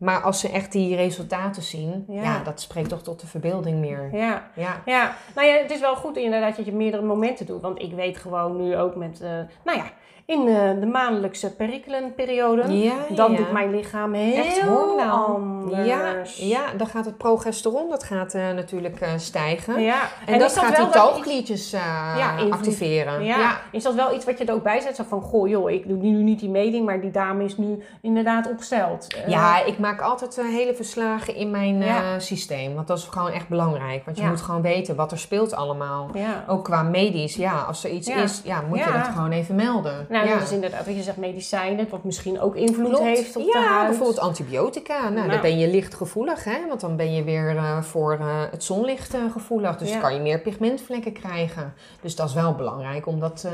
C: maar als ze echt die resultaten zien,
B: Ja.
C: ja, dat spreekt toch tot de verbeelding meer.
B: Ja.
C: Ja.
B: Ja, nou ja, het is wel goed inderdaad dat je meerdere momenten doet. Want ik weet gewoon nu ook met, eh, nou ja, in eh, de maandelijkse perikelenperiode,
C: Ja,
B: dan
C: ja.
B: doet mijn lichaam heel
C: Echt hormonaal.
B: anders.
C: Ja, ja, dan gaat het progesteron, dat gaat eh, natuurlijk eh, stijgen.
B: Ja.
C: En, dat gaat die
B: Ja, invloed-
C: activeren.
B: Ja. is dat wel iets wat je er ook bij zet? Zo van, goh joh, ik doe nu niet die meting, maar die dame is nu inderdaad opgesteld.
C: Ja, ik maak altijd hele verslagen in mijn systeem. Want dat is gewoon echt belangrijk. Want je moet gewoon weten wat er speelt allemaal.
B: ja.
C: Ook qua medisch, ja, als er iets is, ja, moet je dat gewoon even melden.
B: Nou,
C: ja.
B: dat is inderdaad wat je zegt, medicijnen, wat misschien ook invloed
C: Klopt.
B: heeft op
C: ja,
B: de huid.
C: bijvoorbeeld antibiotica. Nou,
B: Nou.
C: dan ben je lichtgevoelig, hè? Want dan ben je weer eh, voor eh, het zonlicht eh, gevoelig. Dus
B: Ja.
C: dan kan je meer pigmentvlekken krijgen. Dus dat is wel belangrijk om dat te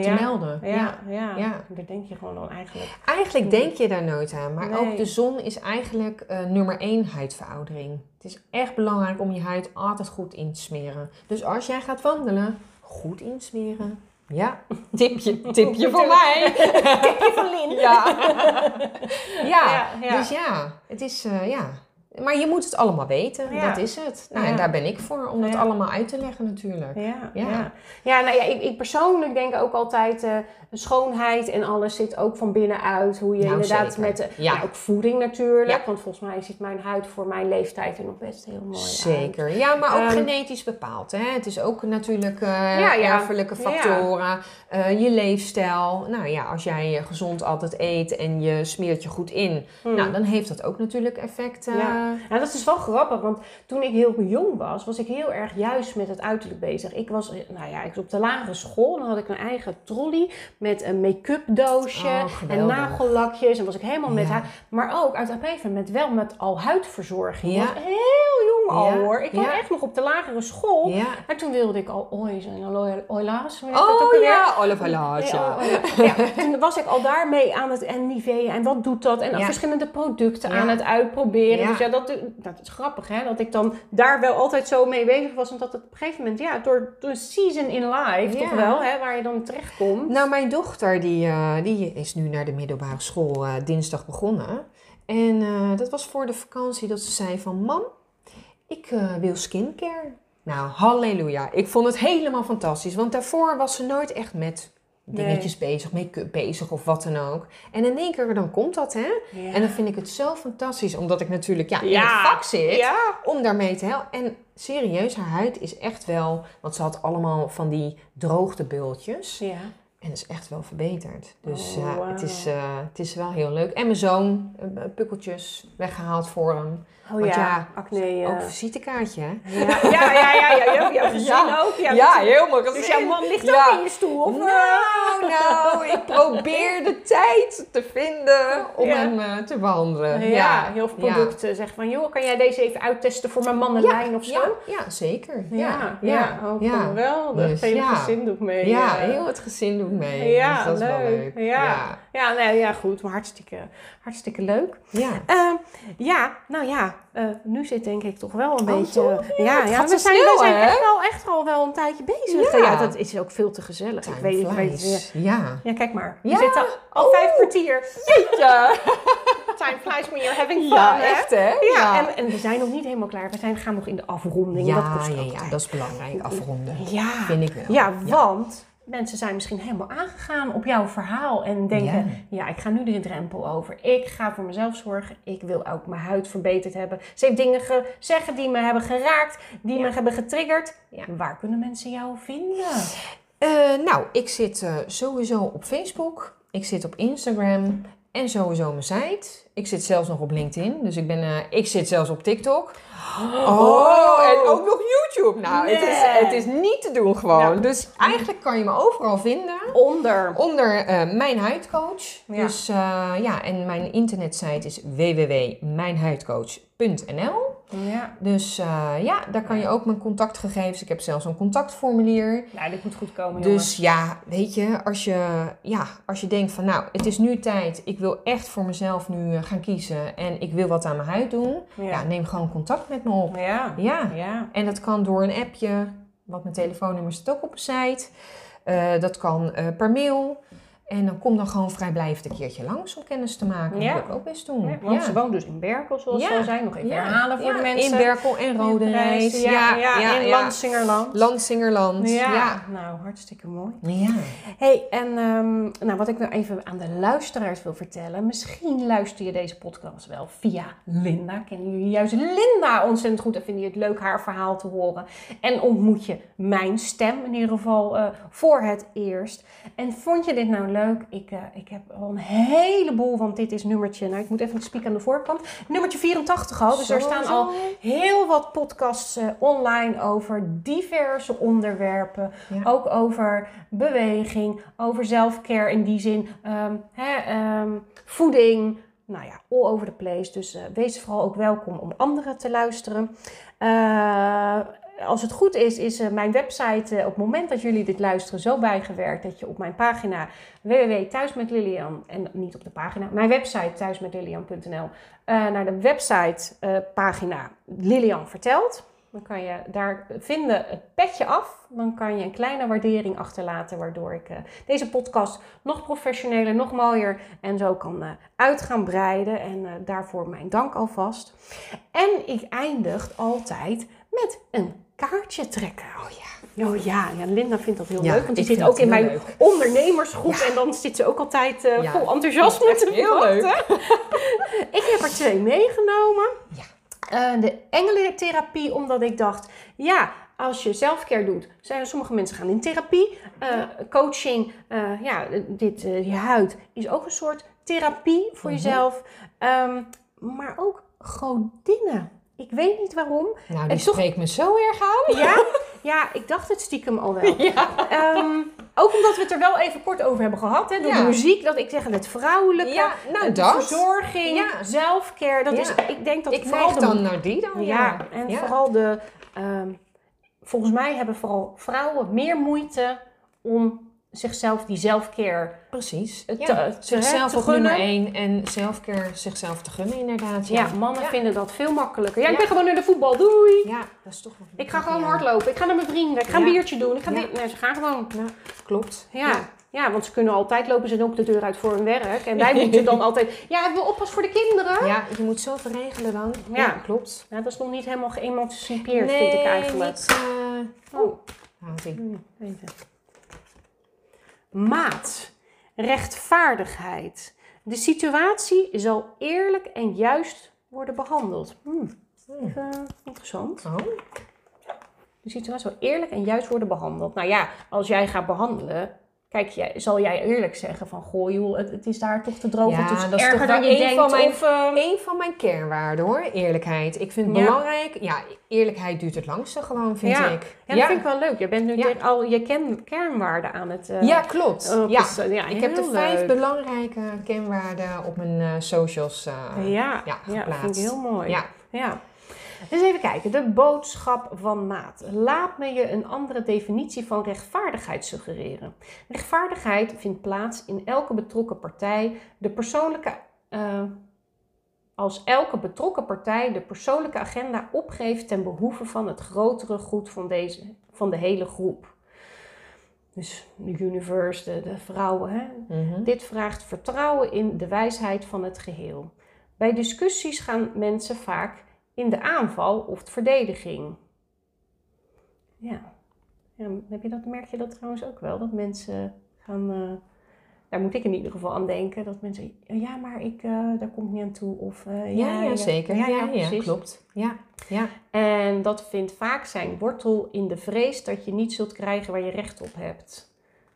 B: Ja.
C: melden.
B: Ja, ja.
C: Ja.
B: daar denk je gewoon dan eigenlijk.
C: Eigenlijk denk je daar nooit aan, maar
B: Nee.
C: ook de zon is eigenlijk nummer één huidveroudering. Het is echt belangrijk om je huid altijd goed in te smeren. Dus als jij gaat wandelen, goed insmeren. Ja, tipje, tipje voor mij.
B: Tipje van Lin.
C: Ja. ja.
B: Ja, ja.
C: dus ja, het is, eh, ja. Maar je moet het allemaal weten,
B: Ja.
C: dat is het. Nou,
B: Ja.
C: en daar ben ik voor, om dat
B: Ja.
C: allemaal uit te leggen natuurlijk.
B: Ja,
C: Ja.
B: ja. nou ja, ik, ik persoonlijk denk ook altijd, eh schoonheid en alles zit ook van binnenuit. Hoe je
C: Nou,
B: inderdaad
C: zeker.
B: met, de,
C: Ja.
B: nou, ook voeding natuurlijk. Want volgens mij ziet mijn huid voor mijn leeftijd er nog best heel mooi uit.
C: Zeker, ja, maar ook
B: Ehm,
C: genetisch bepaald. Hè? Het is ook natuurlijk
B: ja.
C: erfelijke factoren, eh, je leefstijl. Nou ja, als jij gezond altijd eet en je smeert je goed in,
B: Hmm.
C: nou, dan heeft dat ook natuurlijk effect. eh,
B: Ja. Dat is wel grappig, want toen ik heel jong was, was ik heel erg juist met het uiterlijk bezig. Ik was, nou ja, ik was op de lagere school, dan had ik een eigen trolley met een make-up doosje
C: Oh,
B: en nagellakjes. En was ik helemaal met haar. Maar ook uit een gegeven moment wel met al huidverzorging.
C: Ja.
B: Ik was heel jong al
C: Ja.
B: hoor. Ik
C: Ja.
B: echt nog op de lagere school.
C: Ja.
B: En toen wilde ik al oils en oil- oila's.
C: Oh ja, Olive.
B: Ja, oh, ja. Ja, toen was ik al daarmee aan het en Nivea en wat doet dat en verschillende producten aan het uitproberen. Dus ja, dat, dat is grappig hè, dat ik dan daar wel altijd zo mee bezig was en dat het op een gegeven moment, ja, door de season in life
C: Ja.
B: toch wel, hè, waar je dan terecht komt.
C: Nou, mijn dochter die, eh, die is nu naar de middelbare school eh, dinsdag begonnen. En eh, dat was voor de vakantie dat ze zei van... Mam, ik wil skincare. Nou, halleluja. Ik vond het helemaal fantastisch. Want daarvoor was ze nooit echt met dingetjes bezig, make-up bezig of wat dan ook. En in één keer dan komt dat, hè?
B: Ja.
C: En dan vind ik het zo fantastisch, omdat ik natuurlijk ja, in
B: Ja.
C: het vak zit
B: Ja.
C: om daarmee te helpen. En serieus, haar huid is echt wel, want ze had allemaal van die droogtebultjes.
B: Ja.
C: En dat is echt wel verbeterd. Dus
B: Oh,
C: het, is, eh, het is wel heel leuk. En mijn zoon, eh, pukkeltjes weggehaald voor hem.
B: Oh
C: Want
B: ja,
C: ja,
B: acne. eh.
C: Ook een visitekaartje, hè?
B: ja. ja, ja, ja, ja, ja, jouw gezin
C: Ja.
B: ook. Ja,
C: Ja,
B: dus-
C: helemaal
B: Dus jouw man ligt ook in je stoel? Of?
C: Nou, nou, ik probeer de tijd te vinden om hem eh, te behandelen.
B: Ja, heel veel producten zeggen van, joh, kan jij deze even uittesten voor mijn mannenlijn of zo?
C: Ja, zeker.
B: Ja, ja,
C: ja.
B: geweldig.
C: Dus,
B: Het gezin doet mee.
C: Ja,
B: eh.
C: heel het gezin doet mee.
B: Ja,
C: dus dat is wel
B: leuk.
C: leuk.
B: Ja.
C: ja.
B: Ja, nee, ja, goed, maar hartstikke, hartstikke leuk.
C: Ja.
B: Ehm, ja, nou ja, eh, nu zit denk ik toch wel een
C: Oh,
B: beetje...
C: toch?
B: ja,
C: Ja,
B: we zijn, we zijn echt, wel, echt al wel een tijdje bezig.
C: Ja.
B: Ja, dat is ook veel te gezellig.
C: Time
B: ik weet, ik weet ja.
C: Ja.
B: ja, kijk maar.
C: Ja.
B: We zitten al
C: Oh.
B: vijf kwartier.
C: Ja,
B: Time flies when you're having fun,
C: ja
B: hè?
C: echt hè?
B: Ja, En, en we zijn nog niet helemaal klaar. We zijn, gaan nog in de afronding. dat
C: ja,
B: kost
C: ja, dat is belangrijk, afronden.
B: Ja.
C: Vind ik wel.
B: Ja, want mensen zijn misschien helemaal aangegaan op jouw verhaal en denken: ja. ik ga nu de drempel over. Ik ga voor mezelf zorgen. Ik wil ook mijn huid verbeterd hebben. Ze heeft dingen gezegd die me hebben geraakt, die me hebben getriggerd.
C: Ja.
B: Waar kunnen mensen jou vinden?
C: Eh, nou, ik zit eh, sowieso op Facebook. Ik zit op Instagram. En sowieso mijn site. Ik zit zelfs nog op LinkedIn. Dus ik, ben, eh, ik zit zelfs op TikTok. Oh, en ook nog YouTube. Nou, het, is, het is niet te doen gewoon.
B: Ja.
C: Dus eigenlijk kan je me overal vinden.
B: Onder.
C: Onder eh, Mijn Huidcoach.
B: Ja.
C: Dus eh, ja, en mijn internetsite is www.mijnhuidcoach.nl.
B: Ja.
C: Dus eh, ja, daar kan je ook mijn contactgegevens. Ik heb zelfs een contactformulier.
B: Nou, dit moet goed komen, jongens.
C: Dus ja, weet je, als je, ja, als je denkt van nou, het is nu tijd. Ik wil echt voor mezelf nu eh, gaan kiezen. En ik wil wat aan mijn huid doen. Ja,
B: Ja.
C: neem gewoon contact met me op.
B: Ja.
C: Ja,
B: Ja.
C: en dat kan door een appje. Want mijn telefoonnummer zit ook op de site. Eh, dat kan per mail. En dan kom dan gewoon vrijblijvend een keertje langs om kennis te maken.
B: Ja.
C: Dat wil ik ook best doen.
B: Ja, want ze woont dus in Berkel, zoals ze al zei. Nog even herhalen voor
C: Ja,
B: de mensen.
C: In Berkel en Roderijs.
B: Ja, ja, in Lansingerland.
C: Landsingerland.
B: Ja.
C: Ja.
B: nou hartstikke mooi.
C: Ja.
B: hey, en ehm, nou, wat ik nou even aan de luisteraars wil vertellen. Misschien luister je deze podcast wel via Linda. Kennen jullie juist Linda ontzettend goed en vinden je het leuk haar verhaal te horen. En ontmoet je mijn stem in ieder geval eh, voor het eerst. En vond je dit nou leuk? Ik, eh, ik heb al een heleboel, want dit is nummertje, nou ik moet even spieken aan de voorkant. Nummertje 84 al, dus er staan al heel wat podcasts eh, online over diverse onderwerpen.
C: Ja.
B: Ook over beweging, over zelfcare in die zin, ehm, hè, ehm, voeding. Nou ja, all over the place. Dus eh, wees vooral ook welkom om anderen te luisteren. Als het goed is, is eh, mijn website eh, op het moment dat jullie dit luisteren zo bijgewerkt dat je op mijn pagina www.thuismetlilian en niet op de pagina, mijn website thuismetlilian.nl eh, naar de website eh, pagina Lilian vertelt. Dan kan je daar vinden het petje af. Dan kan je een kleine waardering achterlaten, waardoor ik deze podcast nog professioneler, nog mooier en zo kan eh, uit gaan breiden. En daarvoor mijn dank alvast. En ik eindig altijd met een kaartje trekken. Oh ja. Oh ja, ja Linda vindt dat heel
C: Ja,
B: leuk, want die zit ook in mijn
C: leuk.
B: ondernemersgroep en dan zit ze ook altijd eh, vol enthousiasme te
C: heel leuk.
B: Ik heb er twee meegenomen.
C: Ja.
B: Eh, de engelentherapie, omdat ik dacht, ja, als je zelfcare doet, zijn sommige mensen gaan in therapie. Eh, Coaching, ja, dit, je huid is ook een soort therapie voor
C: Mhm.
B: jezelf. Ehm, maar ook godinnen. Ik weet niet waarom.
C: Nou, die
B: toch-
C: spreekt me zo erg aan.
B: Ja, ja, ik dacht het stiekem al wel.
C: Ja.
B: Ehm, ook omdat we het er wel even kort over hebben gehad. Hè, door
C: Ja.
B: de muziek, dat ik zeg het vrouwelijke.
C: Ja, nou
B: de verzorging,
C: Ja.
B: zelfcare. Dat is, ik denk dat
C: Ik
B: vooral de
C: dan naar die dan.
B: ja, en vooral de. ehm, volgens mij hebben vooral vrouwen meer moeite om zichzelf die zelfcare
C: Precies.
B: te,
C: Ja.
B: te,
C: Zichzelf
B: te
C: op nummer één en zelfcare zichzelf te gunnen inderdaad.
B: Ja, mannen
C: Ja.
B: vinden dat veel makkelijker. Ja, ik
C: Ja.
B: ben gewoon naar de voetbal. Doei.
C: Ja, dat is toch wel
B: Ik ga gewoon
C: ja.
B: hardlopen. Ik ga naar mijn vrienden. Ik ga een
C: Ja.
B: biertje doen. Ik ga
C: Ja.
B: Nee, ze gaan gewoon.
C: Ja, klopt.
B: Ja. ja. want ze kunnen altijd lopen ze ook de deur uit voor hun werk. En wij moeten dan altijd. Ja, hebben we oppas voor de kinderen?
C: Ja, je moet zoveel regelen dan.
B: Ja.
C: Ja, klopt.
B: Nou, dat is nog niet helemaal geëmancipeerd, vind ik eigenlijk.
C: Niet, eh,
B: Oh.
C: haalt
B: Even. Maat, rechtvaardigheid. De situatie zal eerlijk en juist worden behandeld. Hmm,
C: Hmm.
B: even interessant.
C: Oh.
B: De situatie zal eerlijk en juist worden behandeld. Nou ja, als jij gaat behandelen, kijk, jij, zal jij eerlijk zeggen van, goh joh, het, het is daar toch te droog.
C: Ja,
B: het is
C: dat is
B: erger
C: toch
B: dan
C: wel
B: je
C: een
B: denkt.
C: van mijn-
B: of, ehm,
C: Een van mijn kernwaarden hoor, eerlijkheid. Ik vind het
B: Ja.
C: belangrijk. Ja, eerlijkheid duurt het langste gewoon, vind
B: Ja.
C: ik.
B: ja, dat vind ik wel leuk. Je bent nu
C: Ja.
B: al je ken, kernwaarden aan het... eh,
C: Ja, klopt.
B: op
C: ja.
B: ja,
C: Ik heb de vijf
B: leuk.
C: belangrijke kenwaarden op mijn eh, socials eh,
B: Ja,
C: ja,
B: ja, dat
C: geplaatst.
B: vind ik heel mooi.
C: Ja.
B: Dus even kijken, de boodschap van maat. Laat me je een andere definitie van rechtvaardigheid suggereren. Rechtvaardigheid vindt plaats in elke betrokken partij de persoonlijke. eh, als elke betrokken partij de persoonlijke agenda opgeeft ten behoeve van het grotere goed van, deze, van de hele groep. Dus de universe, de, de vrouwen. Hè?
C: Mhm.
B: Dit vraagt vertrouwen in de wijsheid van het geheel. Bij discussies gaan mensen vaak in de aanval of de verdediging. Ja. ja heb je dat, merk je dat trouwens ook wel? Dat mensen gaan. eh, daar moet ik in ieder geval aan denken. Dat mensen. Ja, maar ik, eh, daar kom ik niet aan toe. Of, eh,
C: Ja, ja, zeker. Ja, ja,
B: precies.
C: klopt. Ja, ja.
B: En dat vindt vaak zijn wortel in de vrees dat je niet zult krijgen waar je recht op hebt.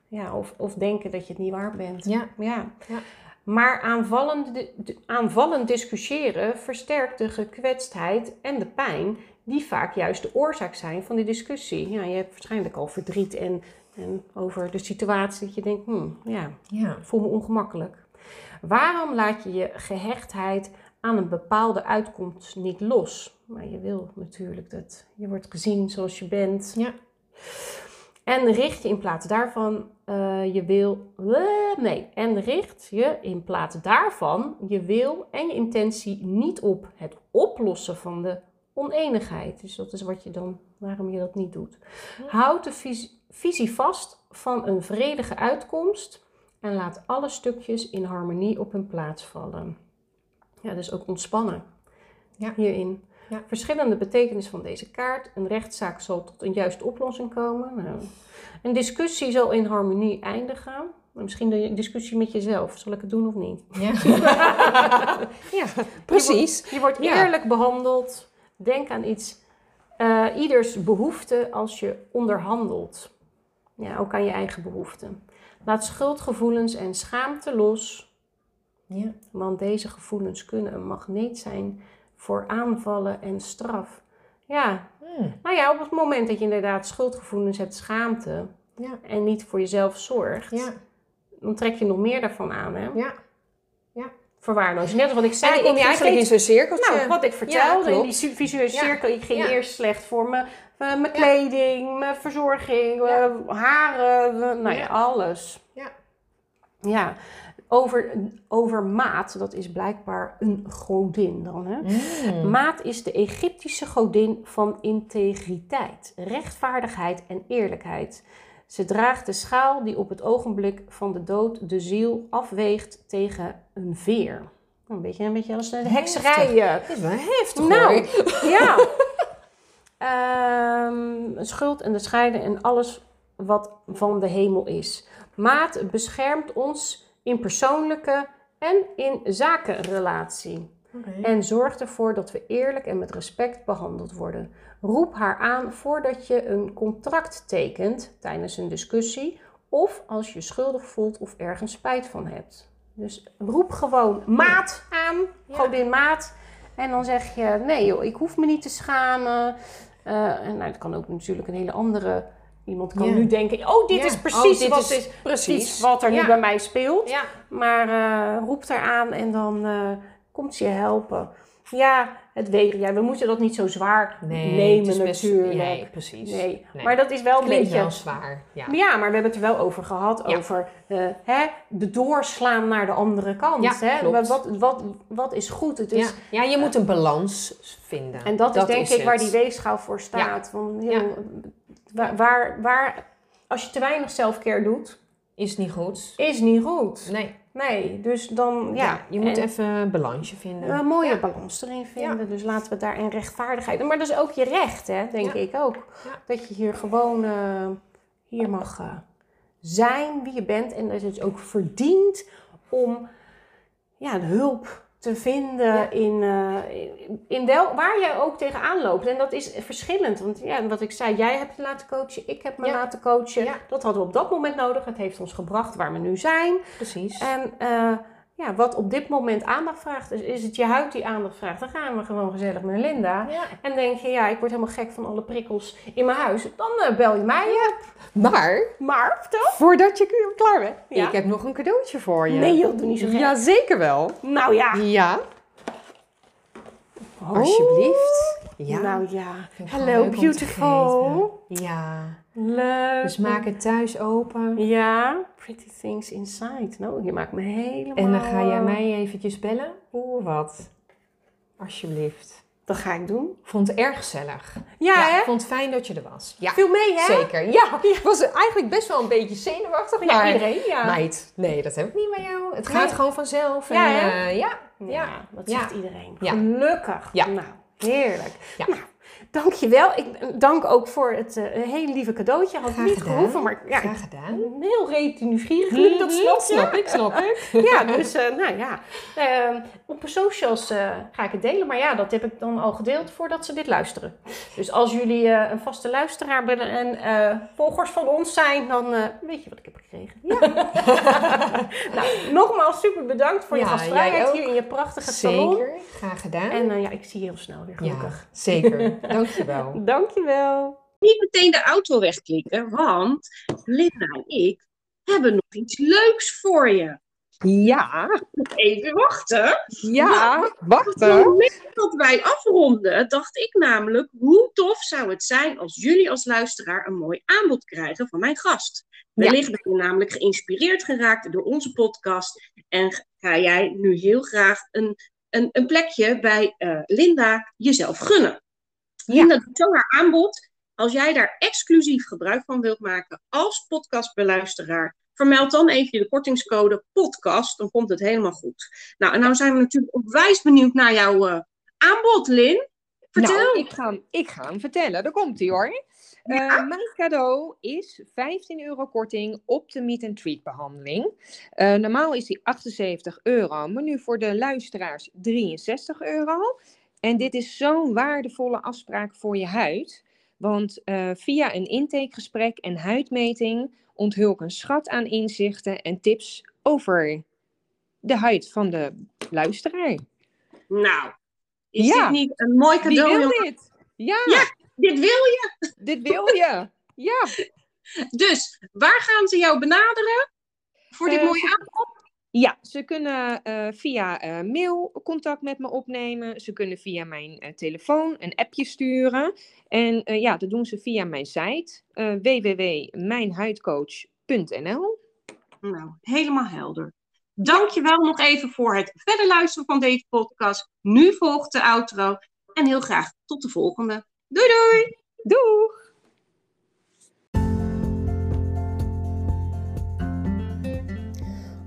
B: Ja, of, of denken dat je het niet waard bent.
C: Ja.
B: Ja. Maar aanvallend, discussiëren versterkt de gekwetstheid en de pijn, die vaak juist de oorzaak zijn van die discussie. Ja, je hebt waarschijnlijk al verdriet en, en over de situatie dat je denkt, hmm, ja, voel me ongemakkelijk. Waarom laat je je gehechtheid aan een bepaalde uitkomst niet los? Maar je wil natuurlijk dat je wordt gezien zoals je bent.
C: Ja.
B: En richt je in plaats daarvan eh, je wil. eh, nee, en richt je in plaats daarvan je wil en je intentie niet op het oplossen van de oneenigheid. Dus dat is wat je dan, waarom je dat niet doet. Houd de vis- visie vast van een vredige uitkomst en laat alle stukjes in harmonie op hun plaats vallen. Ja, dus ook ontspannen
C: Ja.
B: hierin.
C: Ja.
B: Verschillende betekenis van deze kaart. Een rechtszaak zal tot een juiste oplossing komen. Nou, een discussie zal in harmonie eindigen. Misschien de discussie met jezelf. Zal ik het doen of niet?
C: Ja. ja, precies.
B: Je wordt eerlijk behandeld. Denk aan iets, eh, ieders behoefte als je onderhandelt. Ja, ook aan je eigen behoeften. Laat schuldgevoelens en schaamte los.
C: Ja.
B: Want deze gevoelens kunnen een magneet zijn voor aanvallen en straf. Ja,
C: Hmm.
B: nou ja, op het moment dat je inderdaad schuldgevoelens hebt, schaamte
C: Ja.
B: en niet voor jezelf zorgt,
C: Ja.
B: dan trek je nog meer daarvan aan, hè?
C: Ja.
B: Verwaarloos. Net als wat ik zei, ik
C: kom je eigenlijk in zo'n cirkeltje.
B: Nou, wat ik vertelde in die su- visuele
C: Ja.
B: cirkel, ik ging
C: Ja.
B: eerst slecht voor mijn, eh, mijn kleding, mijn verzorging,
C: Ja.
B: eh, haren, eh, nou ja,
C: Ja.
B: alles.
C: Ja.
B: Ja, over, over maat, dat is blijkbaar een godin dan, hè?
C: Mm.
B: Maat is de Egyptische godin van integriteit, rechtvaardigheid en eerlijkheid. Ze draagt de schaal die op het ogenblik van de dood de ziel afweegt tegen een veer. Een beetje, een beetje als een hekserij. eh.
C: Dat is wel heftig
B: Nou,
C: hoor.
B: ja. Ehm, schuld en de scheiden en alles wat van de hemel is. Maat beschermt ons in persoonlijke en in zakenrelatie. En zorgt ervoor dat we eerlijk en met respect behandeld worden. Roep haar aan voordat je een contract tekent tijdens een discussie. Of als je schuldig voelt of ergens spijt van hebt. Dus roep gewoon maat aan,
C: Ja.
B: godin maat. En dan zeg je, nee joh, ik hoef me niet te schamen. Eh, en nou, het kan ook natuurlijk een hele andere... Iemand kan
C: Ja.
B: nu denken, oh dit
C: Ja.
B: is
C: Oh,
B: precies,
C: dit
B: wat,
C: is precies.
B: wat er nu bij mij speelt. Maar eh roep haar aan en dan eh, komt ze je helpen. Ja, het wegen. Ja, we moeten dat niet zo zwaar
C: Nee,
B: nemen
C: het is best-
B: natuurlijk.
C: Nee, precies.
B: Nee,
C: Nee.
B: maar dat is wel een
C: Klinkt
B: beetje...
C: wel zwaar. Ja.
B: Ja, maar we hebben het er wel over gehad.
C: Ja.
B: Over eh, hè, de doorslaan naar de andere kant.
C: Ja,
B: hè?
C: klopt.
B: Wat, wat, wat is goed? Het is,
C: ja. je moet een balans vinden.
B: En dat, is denk ik
C: het.
B: waar die weegschaal voor staat. Van. Waar, waar, waar, als je te weinig selfcare doet,
C: Is niet goed.
B: is niet goed.
C: Nee.
B: Nee, dus dan... Ja,
C: Ja, je moet
B: En-
C: even een balansje vinden.
B: een mooie
C: Ja.
B: balans erin vinden. Dus laten we daar in rechtvaardigheid. Maar dat is ook je recht, hè, denk ik ook. Dat je hier gewoon eh, hier mag eh, zijn wie je bent. En dat je het ook verdient om ja, de hulp te vinden
C: Ja.
B: in, eh, in, wel, waar je ook tegenaan loopt. En dat is verschillend. Want ja, wat ik zei, jij hebt je laten coachen, ik heb me
C: Ja.
B: laten coachen.
C: Ja.
B: Dat hadden we op dat moment nodig. Het heeft ons gebracht waar we nu zijn.
C: Precies.
B: En eh, ja, wat op dit moment aandacht vraagt, is, is het je huid die aandacht vraagt. Dan gaan we gewoon gezellig met Linda.
C: Ja.
B: En denk je, ja, ik word helemaal gek van alle prikkels in mijn huis. Dan eh, bel je mij.
C: Maar,
B: Maar, vertel.
C: voordat je klaar bent,
B: Ja.
C: ik heb nog een cadeautje voor je.
B: Nee joh, doe niet zo gek.
C: Ja, zeker wel.
B: Nou ja.
C: Ja,
B: Oh.
C: alsjeblieft. Ja.
B: Nou ja.
C: Te
B: beautiful.
C: Ja.
B: Leuk.
C: Dus maak het thuis open.
B: Ja. Pretty things inside. Nou, je maakt me helemaal...
C: En dan ga jij mij eventjes bellen. Oeh, wat. Alsjeblieft.
B: Dat ga ik doen.
C: Vond het erg gezellig.
B: Ja, hè?
C: ik vond het fijn dat je er was. Ja,
B: Viel mee, hè?
C: zeker. Ja, ik was eigenlijk best wel een beetje zenuwachtig.
B: Ja,
C: maar
B: iedereen, ja.
C: Meid, nee, dat heb ik niet bij jou. Het
B: Nee.
C: gaat gewoon vanzelf.
B: Ja,
C: en,
B: hè?
C: eh, ja,
B: Ja,
C: ja.
B: dat
C: Ja.
B: zegt iedereen.
C: Ja.
B: Gelukkig.
C: Ja.
B: Nou, heerlijk.
C: Ja.
B: Nou, dankjewel. Ik dank ook voor het eh, hele lieve cadeautje. Had
C: Graag
B: niet
C: gedaan.
B: gehoeven, maar ja,
C: Graag gedaan.
B: heel reet nieuwsgierig. lukt dat snap je?
C: snap ik, snap ik.
B: Ja, dus eh, nou ja. Eh, op de socials eh, ga ik het delen. Maar ja, dat heb ik dan al gedeeld voordat ze dit luisteren. Dus als jullie een vaste luisteraar en volgers van ons zijn, dan weet je wat ik heb gekregen. nou, nogmaals super bedankt voor je
C: Ja,
B: gastvrijheid hier in je prachtige salon.
C: Zeker, graag gedaan.
B: En eh, ja, ik zie je heel snel weer, gelukkig.
C: ja, zeker. Dankjewel.
B: Dankjewel.
A: Niet meteen de auto wegklikken, want Linda en ik hebben nog iets leuks voor je.
C: Ja,
B: Even wachten.
C: ja, wacht.
B: Op het moment dat wij afronden, dacht ik namelijk, hoe tof zou het zijn als jullie als luisteraar een mooi aanbod krijgen van mijn gast. Wellicht ben je namelijk geïnspireerd geraakt door onze podcast en ga jij nu heel graag een, een, een plekje bij eh, Linda jezelf gunnen.
C: Ja.
B: Linda doet zo haar aanbod. Als jij daar exclusief gebruik van wilt maken als podcastbeluisteraar, vermeld dan even de kortingscode podcast, dan komt het helemaal goed. Nou, en nou zijn we natuurlijk onwijs benieuwd naar jouw eh, aanbod, Lin. Vertel.
C: Nou, ik ga, hem, ik ga hem vertellen. Daar komt hij hoor. Eh, mijn cadeau is 15 euro korting op de meet and treat behandeling. Eh, normaal is die 78 euro, maar nu voor de luisteraars 63 euro. En dit is zo'n waardevolle afspraak voor je huid. Want via een intakegesprek en huidmeting onthul ik een schat aan inzichten en tips over de huid van de luisteraar.
B: Nou, is
C: Ja.
B: dit niet een mooi
C: Wie
B: cadeau?
C: wil
B: jongen?
C: dit? Ja,
B: Ja. Dit wil je.
C: dit wil je. Ja.
B: Dus, waar gaan ze jou benaderen voor dit
C: Eh,
B: mooie aanbod?
C: Ja, ze kunnen eh, via eh, mail contact met me opnemen. Ze kunnen via mijn eh, telefoon een appje sturen. En ja, dat doen ze via mijn site www.mijnhuidcoach.nl.
B: Nou, helemaal helder. Dankjewel nog even voor het verder luisteren van deze podcast. Nu volgt de outro. En heel graag tot de volgende. Doei doei!
C: Doeg!